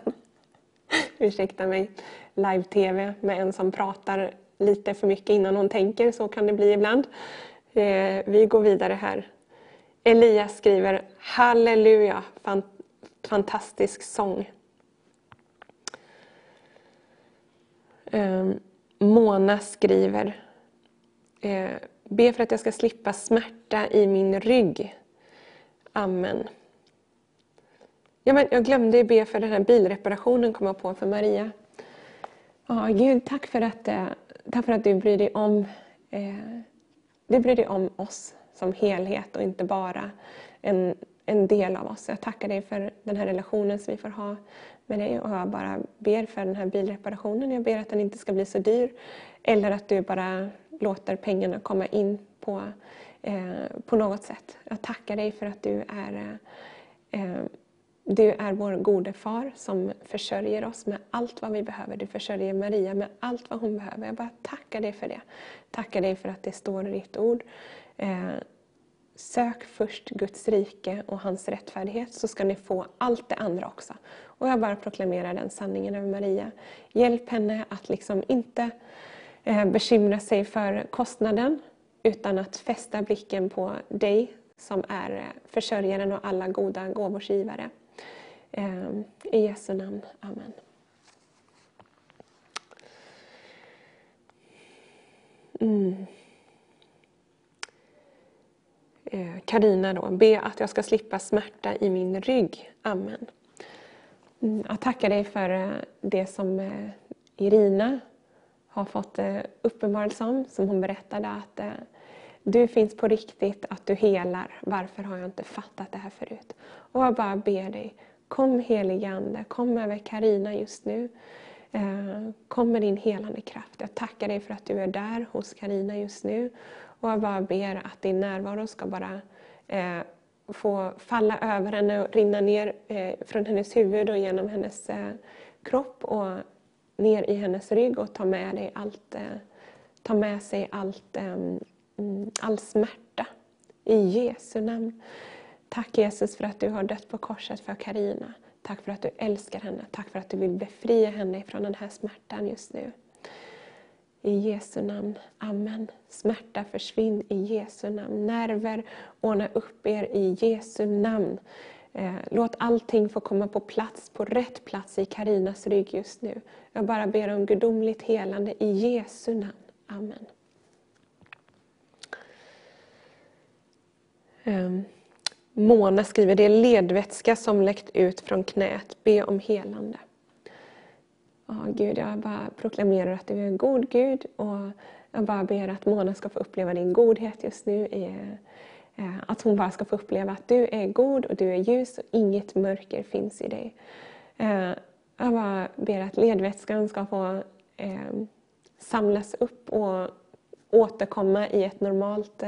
Ursäkta mig. Live-tv med en som pratar lite för mycket innan hon tänker, så kan det bli ibland. Eh, vi går vidare här. Elias skriver Halleluja, fantastisk sång. Eh, Mona skriver eh, Be för att jag ska slippa smärta i min rygg. Amen. Ja, men jag glömde be för den här bilreparationen kom jag på för Maria. Ja, Gud, tack för att, eh, tack för att du bryr dig om eh, du bryr dig om oss som helhet och inte bara en, en del av oss. Jag tackar dig för den här relationen som vi får ha med dig och jag bara ber för den här bilreparationen. Jag ber att den inte ska bli så dyr eller att du bara låter pengarna komma in på, eh, på något sätt. Jag tackar dig för att du är, eh, eh, du är vår gode far som försörjer oss med allt vad vi behöver. Du försörjer Maria med allt vad hon behöver. Jag bara tackar dig för det. Tackar dig för att det står i ditt ord. Eh, Sök först Guds rike och hans rättfärdighet så ska ni få allt det andra också. Och jag bara proklamerar den sanningen över Maria. Hjälp henne att liksom inte Eh, bekymra sig för kostnaden utan att fästa blicken på dig som är eh, försörjaren och alla goda gåvors givare. Eh, I Jesu namn. Amen. Mm. Karina då, be att jag ska slippa smärta i min rygg. Amen. Mm, jag tackar dig för det som Irina har fått eh, uppenbarelse om, som hon berättade att eh, du finns på riktigt, att du helar. Varför har jag inte fattat det här förut? Och jag bara ber dig, Kom helige Ande, kom över Karina just nu. Eh, kom med din helande kraft. Jag tackar dig för att du är där hos Karina just nu. Och jag bara ber att din närvaro ska bara eh, få falla över henne och rinna ner eh, från hennes huvud och genom hennes eh, kropp och ner i hennes rygg och ta med, dig allt, eh, ta med sig allt, eh, mm, all smärta. I Jesu namn. Tack Jesus för att du har dött på korset för Karina. Tack för att du älskar henne. Tack för att du vill befria henne från den här smärtan just nu. I Jesu namn. Amen. Smärta försvinn i Jesu namn. Nerver ordna upp er i Jesu namn. Eh, låt allting få komma på plats, på rätt plats i Karinas rygg just nu. Jag bara ber om gudomligt helande i Jesu namn. Amen. Ehm, Mona skriver, det är ledvätska som läckt ut från knät. Be om helande. Ja, Gud, jag bara proklamerar att du är en god Gud och jag bara ber att Mona ska få uppleva din godhet just nu. i Eh, att hon bara ska få uppleva att du är god och du är ljus och inget mörker finns i dig. Eh, jag bara ber att ledvätskan ska få eh, samlas upp och återkomma i ett normalt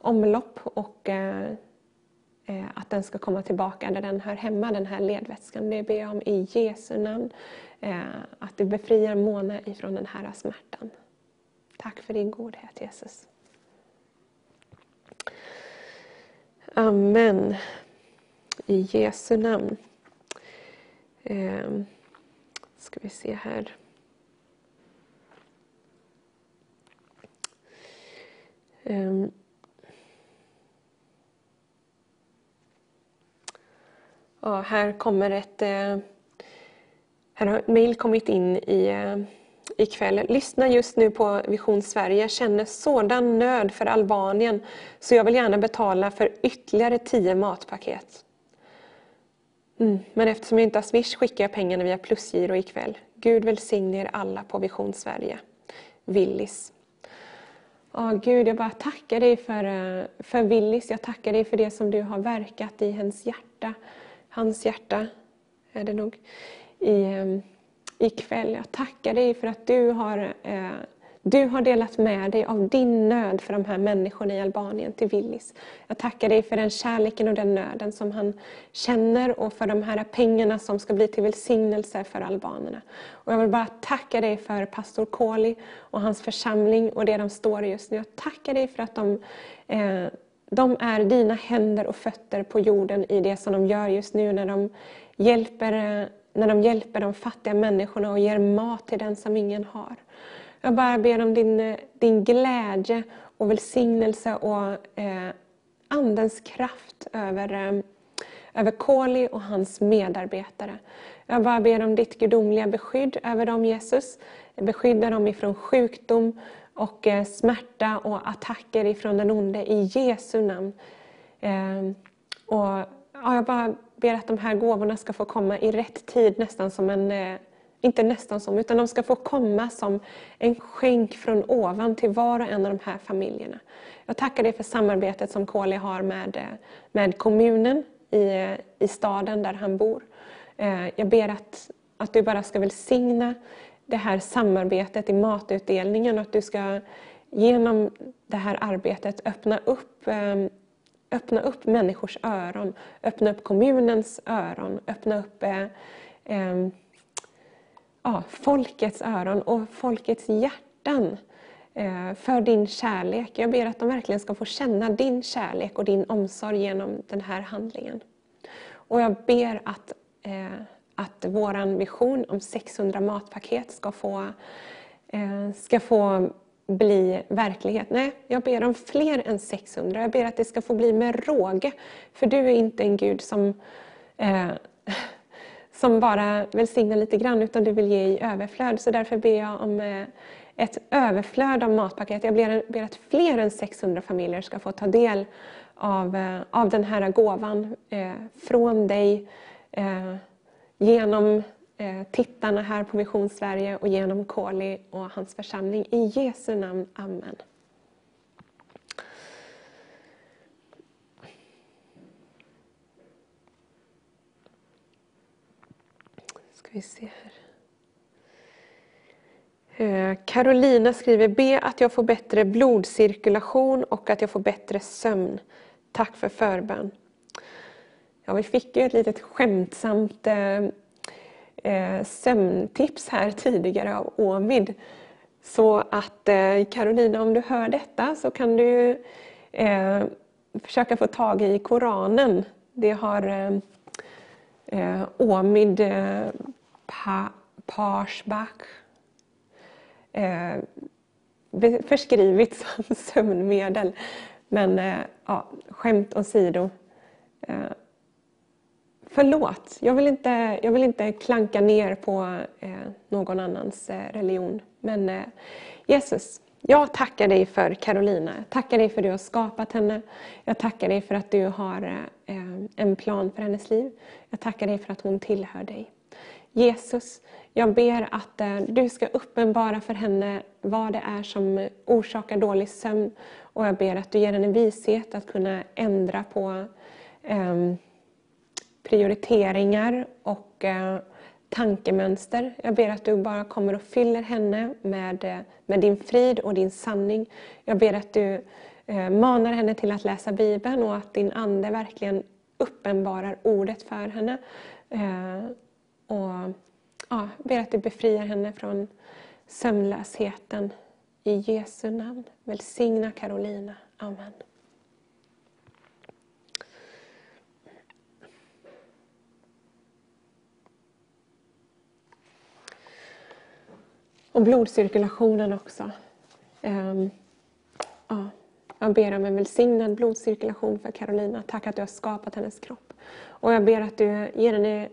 omlopp och att den ska komma tillbaka där den hör hemma, den här ledvätskan. Det ber jag om i Jesu namn. Att du befriar Mona ifrån den här smärtan. Tack för din godhet Jesus. Amen. I Jesu namn. Eh, ska vi se här. Eh, Ja, här kommer ett... Eh, här har ett mejl kommit in i, eh, ikväll. Lyssna just nu på Vision Sverige. Känner sådan nöd för Albanien så jag vill gärna betala för ytterligare tio matpaket. Mm, men eftersom jag inte har Swish skickar jag pengarna via plusgiro ikväll. Gud välsigne er alla på Vision Sverige. Willis. Ja, Gud, jag bara tackar dig för, eh, för Willis. Jag tackar dig för det som du har verkat i hans hjärta hans hjärta är det nog, i, ehm, ikväll. Jag tackar dig för att du har, eh, du har delat med dig av din nöd för de här människorna i Albanien till Willis. Jag tackar dig för den kärleken och den nöden som han känner och för de här pengarna som ska bli till välsignelse för albanerna. Och jag vill bara tacka dig för pastor Koli och hans församling och det de står i just nu. Jag tackar dig för att de eh, de är dina händer och fötter på jorden i det som de gör just nu när de hjälper, eh, när de, hjälper de fattiga människorna och ger mat till den som ingen har. Jag bara ber om din, din glädje och välsignelse och eh, Andens kraft över, eh, över Koli och hans medarbetare. Jag bara ber om ditt gudomliga beskydd över dem Jesus. Beskydda dem ifrån sjukdom, och eh, smärta och attacker ifrån den onde i Jesu namn. Eh, och, ja, jag bara ber att de här gåvorna ska få komma i rätt tid, nästan som en eh, inte nästan som, utan de ska få komma som en skänk från ovan till var och en av de här familjerna. Jag tackar dig för samarbetet som Kåli har med, eh, med kommunen i, eh, i staden där han bor. Jag ber att, att du bara ska välsigna det här samarbetet i matutdelningen och att du ska genom det här arbetet öppna upp, öppna upp människors öron, öppna upp kommunens öron, öppna upp eh, eh, ja, folkets öron och folkets hjärtan eh, för din kärlek. Jag ber att de verkligen ska få känna din kärlek och din omsorg genom den här handlingen. Och jag ber att eh, att vår vision om 600 matpaket ska få, eh, ska få bli verklighet. Nej, jag ber om fler än 600. Jag ber att det ska få bli med råge. För du är inte en Gud som, eh, som bara välsignar lite grann, utan du vill ge i överflöd. Så därför ber jag om eh, ett överflöd av matpaket. Jag ber, ber att fler än 600 familjer ska få ta del av, eh, av den här gåvan eh, från dig eh, genom Eh, tittarna här på Vision Sverige och genom Koli och hans församling. I Jesu namn. Amen. ska vi se här. Eh, Carolina skriver, be att jag får bättre blodcirkulation och att jag får bättre sömn. Tack för förbön. Ja, vi fick ju ett litet skämtsamt eh, eh, sömntips här tidigare av Omid. Så att eh, Carolina, om du hör detta så kan du eh, försöka få tag i Koranen. Det har eh, eh Omid eh, pa, Parsbach eh, förskrivit som sömnmedel. Men eh, ja, skämt åsido. Eh, förlåt, jag vill, inte, jag vill inte klanka ner på eh, någon annans eh, religion. Men eh, Jesus, jag tackar dig för Carolina. Jag tackar dig för att du har skapat henne. Jag tackar dig för att du har en plan för hennes liv. Jag tackar dig för att hon tillhör dig. Jesus, jag ber att du ska uppenbara för henne vad det är som orsakar dålig sömn. Och jag ber att du ger henne vishet att kunna ändra på eh, prioriteringar och eh, tankemönster. Jag ber att du bara kommer och fyller henne med, eh, med din frid och din sanning. Jag ber att du eh, manar henne till att läsa Bibeln och att din Ande verkligen uppenbarar ordet för henne. Och ja, ber att du befriar henne från sömnlösheten. I Jesu namn. Välsigna Carolina. Amen. Och blodcirkulationen också. Um, ja, jag ber om en välsignad blodcirkulation för Carolina. Tack att du har skapat hennes kropp. Och jag ber att du ger henne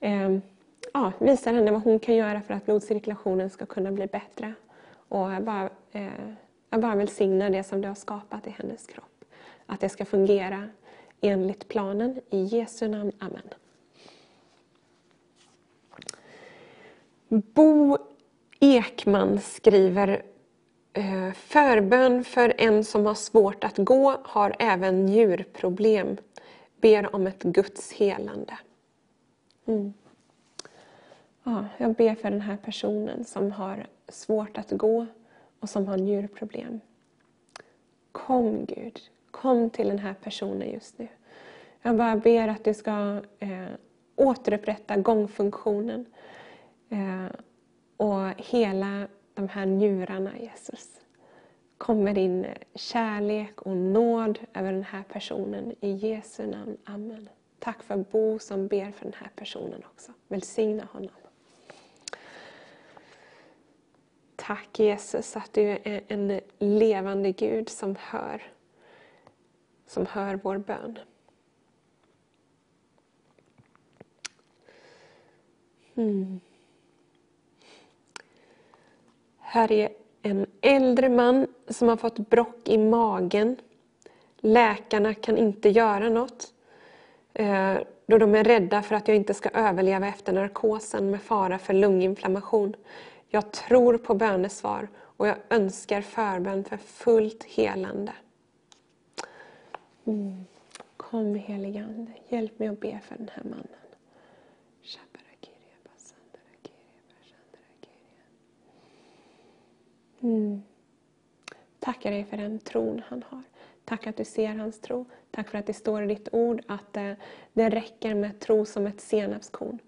um, ja, visar henne vad hon kan göra för att blodcirkulationen ska kunna bli bättre. Och jag bara, eh, jag bara välsignar det som du har skapat i hennes kropp. Att det ska fungera enligt planen. I Jesu namn. Amen. Bo Ekman skriver eh, Förbön för en som har svårt att gå har även njurproblem. Ber om ett Guds helande. Mm. Ja, jag ber för den här personen som har svårt att gå och som har njurproblem. Kom Gud, kom till den här personen just nu. Jag bara ber att du ska eh, återupprätta gångfunktionen eh, och hela de här njurarna Jesus. Kommer din kärlek och nåd över den här personen i Jesu namn. Amen. Tack för Bo som ber för den här personen också. Välsigna honom. Tack Jesus att du är en levande Gud som hör, som hör vår bön. Mm. Här är en äldre man som har fått brock i magen. Läkarna kan inte göra något eh, då de är rädda för att jag inte ska överleva efter narkosen med fara för lunginflammation. Jag tror på bönesvar och jag önskar förbön för fullt helande. Mm. Kom helige Ande, hjälp mig att be för den här mannen. Mm. Tackar dig för den tron han har. Tack att du ser hans tro. Tack för att det står i ditt ord att eh, det räcker med tro som ett senapskorn.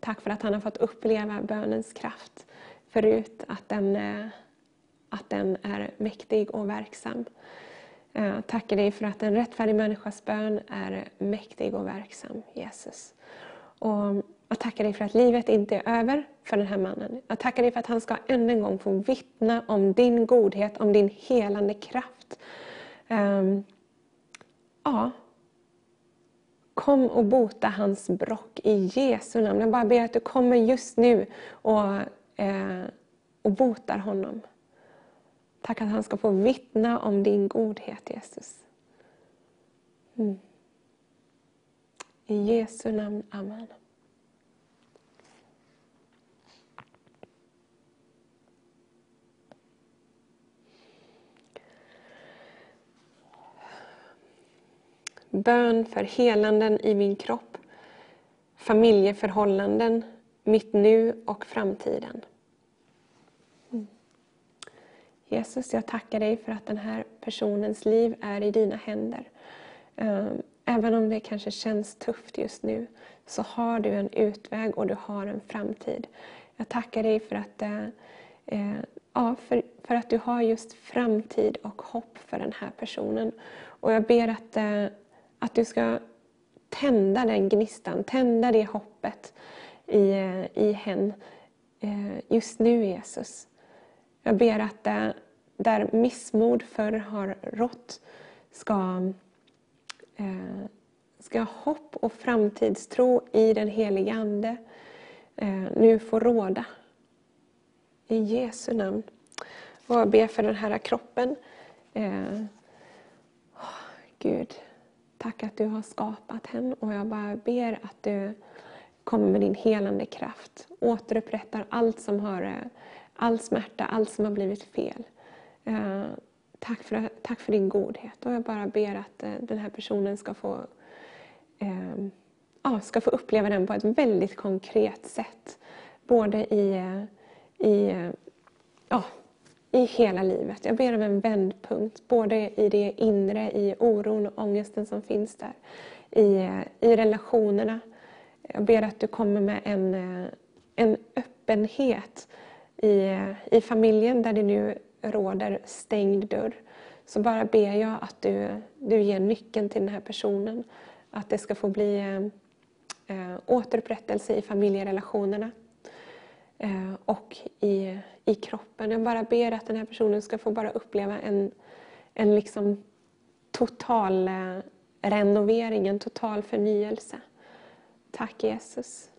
Tack för att han har fått uppleva bönens kraft förut att den, eh, att den är mäktig och verksam. Eh, tackar dig för att en rättfärdig människas bön är mäktig och verksam, Jesus. Och jag tackar dig för att livet inte är över för den här mannen. Jag tackar dig för att han ska än en gång få vittna om din godhet, om din helande kraft. Um, ja, Kom och bota hans brock i Jesu namn. Jag bara ber att du kommer just nu och eh, och botar honom. Tack att han ska få vittna om din godhet Jesus. Mm. I Jesu namn, Amen. Bön för helanden i min kropp, familjeförhållanden, mitt nu och framtiden. Mm. Jesus, jag tackar dig för att den här personens liv är i dina händer. Eh, även om det kanske känns tufft just nu så har du en utväg och du har en framtid. Jag tackar dig för att, eh, eh ja, för, för att du har just framtid och hopp för den här personen. Och jag ber att, eh, att du ska tända den gnistan, tända det hoppet i, eh, i hen eh, just nu Jesus. Jag ber att där missmod förr har rått ska eh, ska hopp och framtidstro i den helige Ande nu få råda. I Jesu namn. Och jag ber för den här kroppen. Oh, Gud, tack att du har skapat henne och jag bara ber att du kommer med din helande kraft. Återupprättar allt som har, all smärta, allt som har blivit fel. Eh, tack för, tack för din godhet. Och jag bara ber att eh, den här personen ska få, eh, ja, ska få uppleva den på ett väldigt konkret sätt. Både i, i, ja, i hela livet. Jag ber om en vändpunkt, både i det inre, i oron och ångesten som finns där. I, i relationerna. Jag ber att du kommer med en, eh, en öppenhet i, i familjen där det nu råder stängd dörr så bara ber jag att du, du ger nyckeln till den här personen. Att det ska få bli eh, eh återupprättelse i familjerelationerna Eh, och i, i kroppen. Jag bara ber att den här personen ska få bara uppleva en, en liksom total eh, renovering, en total förnyelse. Tack Jesus.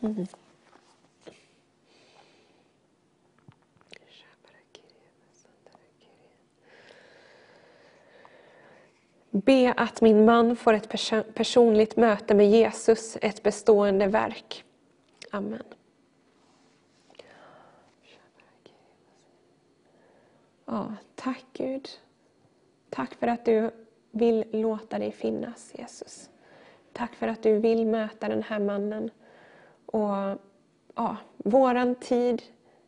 Mm. Be att min man får ett personligt möte med Jesus, ett bestående verk. Amen. Ja, tack Gud. Tack för att du vill låta dig finnas, Jesus. Tack för att du vill möta den här mannen. Och ja, Våran tid,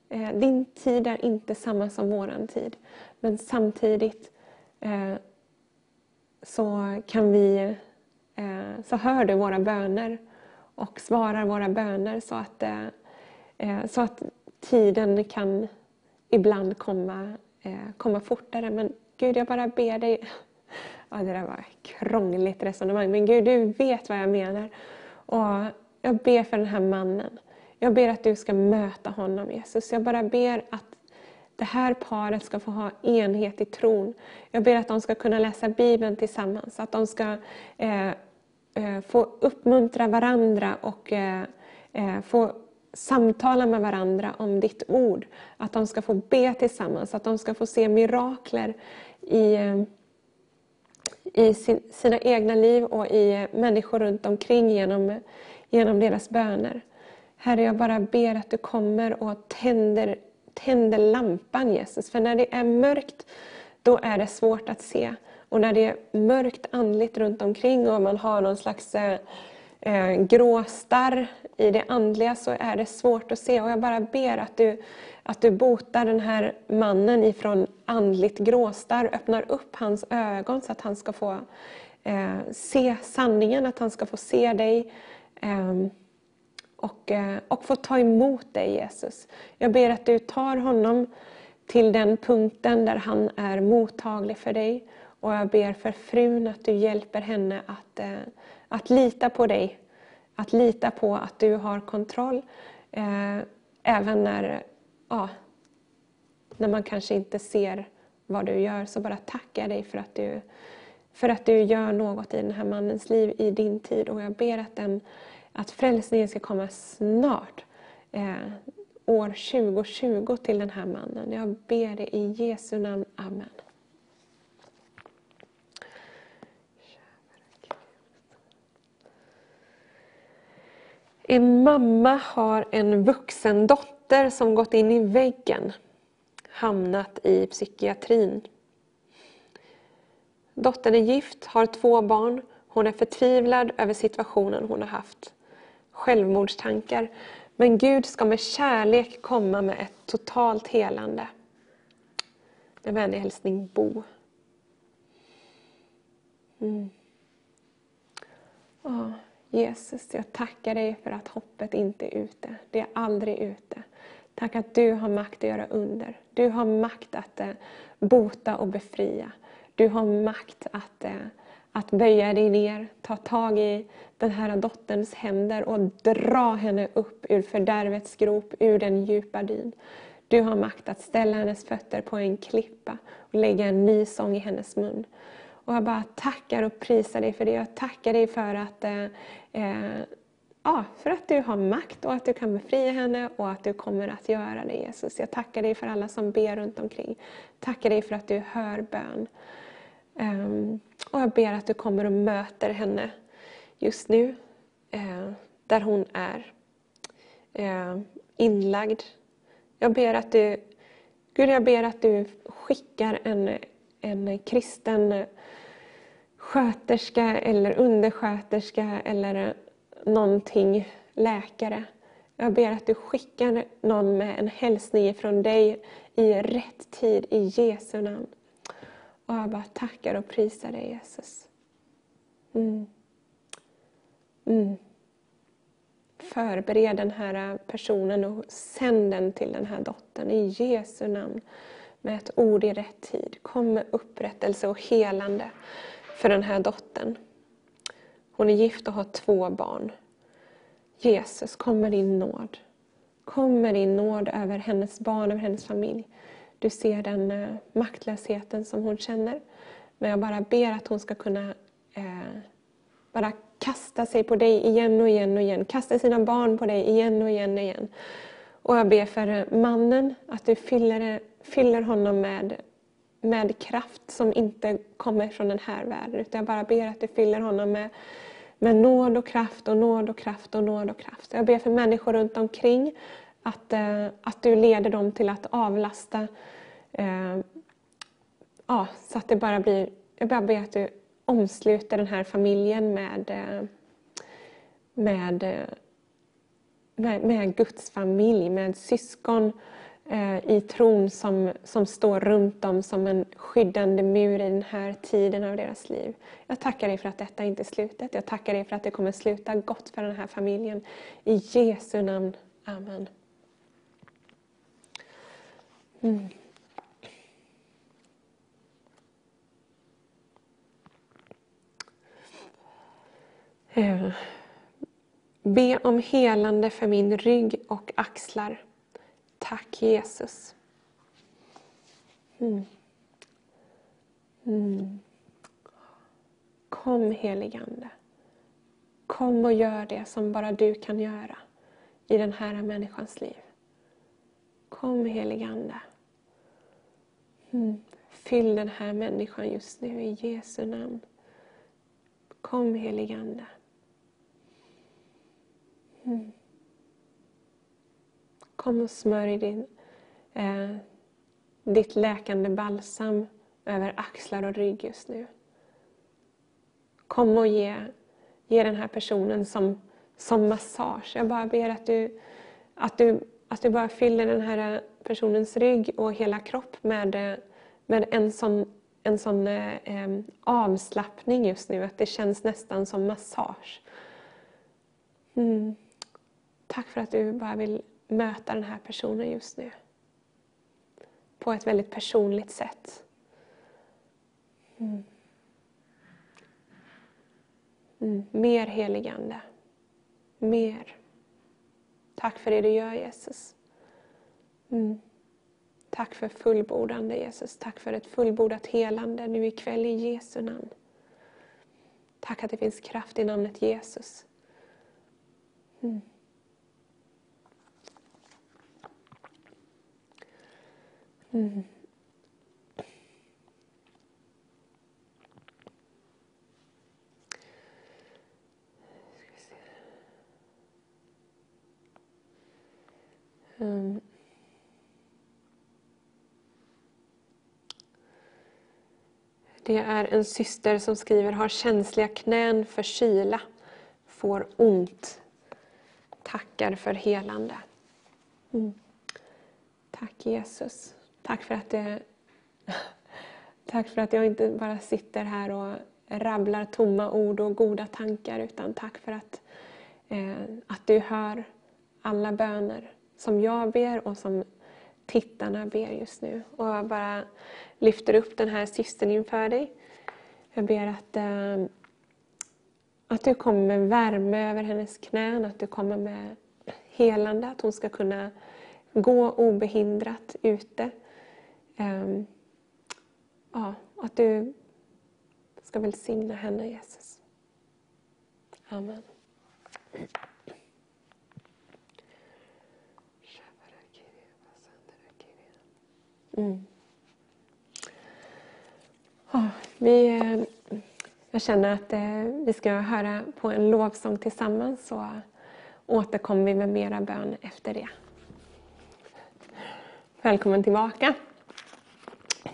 eh, din tid är inte samma som våran tid. Men samtidigt eh, så kan vi eh, så hör du våra böner och svarar våra böner så att, eh, eh, så att tiden kan ibland komma, eh, komma fortare. Men Gud, jag bara ber dig Ja, det där var ett krångligt resonemang, men Gud, du vet vad jag menar. Och jag ber för den här mannen. Jag ber att du ska möta honom, Jesus. Jag bara ber att det här paret ska få ha enhet i tron. Jag ber att de ska kunna läsa Bibeln tillsammans, att de ska eh, Eh, få uppmuntra varandra och eh, eh, få samtala med varandra om ditt ord. Att de ska få be tillsammans, att de ska få se mirakler i, i sin, sina egna liv och i människor runt omkring genom, genom deras böner. Herre, jag bara ber att du kommer och tänder tänder lampan Jesus. För när det är mörkt, då är det svårt att se. Och när det är mörkt andligt runt omkring och man har någon slags eh, eh, gråstarr i det andliga så är det svårt att se. Och jag bara ber att du, att du botar den här mannen ifrån andligt gråstarr, öppnar upp hans ögon så att han ska få eh, se sanningen, att han ska få se dig. Ehm, eh, och, och få ta emot dig Jesus. Jag ber att du tar honom till den punkten där han är mottaglig för dig. Och jag ber för frun att du hjälper henne att, eh, att lita på dig. Att lita på att du har kontroll. Eh, även när, ja, när man kanske inte ser vad du gör. Så bara tackar jag dig för att du, för att du gör något i den här mannens liv i din tid. Och jag ber att den att frälsningen ska komma snart. Eh, år 2020 till den här mannen. Jag ber det i Jesu namn. Amen. En mamma har en vuxen dotter som gått in i väggen, hamnat i psykiatrin. Dottern är gift, har två barn. Hon är förtvivlad över situationen hon har haft. självmordstankar. Men Gud ska med kärlek komma med ett totalt helande. En vänlig hälsning Bo. Mm. Oh, Jesus, jag tackar dig för att hoppet inte är ute. Det är aldrig ute. Tack att du har makt att göra under. Du har makt att eh, bota och befria. Du har makt att, eh, att böja dig ner, ta tag i den här dotterns händer och dra henne upp ur fördärvets grop, ur den djupa dyn. Du har makt att ställa hennes fötter på en klippa och lägga en ny sång i hennes mun. Och jag bara tackar och prisar dig för det. Jag tackar dig för att, eh, eh, ja, för att du har makt och att du kan befria henne och att du kommer att göra det Jesus. Jag tackar dig för alla som ber runt omkring. Tackar dig för att du hör bön. Um, och jag ber att du kommer och möter henne just nu, eh, där hon är eh, inlagd. Jag ber att du, Gud, jag ber att du skickar en, en kristen sköterska eller undersköterska eller någonting, läkare. Jag ber att du skickar någon med en hälsning från dig i rätt tid, i Jesu namn. Och jag bara tackar och prisar dig Jesus. Mm. Mm. Förbered den här personen och sänd den till den här dottern i Jesu namn. Med ett ord i rätt tid. Kom med upprättelse och helande för den här dottern. Hon är gift och har två barn. Jesus, kom med din nåd. Kom med din nåd över hennes barn, över hennes familj. Du ser den eh, maktlösheten som hon känner. Men jag bara ber att hon ska kunna eh, bara kasta sig på dig igen och igen och igen. Kasta sina barn på dig igen och igen och igen. Och jag ber för mannen, att du fyller, fyller honom med, med kraft som inte kommer från den här världen. Utan jag bara ber att du fyller honom med, med nåd och kraft och nåd och kraft och nåd och kraft. Jag ber för människor runt omkring att, eh, att du leder dem till att avlasta. Eh, ja, så att det bara blir... Jag bara ber att du omsluter den här familjen med, eh, med, eh, med, med Guds familj, med syskon Eh, i tron som, som står runt dem som en skyddande mur i den här tiden av deras liv. Jag tackar dig för att detta inte är slutet. Jag tackar dig för att det kommer sluta gott för den här familjen. I Jesu namn. Amen. Mm. Eh, be om helande för min rygg och axlar. Tack Jesus. Mm. Mm. Kom heligande. Kom och gör det som bara du kan göra i den här människans liv. Kom heligande. Mm. Fyll den här människan just nu i Jesu namn. Kom heligande. Mm. Kom och smörj din, eh, ditt läkande balsam över axlar och rygg just nu. Kom och ge, ge den här personen som, som massage. Jag bara ber att du, att, du, att du bara fyller den här personens rygg och hela kropp med, med en sån, en sån eh, avslappning just nu, att det känns nästan som massage. Mm. Tack för att du bara vill möta den här personen just nu. På ett väldigt personligt sätt. Mm. Mm. Mer heligande. Mer. Tack för det du gör Jesus. Mm. Tack för fullbordande Jesus. Tack för ett fullbordat helande nu ikväll i Jesu namn. Tack att det finns kraft i namnet Jesus. Mm. Mm. Um. Det är en syster som skriver har känsliga knän för kyla, får ont. tackar för helande. Mm. Tack Jesus. Tack för att det Tack för att jag inte bara sitter här och rabblar tomma ord och goda tankar utan tack för att, eh, att du hör alla böner som jag ber och som tittarna ber just nu. Och jag bara lyfter upp den här systern inför dig. Jag ber att, eh, att du kommer med värme över hennes knän, att du kommer med helande, att hon ska kunna gå obehindrat ute. Eh, ja, att du ska välsigna henne Jesus. Amen. Mm. Oh, vi, eh, jag känner att eh, vi ska höra på en lovsång tillsammans så återkommer vi med mera bön efter det. Välkommen tillbaka.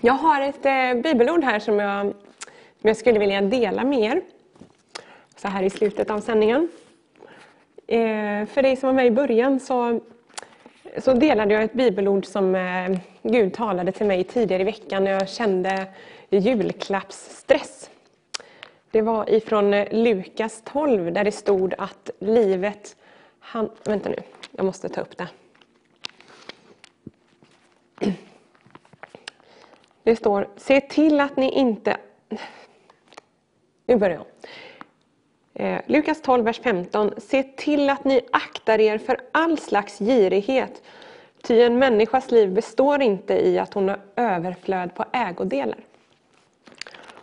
Jag har ett eh, bibelord här som jag, som jag skulle vilja dela med er. Så här i slutet av sändningen. Eh, för dig som var med i början så, så delade jag ett bibelord som eh, Gud talade till mig tidigare i veckan när jag kände julklappsstress. Det var ifrån eh, Lukas 12 där det stod att livet... Han, vänta nu, jag måste ta upp det. Det står, se till att ni inte... Nu börjar jag. Eh, Lukas 12, vers 15. Se till att ni aktar er för all slags girighet. Ty en människas liv består inte i att hon har överflöd på ägodelar.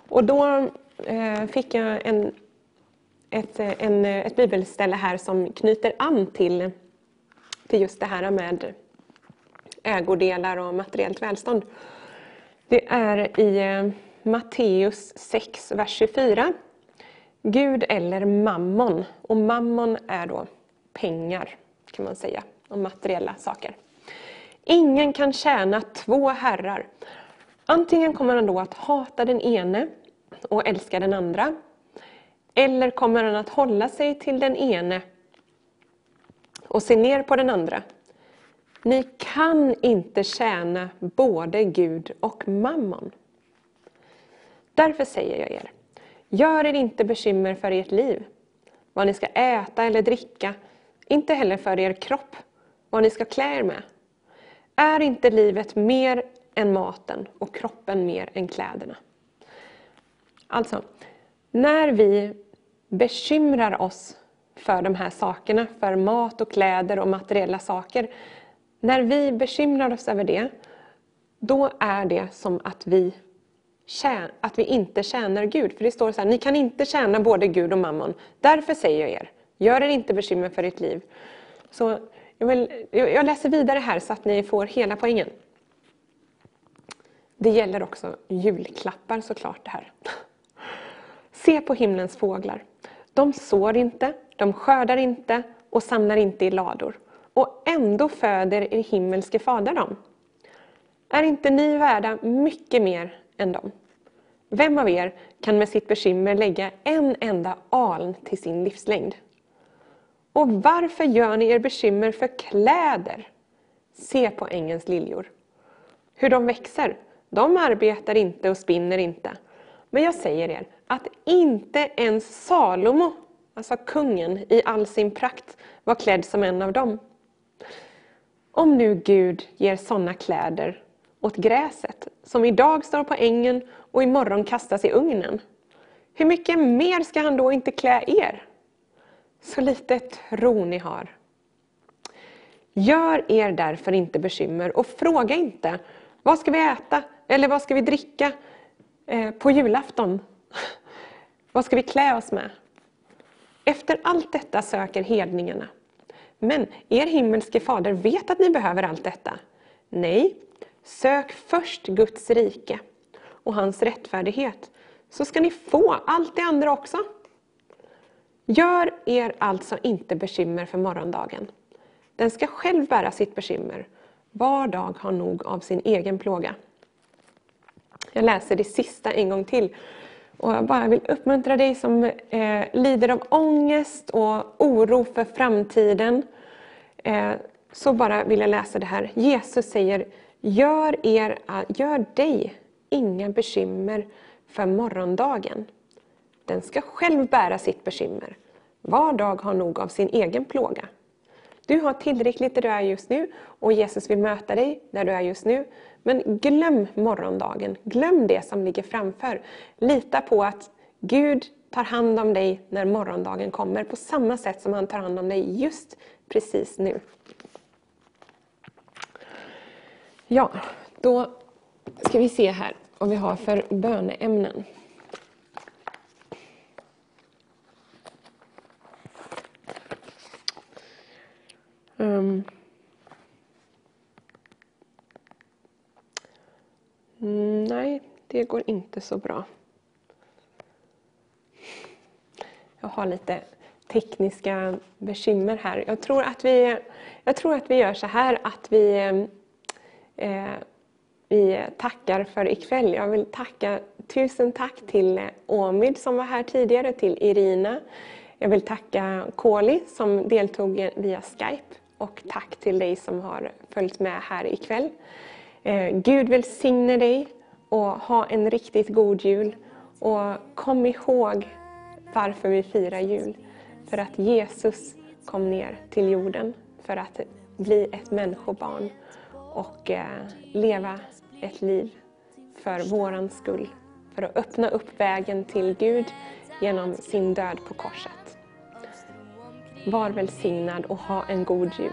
Och då eh, fick jag en, ett, eh, en, eh, ett bibelställe här som knyter an till, till just det här med ägodelar och materiellt välstånd. Det är i eh, Matteus 6, vers 24. Gud eller mammon. Och mammon är då pengar, kan man säga, och materiella saker. Ingen kan tjäna två herrar. Antingen kommer han då att hata den ene och älska den andra. Eller kommer han att hålla sig till den ene och se ner på den andra. Ni kan inte tjäna både Gud och mammon. Därför säger jag er, gör er inte bekymmer för ert liv, vad ni ska äta eller dricka, inte heller för er kropp, vad ni ska klä er med. Är inte livet mer än maten och kroppen mer än kläderna? Alltså, när vi bekymrar oss för de här sakerna, för mat och kläder och materiella saker, när vi bekymrar oss över det, då är det som att vi, tjän att vi inte tjänar Gud. För det står så här, ni kan inte tjäna både Gud och mammon. Därför säger jag er, gör er inte bekymmer för ert liv. Så jag, vill, jag läser vidare här så att ni får hela poängen. Det gäller också julklappar såklart det här. Se på himlens fåglar. De sår inte, de skördar inte och samlar inte i lador och ändå föder er himmelske fader dem. Är inte ni värda mycket mer än dem? Vem av er kan med sitt bekymmer lägga en enda aln till sin livslängd? Och varför gör ni er bekymmer för kläder? Se på ängens liljor. Hur de växer. De arbetar inte och spinner inte. Men jag säger er att inte ens Salomo, alltså kungen i all sin prakt, var klädd som en av dem. Om nu Gud ger sådana kläder åt gräset, som idag står på ängen och imorgon kastas i ugnen, hur mycket mer ska han då inte klä er? Så lite tro ni har. Gör er därför inte bekymmer och fråga inte, vad ska vi äta eller vad ska vi dricka eh, på julafton? vad ska vi klä oss med? Efter allt detta söker hedningarna. Men er himmelske fader vet att ni behöver allt detta. Nej, sök först Guds rike och hans rättfärdighet, så ska ni få allt det andra också. Gör er alltså inte bekymmer för morgondagen. Den ska själv bära sitt bekymmer. Var dag har nog av sin egen plåga. Jag läser det sista en gång till. Och jag bara vill uppmuntra dig som eh, lider av ångest och oro för framtiden eh, så bara vill jag läsa det här. Jesus säger, gör, er, eh, gör dig inga bekymmer för morgondagen. Den ska själv bära sitt bekymmer. Var dag har nog av sin egen plåga. Du har tillräckligt där du är just nu och Jesus vill möta dig där du är just nu. Men glöm morgondagen, glöm det som ligger framför. Lita på att Gud tar hand om dig när morgondagen kommer på samma sätt som han tar hand om dig just precis nu. Ja, då ska vi se här vad vi har för böneämnen. Um. Mm, nej, det går inte så bra. Jag har lite tekniska bekymmer här. Jag tror att vi, jag tror att vi gör så här att vi, eh, vi tackar för ikväll. Jag vill tacka, tusen tack till Omid som var här tidigare, till Irina. Jag vill tacka Koli som deltog via Skype och tack till dig som har följt med här ikväll. Eh, Gud välsigne dig och ha en riktigt god jul. Och kom ihåg varför vi firar jul. För att Jesus kom ner till jorden för att bli ett människobarn och eh, leva ett liv för våran skull. För att öppna upp vägen till Gud genom sin död på korset. Var välsignad och ha en god jul.